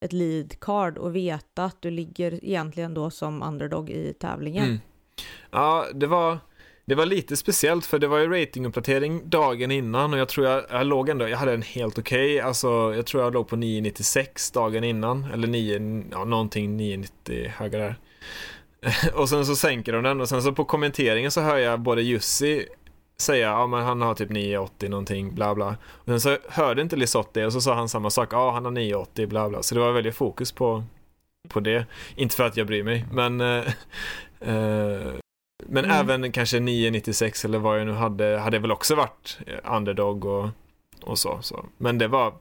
ett lead card och veta att du ligger egentligen då som underdog i tävlingen. Mm. Ja, det var, det var lite speciellt för det var ju ratinguppdatering dagen innan och jag tror jag, jag låg ändå, jag hade en helt okej, alltså jag tror jag låg på 996 dagen innan, eller 9, ja någonting 990 höga där. och sen så sänker de den och sen så på kommenteringen så hör jag både Jussi säga, ja men han har typ 980 någonting, bla bla. Och sen så hörde inte Lisotte och så sa han samma sak, ja han har 980, bla bla. Så det var väldigt fokus på, på det. Inte för att jag bryr mig, men eh, eh, men Mm. även kanske 996 eller vad jag nu hade, hade väl också varit eh, underdog och, och så, så. Men det var,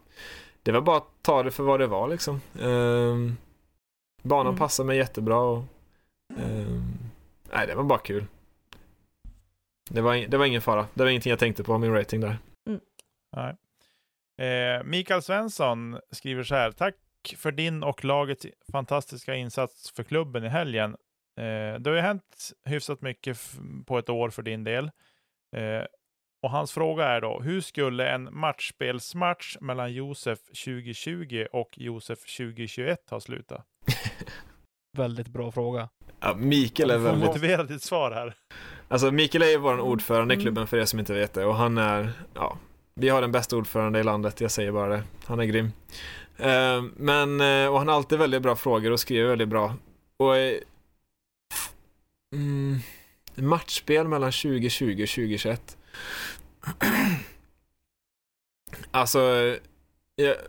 det var bara att ta det för vad det var liksom. Ehm, banan Mm. passade mig jättebra och ehm, nej, det var bara kul. Det var, det var ingen fara. Det var ingenting jag tänkte på, min rating där. Nej. Eh, Mikael Svensson skriver så här. Tack för din och lagets fantastiska insats för klubben i helgen. Eh, det har ju hänt hyfsat mycket på ett år för din del. Eh, och hans fråga är då, hur skulle en matchspelsmatch mellan Josef 2020 och Josef 2021 ha slutat? Väldigt bra fråga. Ja, Mikael är väldigt... motivera ditt svar här. Alltså Mikael är ju vår ordförande i Mm. klubben för er som inte vet det och han är, ja, vi har den bästa ordförande i landet, jag säger bara det. Han är grym. Eh, men, eh, och han har alltid väldigt bra frågor och skriver väldigt bra. Och eh, mm, matchspel mellan 2020 och 2021. alltså,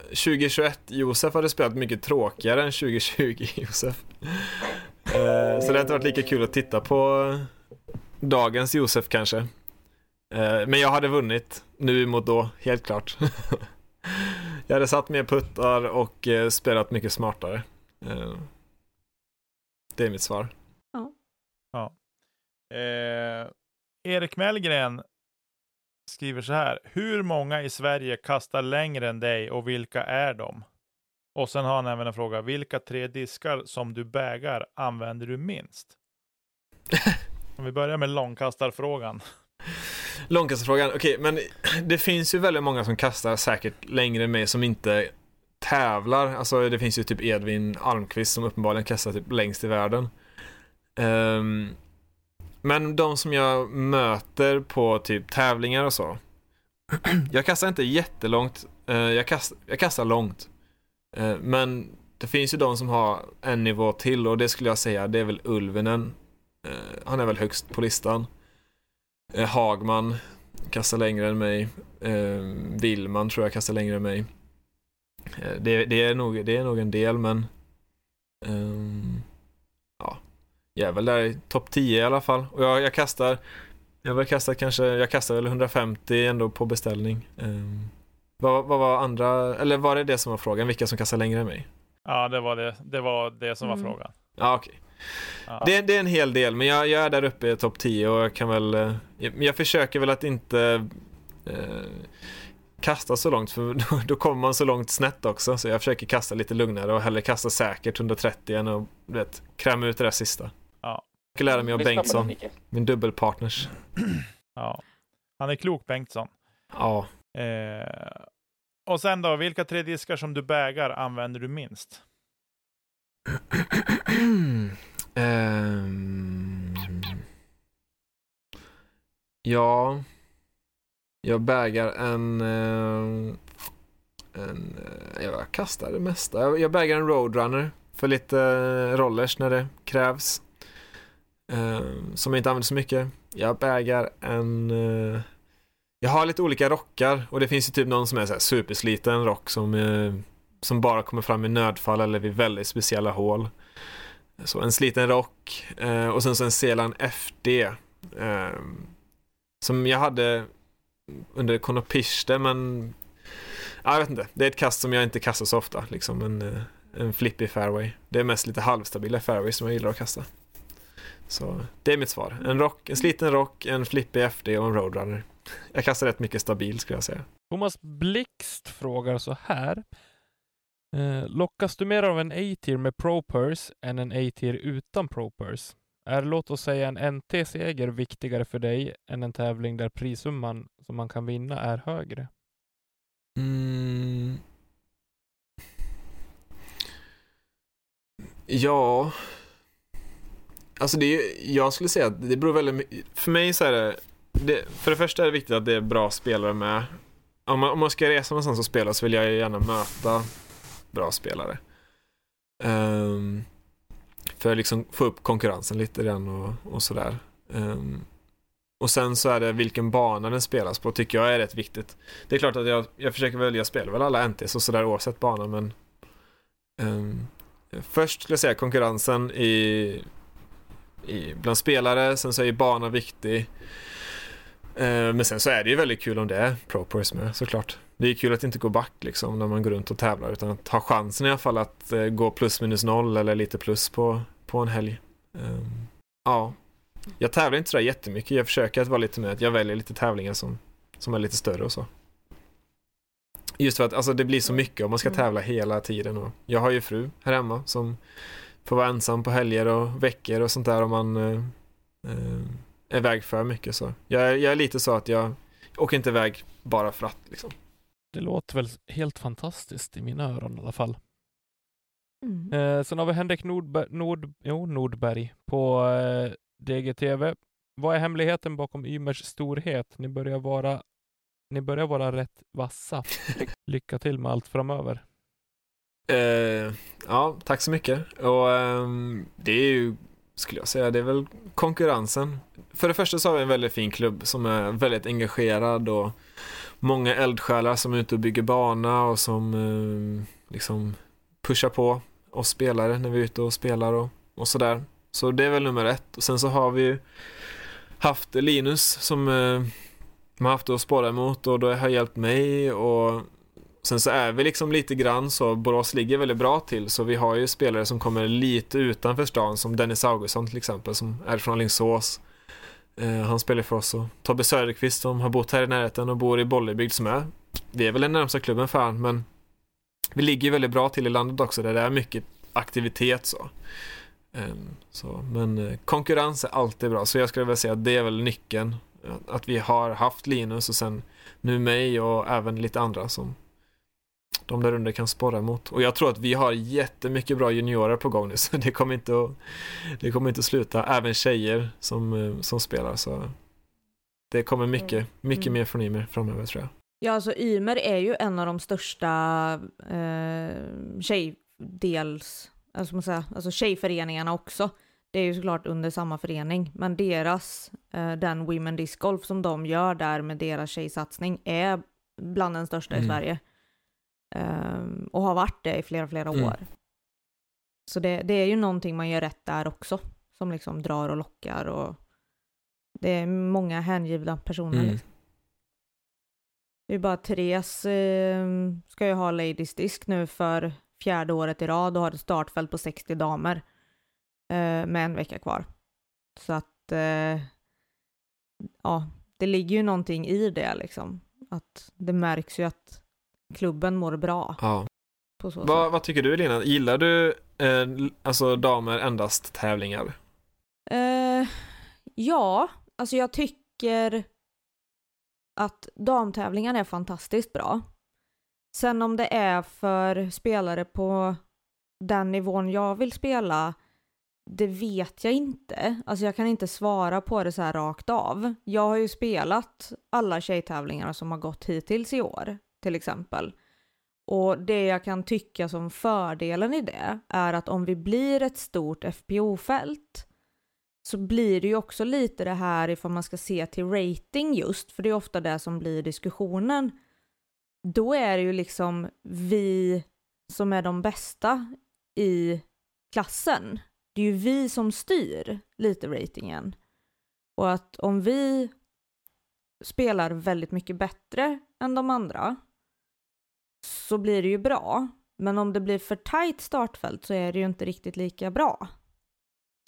2021, Josef hade spelat mycket tråkigare än 2020, Josef. Eh, så det har inte varit lika kul att titta på dagens Josef kanske. Eh, men jag hade vunnit nu mot då, helt klart. jag hade satt mer puttar och eh, spelat mycket smartare. Det är mitt svar. Eh, Erik Mellgren skriver så här. Hur många i Sverige kastar längre än dig och vilka är de? Och sen har han även en fråga. Vilka tre diskar som du bägar använder du minst? Om vi börjar med långkastarfrågan. Långkastarfrågan, okej, men det finns ju väldigt många som kastar säkert längre än mig som inte tävlar. Alltså det finns ju typ Edvin Almqvist som uppenbarligen kastar typ längst i världen. Ehm, men de som jag möter på typ tävlingar och så. jag kastar inte jättelångt, eh, jag, kast, jag kastar långt. Eh, men det finns ju de som har en nivå till och det skulle jag säga, det är väl Ulvenen. Eh, han är väl högst på listan. Hagman kastar längre än mig. Willman tror jag kastar längre än mig. Det, det, är nog, det är nog en del, men Um jag är väl där i topp 10 i alla fall. Och jag, jag kastar, jag väl kastat kanske, jag kastar väl 150 ändå på beställning. Ehm, vad, vad var andra, eller var det det som var frågan, vilka som kastar längre än mig? Ja, det var det, det, var det som var Mm. frågan. Ja, okej. Ja. Det, det är en hel del, men jag, jag är där uppe i topp 10 och jag kan väl, eh, jag, jag försöker väl att inte eh, kasta så långt, för då, då kommer man så långt snett också, så jag försöker kasta lite lugnare och hellre kasta säkert 130 än att, du vet, kräma ut det där sista. Ja. Jag ska lära mig av Bengtsson, min dubbelpartners. Ja. Han är klok, Bengtsson. Ja, Eh, och sen då, vilka tre diskar som du bägar använder du minst? Ehm, ja, jag bägar en, eh, en eh, jag kastar det mesta. Jag, bägar en Roadrunner för lite eh, rollers när det krävs. Som jag inte använder så mycket. Jag bägar en jag har lite olika rockar och det finns ju typ någon som är så här supersliten rock som, som bara kommer fram i nödfall eller vid väldigt speciella hål. Så en sliten rock och sen så en Selan FD. Som jag hade under Konopiste men jag vet inte. Det är ett kast som jag inte kastar så ofta. Liksom en, eh, en flippy fairway. Det är mest lite halvstabila fairways som jag gillar att kasta. Så det är mitt svar. En, rock, en sliten rock, en flippy FD och en roadrunner. Jag kastar rätt mycket stabil skulle jag säga. Thomas Blixt frågar så här. Eh, lockas du mer av en A-tier med ProPurs än en A-tier utan ProPurs? Är låt oss säga en NT-seger viktigare för dig än en tävling där prissumman som man kan vinna är högre? Mm. Ja. Alltså det är, jag skulle säga att det beror väldigt mycket. För mig så är det, det, för det första är det viktigt att det är bra spelare med. Om man, om man ska resa någonstans och spela så vill jag ju gärna möta bra spelare. Um för att liksom få upp konkurrensen lite grann och, och sådär. Um, och sen så är det vilken bana den spelas på tycker jag är rätt viktigt. Det är klart att jag, jag försöker välja, jag spelar väl alla NTs och sådär oavsett bana men um, Först skulle jag säga konkurrensen i, i, bland spelare, sen så är ju bana viktig. Uh, men sen så är det ju väldigt kul om det är ProPoise med såklart. Det är kul att inte gå back liksom när man går runt och tävlar utan att ha chansen i alla fall att eh, gå plus minus noll eller lite plus på, på en helg. Ehm, ja, jag tävlar inte sådär jättemycket. Jag försöker att vara lite med att jag väljer lite tävlingar som, som är lite större och så. Just för att alltså, det blir så mycket om man ska Mm. tävla hela tiden. Och jag har ju fru här hemma som får vara ensam på helger och veckor och sånt där om man eh, eh, är iväg för mycket. Så. Jag, är- jag är lite så att jag åker inte iväg bara för att. Liksom. Det låter väl helt fantastiskt i mina öron i alla fall. Mm. Eh, sen har vi Henrik Nordberg, Nord, jo, Nordberg på eh, DGTV. Vad är hemligheten bakom Ymers storhet? Ni börjar vara, ni börjar vara rätt vassa. Lycka till med allt framöver. Eh, ja, tack så mycket. Och ehm, det är ju, skulle jag säga, det är väl konkurrensen. För det första så har vi en väldigt fin klubb som är väldigt engagerad och många eldsjälar som är ute och bygger bana och som eh, liksom pushar på oss spelare när vi är ute och spelar och, och sådär. Så det är väl nummer ett. Och sen så har vi ju haft Linus som eh, man har haft att spara emot och då har hjälpt mig och Sen så är vi liksom lite grann så, Borås ligger väldigt bra till, så vi har ju spelare som kommer lite utanför stan, som Dennis Augustsson till exempel, som är från Alingsås. Eh, han spelar för oss och Tobbe Söderqvist som har bott här i närheten och bor i Bollebygd som är, vi är väl den närmsta klubben för han, men vi ligger väldigt bra till i landet också, där det är mycket aktivitet så. Ehm, så men eh, konkurrens är alltid bra, så jag skulle vilja säga att det är väl nyckeln. Eh, att vi har haft Linus och sen nu mig och även lite andra som de där under kan sporra emot. Och jag tror att vi har jättemycket bra juniorer på gång nu, så det kommer inte att, det kommer inte att sluta. Även tjejer som, eh, som spelar, så det kommer mycket, Mm. mycket Mm. mer från Ymer framöver tror jag. Ja, alltså Ymer är ju en av de största eh, tjejdels, alltså, man säga, alltså tjejföreningarna också. Det är ju såklart under samma förening, men deras, eh, den Women Disc Golf som de gör där med deras tjejsatsning är bland den största i Mm. Sverige. Ehm, och har varit det i flera, flera Mm. år. Så det, det är ju någonting man gör rätt där också, som liksom drar och lockar och det är många hängivna personer. Mm. Liksom. Det är bara Therese eh, ska ju ha Ladies Disc nu för fjärde året i rad och har ett startfält på 60 damer eh, med en vecka kvar. Så att eh, ja, det ligger ju någonting i det liksom. Att det märks ju att klubben mår bra Ja. Vad, vad tycker du Lina? Gillar du eh, alltså damer endast tävlingar? Eh, ja, alltså jag tycker att damtävlingar är fantastiskt bra. Sen om det är för spelare på den nivån jag vill spela, det vet jag inte. Alltså jag kan inte svara på det så här rakt av. Jag har ju spelat alla tjejtävlingar som har gått hittills i år, till exempel. Och det jag kan tycka som fördelen i det är att om vi blir ett stort FPO-fält så blir det ju också lite det här ifall man ska se till rating just, för det är ofta det som blir diskussionen. Då är det ju liksom vi som är de bästa i klassen. Det är ju vi som styr lite ratingen. Och att om vi spelar väldigt mycket bättre än de andra så blir det ju bra. Men om det blir för tajt startfält så är det ju inte riktigt lika bra.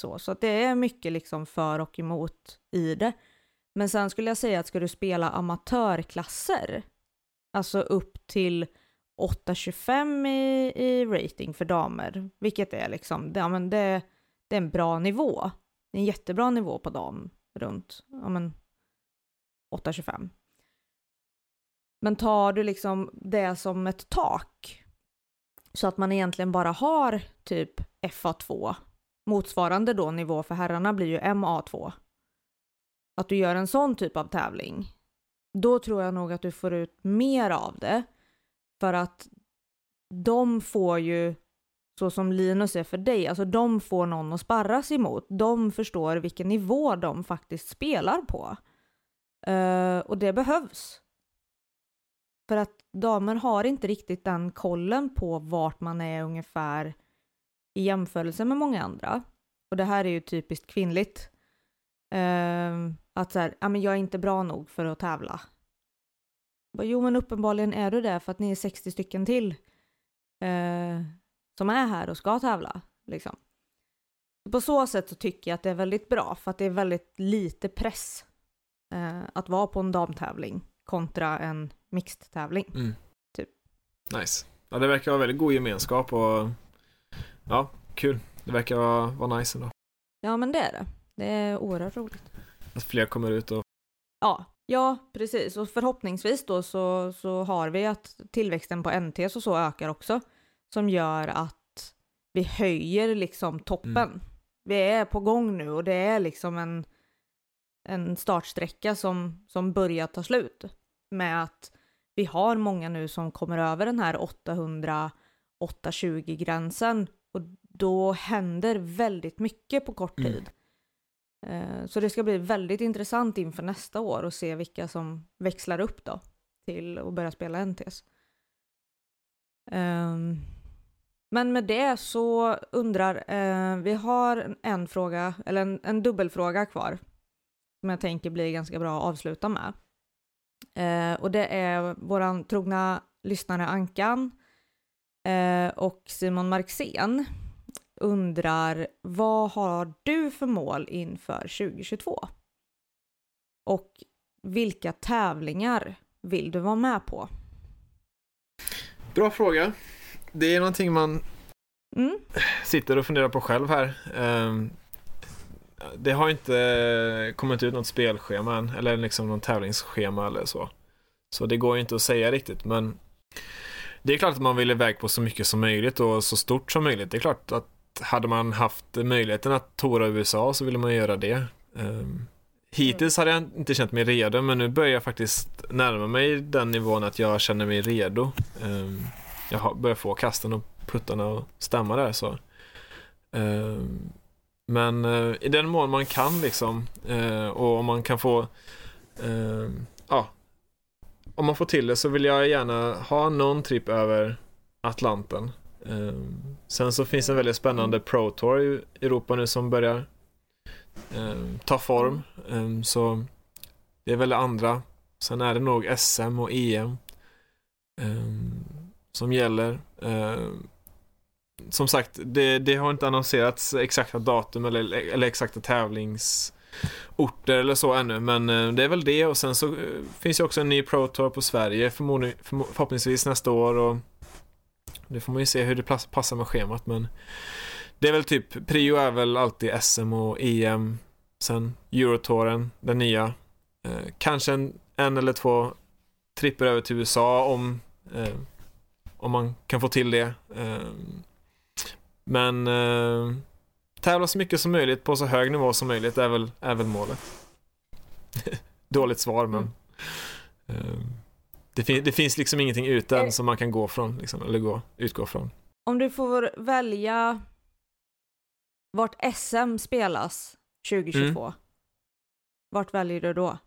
Så, så att det är mycket liksom för och emot i det. Men sen skulle jag säga att ska du spela amatörklasser, alltså upp till 8,25 i, i rating för damer, vilket är liksom, det, ja, men det, det är en bra nivå. Det är en jättebra nivå på dam, runt ja, men 8,25. Men tar du liksom det som ett tak, så att man egentligen bara har typ FA2, motsvarande då nivå för herrarna blir ju MA2. Att du gör en sån typ av tävling, då tror jag nog att du får ut mer av det. För att de får ju, så som Linus är för dig, alltså de får någon att sparras emot. De förstår vilken nivå de faktiskt spelar på. Uh, och det behövs. För att damer har inte riktigt den kollen på vart man är ungefär i jämförelse med många andra. Och det här är ju typiskt kvinnligt. Eh, att så här, ja men jag är inte bra nog för att tävla. Bara, jo men uppenbarligen är du det för att ni är 60 stycken till eh, som är här och ska tävla. Liksom. På så sätt så tycker jag att det är väldigt bra för att det är väldigt lite press eh, att vara på en damtävling kontra en mixed tävling. Mm. Typ. Nice. Ja, det verkar vara väldigt god gemenskap och ja, kul. Det verkar vara, vara nice ändå. Ja men det är det. Det är oerhört roligt. Att fler kommer ut och Ja, ja precis. Och förhoppningsvis då så, så har vi att tillväxten på NTs och så ökar också. Som gör att vi höjer liksom toppen. Mm. Vi är på gång nu och det är liksom en, en startsträcka som, som börjar ta slut. Med att vi har många nu som kommer över den här 800-820 gränsen. Och då händer väldigt mycket på kort Mm. tid. Eh, Så det ska bli väldigt intressant inför nästa år och se vilka som växlar upp då till att börja spela NTS. Ehm, Men med det så undrar, eh, vi har en fråga, eller en, en dubbelfråga kvar, som jag tänker blir ganska bra att avsluta med. Eh, och det är våran trogna lyssnare Ankan eh, och Simon Marxén undrar vad har du för mål inför 2022? Och vilka tävlingar vill du vara med på? Bra fråga. Det är någonting man Mm. sitter och funderar på själv här. Det har inte eh, kommit ut något spelschema än, eller liksom någon tävlingsschema eller så. Så det går ju inte att säga riktigt, men det är klart att man vill iväg på så mycket som möjligt och så stort som möjligt. Det är klart att hade man haft möjligheten att tora USA så ville man göra det. Ehm, hittills hade jag inte känt mig redo, men nu börjar jag faktiskt närma mig den nivån att jag känner mig redo. Ehm, jag börjar få kasten och puttarna att stämma där så. Ehm, men eh, i den mån man kan liksom eh, och om man kan få eh, ja, om man får till det så vill jag gärna ha någon tripp över Atlanten. Eh, sen så finns en väldigt spännande Pro Tour i Europa nu som börjar eh, ta form. Så det är väl det andra. Sen är det nog SM och EM som gäller. Som sagt, det, det har inte annonserats exakta datum eller, eller exakta tävlingsorter eller så ännu. Men eh, det är väl det och sen så eh, finns ju också en ny Pro Tour på Sverige förmodligen, förhoppningsvis nästa år. Och det får man ju se hur det passar med schemat men det är väl typ, prio är väl alltid SM och EM. Sen Eurotouren, den nya. Eh, kanske en, en eller två tripper över till USA om, eh, om man kan få till det. Eh, men eh, tävla så mycket som möjligt på så hög nivå som möjligt är väl, är väl målet. Dåligt svar men eh, det, fin- det finns liksom ingenting utan som man kan gå från, liksom, eller gå, utgå från. Om du får välja vart SM spelas 2022, vart väljer du då?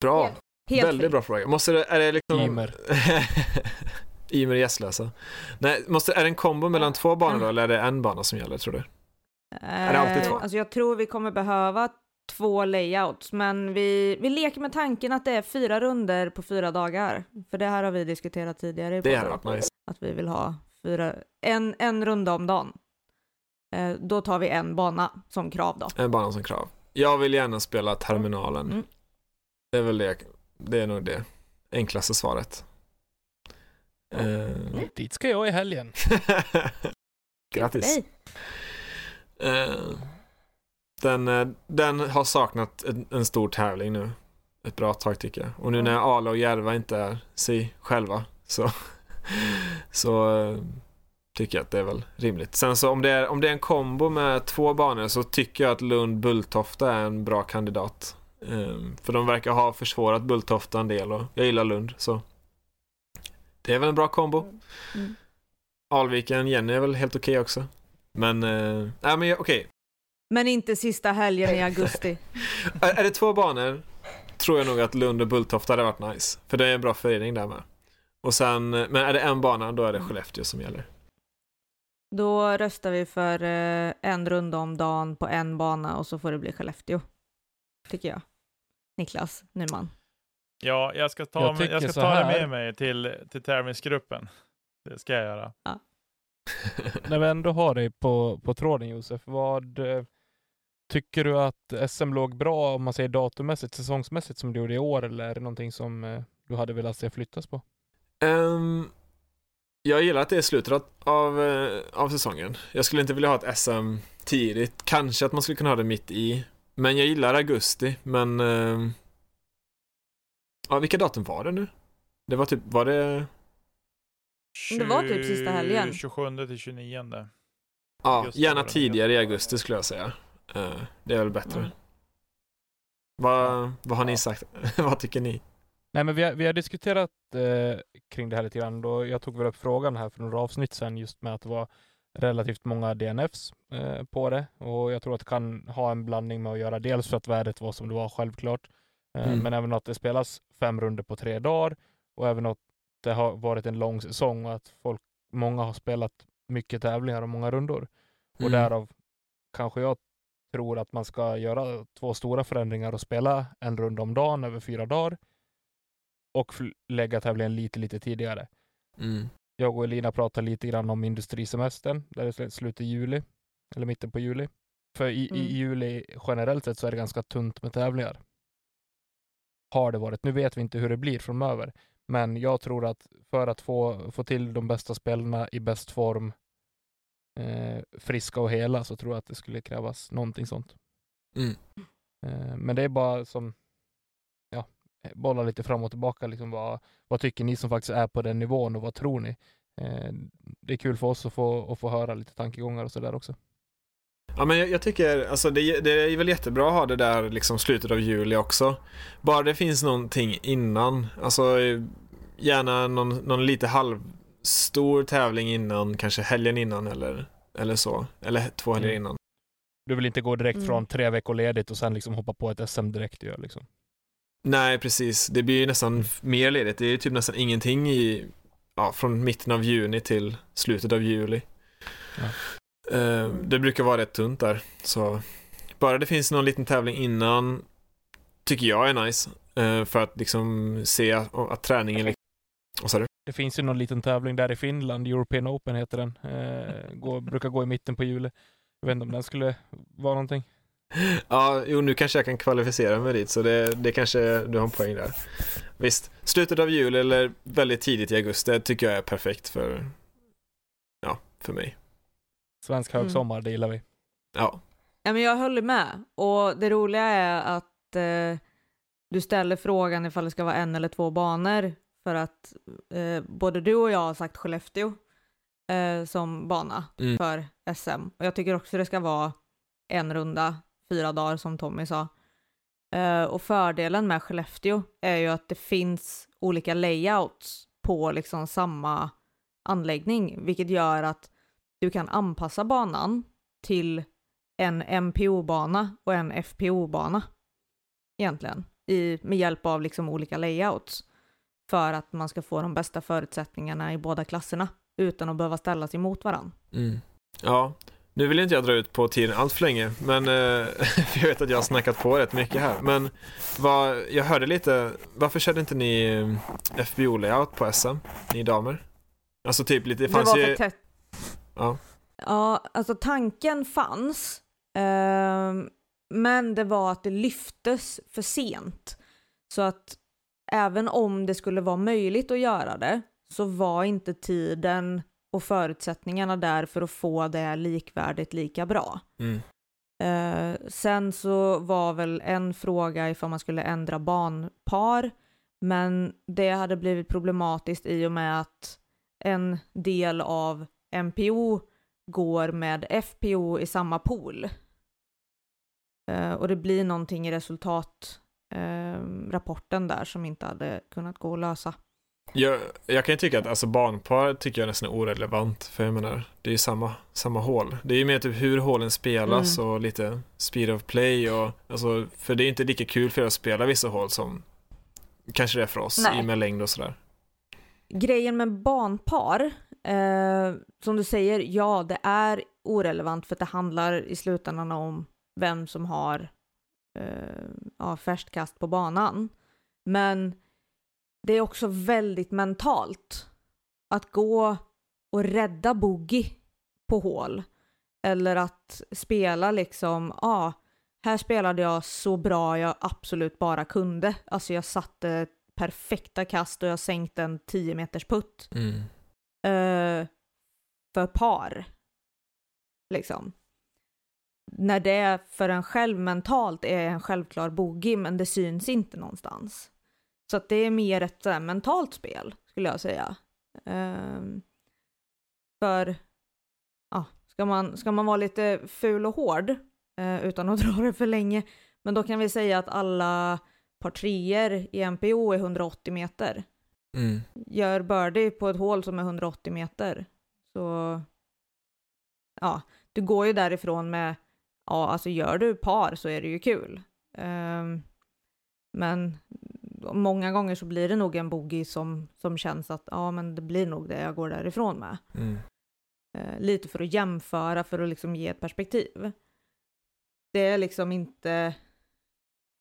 Bra, Helt väldigt fritt. bra fråga. Måste det, är det liksom... Ymer. Ymer gästlösa. Nej, måste, är det en kombo mellan två banor då, eller är det en bana som gäller tror du? Är det alltid två? Eh, Alltså jag tror vi kommer behöva två layouts, men vi, vi leker med tanken att det är fyra runder på fyra dagar. För det här har vi diskuterat tidigare i Det hade varit nice. Att vi vill ha fyra, en, en runda om dagen. Eh, då tar vi en bana som krav då. En bana som krav. Jag vill gärna spela terminalen. Mm. Det är väl det, det är nog det enklaste svaret. Eh, Dit ska jag i helgen. Grattis. Eh, den, eh, den har saknat en, en stor tävling nu. Ett bra tag tycker jag. Och nu när Ale och Järva inte är sig själva så, så eh, tycker jag att det är väl rimligt. Sen så om det är, om det är en kombo med två banor så tycker jag att Lund Bulltofta är en bra kandidat. Eh, för de verkar ha försvårat Bulltofta en del och jag gillar Lund så det är väl en bra kombo. Mm. Alviken, Jenny är väl helt okej också. Men, eh, nej men okej. Men inte sista helgen i augusti. Är, är det två banor tror jag nog att Lund och Bulltofta hade varit nice. För det är en bra förening där med. Och sen, eh, men är det en bana då är det Skellefteå som gäller. Då röstar vi för eh, en runda om dagen på en bana och så får det bli Skellefteå. Tycker jag. Niklas Nyman. Ja, jag ska ta, Jag jag ska ta det med mig till, till tävlingsgruppen. Det ska jag göra. När vi ändå har dig på, på tråden Josef, vad eh, tycker du att SM låg bra om man säger datummässigt, säsongsmässigt som det gjorde i år eller är det någonting som eh, du hade velat se flyttas på? Ehm, jag gillar att det är slutet av, av, eh, av säsongen. Jag skulle inte vilja ha ett SM tidigt. Kanske att man skulle kunna ha det mitt i. Men jag gillar augusti, men... ehm, ja, vilka datum var det nu? Det var typ, var det... Det var typ sista helgen. 27 till 29. Ja, gärna tidigare i augusti skulle jag säga. Eh, det är väl bättre. Mm. Vad, vad har ni sagt? vad tycker ni? Nej, men vi har, vi har diskuterat eh, kring det här lite grann. Då jag tog väl upp frågan här för några avsnitt sedan just med att det var relativt många DNFs eh, på det och jag tror att det kan ha en blandning med att göra dels för att värdet var som det var självklart, eh, Mm. men även att det spelas fem runder på tre dagar och även att det har varit en lång säsong och att folk, många har spelat mycket tävlingar och många rundor. Och Mm. därav kanske jag tror att man ska göra två stora förändringar och spela en runda om dagen över fyra dagar och lägga tävlingen lite, lite tidigare. Mm. Jag och Elina pratade lite grann om industrisemestern, där det är slut i juli, eller mitten på juli. För i, Mm. i juli generellt sett så är det ganska tunt med tävlingar. Har det varit. Nu vet vi inte hur det blir framöver, men jag tror att för att få, få till de bästa spelarna i bäst form, eh, friska och hela, så tror jag att det skulle krävas någonting sånt. Mm. Eh, men det är bara som, ja, bolla lite fram och tillbaka. Liksom vad, vad tycker ni som faktiskt är på den nivån och vad tror ni? Eh, det är kul för oss att få, att få höra lite tankegångar och sådär också. Ja men jag, jag tycker, alltså det, det är väl jättebra att ha det där liksom slutet av juli också. Bara det finns någonting innan, alltså gärna någon, någon lite halvstor tävling innan, kanske helgen innan eller, eller så. Eller två helger Mm. innan. Du vill inte gå direkt Mm. från tre veckor ledigt och sen liksom hoppa på ett SM direkt ju, liksom. Nej, precis. Det blir ju nästan f- mer ledigt. Det är ju typ nästan ingenting i, ja, från mitten av juni till slutet av juli. Ja. Eh, det brukar vara rätt tunt där. Så bara det finns någon liten tävling innan tycker jag är nice. eh, för att liksom se att, att träningen... liksom- Vad sa du? Det finns ju någon liten tävling där i Finland, European Open heter den. Eh, går, brukar gå i mitten på juli. Jag vet inte om den skulle vara någonting. Ja, jo nu kanske jag kan kvalificera mig dit så det, det kanske du har en poäng där. Visst, slutet av juli eller väldigt tidigt i augusti det tycker jag är perfekt för, ja, för mig. Svensk Mm. högsommar, det gillar vi. Ja, Ja, men jag håller med. Och det roliga är att eh, du ställer frågan ifall det ska vara en eller två banor. För att eh, både du och jag har sagt Skellefteå eh, som bana Mm. för SM. Och jag tycker också det ska vara en runda, fyra dagar som Tommy sa. Eh, och fördelen med Skellefteå är ju att det finns olika layouts på liksom samma anläggning, vilket gör att du kan anpassa banan till en MPO-bana och en FPO-bana egentligen i, med hjälp av liksom olika layouts för att man ska få de bästa förutsättningarna i båda klasserna utan att behöva ställas emot varandra. Mm. Ja, nu vill inte jag dra ut på tiden allt för länge, men eh, för jag vet att jag har snackat på rätt mycket här. Men vad, jag hörde lite, varför körde inte ni eh, FBO-layout på SM, ni damer? Alltså typ lite, det Det fanns var ju... för tätt. Ja. Ja, alltså tanken fanns, ehm, men det var att det lyftes för sent. Så att även om det skulle vara möjligt att göra det så var inte tiden och förutsättningarna där för att få det likvärdigt lika bra. Mm. Eh, sen så var väl en fråga ifall man skulle ändra banpar, men det hade blivit problematiskt i och med att en del av MPO går med FPO i samma pool. Eh, och det blir någonting i resultatrapporten rapporten där som inte hade kunnat gå att lösa. Jag, jag kan ju tycka att alltså barnpar tycker jag nästan är orelevant, för jag menar, det är ju samma, samma hål. Det är ju mer typ hur hålen spelas Mm. och lite speed of play och alltså, för det är inte lika kul för er att spela vissa hål som kanske det är för oss Nej. i och med längd och sådär. Grejen med barnpar, eh, som du säger, ja det är orelevant för att det handlar i slutändan om vem som har eh, ja, färskt kast på banan. Men det är också väldigt mentalt att gå och rädda boogie på hål. Eller att spela liksom, ja, ah, här spelade jag så bra jag absolut bara kunde. Alltså jag satte perfekta kast och jag sänkte en 10 meters putt. Mm eh, för par. Liksom. När det för en själv mentalt är en självklar bogey men det syns inte någonstans. Så att det är mer ett här, mentalt spel skulle jag säga. Ehm, för ja, ska, man, ska man vara lite ful och hård eh, utan att dra det för länge men då kan vi säga att alla par treor i MPO är 180 meter Mm. gör birdie på ett hål som är 180 meter så ja, du går ju därifrån med ja, alltså gör du par så är det ju kul. Ehm, men många gånger så blir det nog en bogey som, som känns att ja, men det blir nog det jag går därifrån med. Mm. Eh, lite för att jämföra, för att liksom ge ett perspektiv. Det är liksom inte...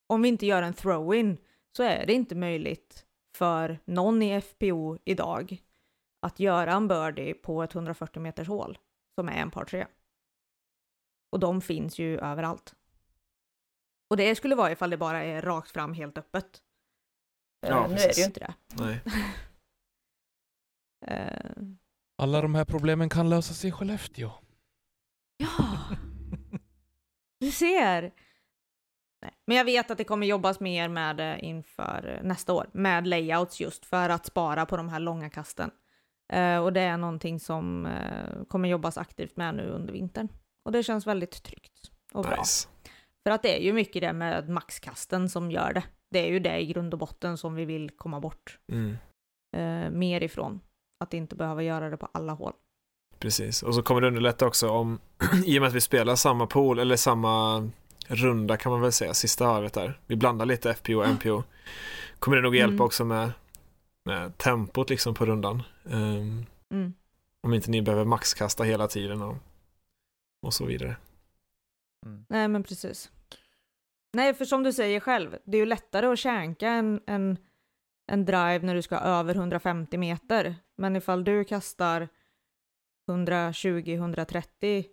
Om vi inte gör en throw-in så är det inte möjligt för någon i FPO idag att göra en birdie på ett 140 meters hål som är en par 3. Och de finns ju överallt. Och det skulle vara ifall det bara är rakt fram helt öppet. Eh, Ja, nu är det ju inte det. Nej. Eh, Alla de här problemen kan lösas i Skellefteå. ja, du ser. Nej. Men jag vet att det kommer jobbas mer med det inför eh, nästa år, med layouts just för att spara på de här långa kasten. Eh, och det är någonting som eh, kommer jobbas aktivt med nu under vintern. Och det känns väldigt tryggt och bra. Nice. För att det är ju mycket det med maxkasten som gör det. Det är ju det i grund och botten som vi vill komma bort Mm. eh, mer ifrån. Att inte behöva göra det på alla hål. Precis, och så kommer det underlätta också om, i och med att vi spelar samma pool, eller samma runda kan man väl säga, sista varvet där. Vi blandar lite FPO och MPO. Kommer det nog hjälpa Mm. också med, med tempot liksom på rundan. Ehm, Mm. om inte ni behöver maxkasta hela tiden och, och så vidare. Mm. Nej, men precis. Nej, för som du säger själv, det är ju lättare att känka en, en, en drive när du ska över 150 meter. Men ifall du kastar 120-130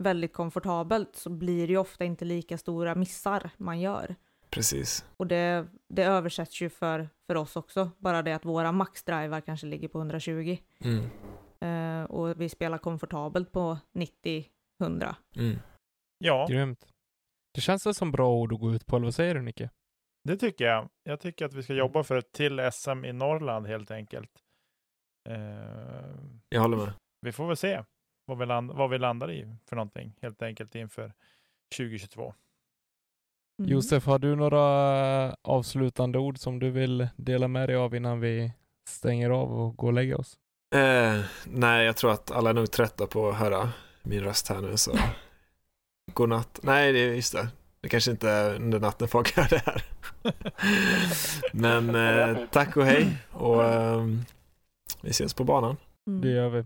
väldigt komfortabelt så blir det ju ofta inte lika stora missar man gör. Precis. Och det, det översätts ju för, för oss också, bara det att våra maxdrivar kanske ligger på 120 Mm. eh, och vi spelar komfortabelt på 90-100. Mm. Ja, Grymt. Det känns väl som bra ord att gå ut på, eller vad säger du Nicke? det tycker jag. Jag tycker att vi ska jobba för ett till SM i Norrland helt enkelt. Eh, Jag håller med. vi får väl se vad vi, land, vad vi landar i för någonting helt enkelt inför 2022. Mm. Josef, har du några avslutande ord som du vill dela med dig av innan vi stänger av och går och lägger oss? Eh, nej, jag tror att alla är nog trötta på att höra min röst här nu så godnatt. Nej, det är just det. Det kanske inte är under natten folk hör det här. Men eh, tack och hej och ehm, vi ses på banan. Mm. Det gör vi.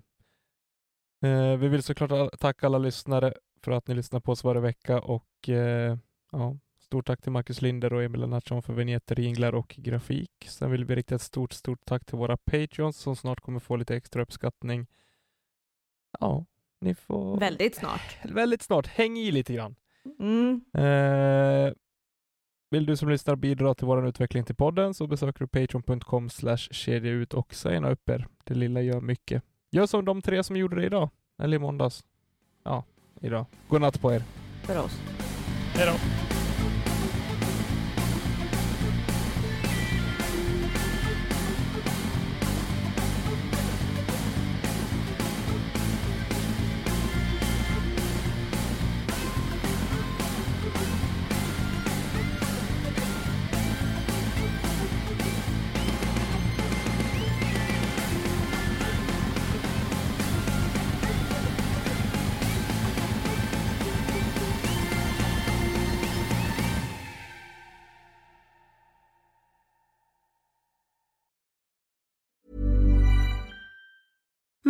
Eh, vi vill såklart tacka alla lyssnare för att ni lyssnar på oss varje vecka och eh, ja, stort tack till Marcus Linder och Emil Lennartsson för vignetter, jinglar och grafik. Sen vill vi rikta ett stort, stort tack till våra Patreons som snart kommer få lite extra uppskattning. Ja, ni får... Väldigt snart. Väldigt snart. Häng i lite grann. Mm. Eh, vill du som lyssnar bidra till vår utveckling till podden så besöker du patreon.com slash kedja ut och signa upp er. Det lilla gör mycket. Gör som de tre som gjorde det idag. Eller i måndags. Ja, idag. God natt på er. För oss. Hej då!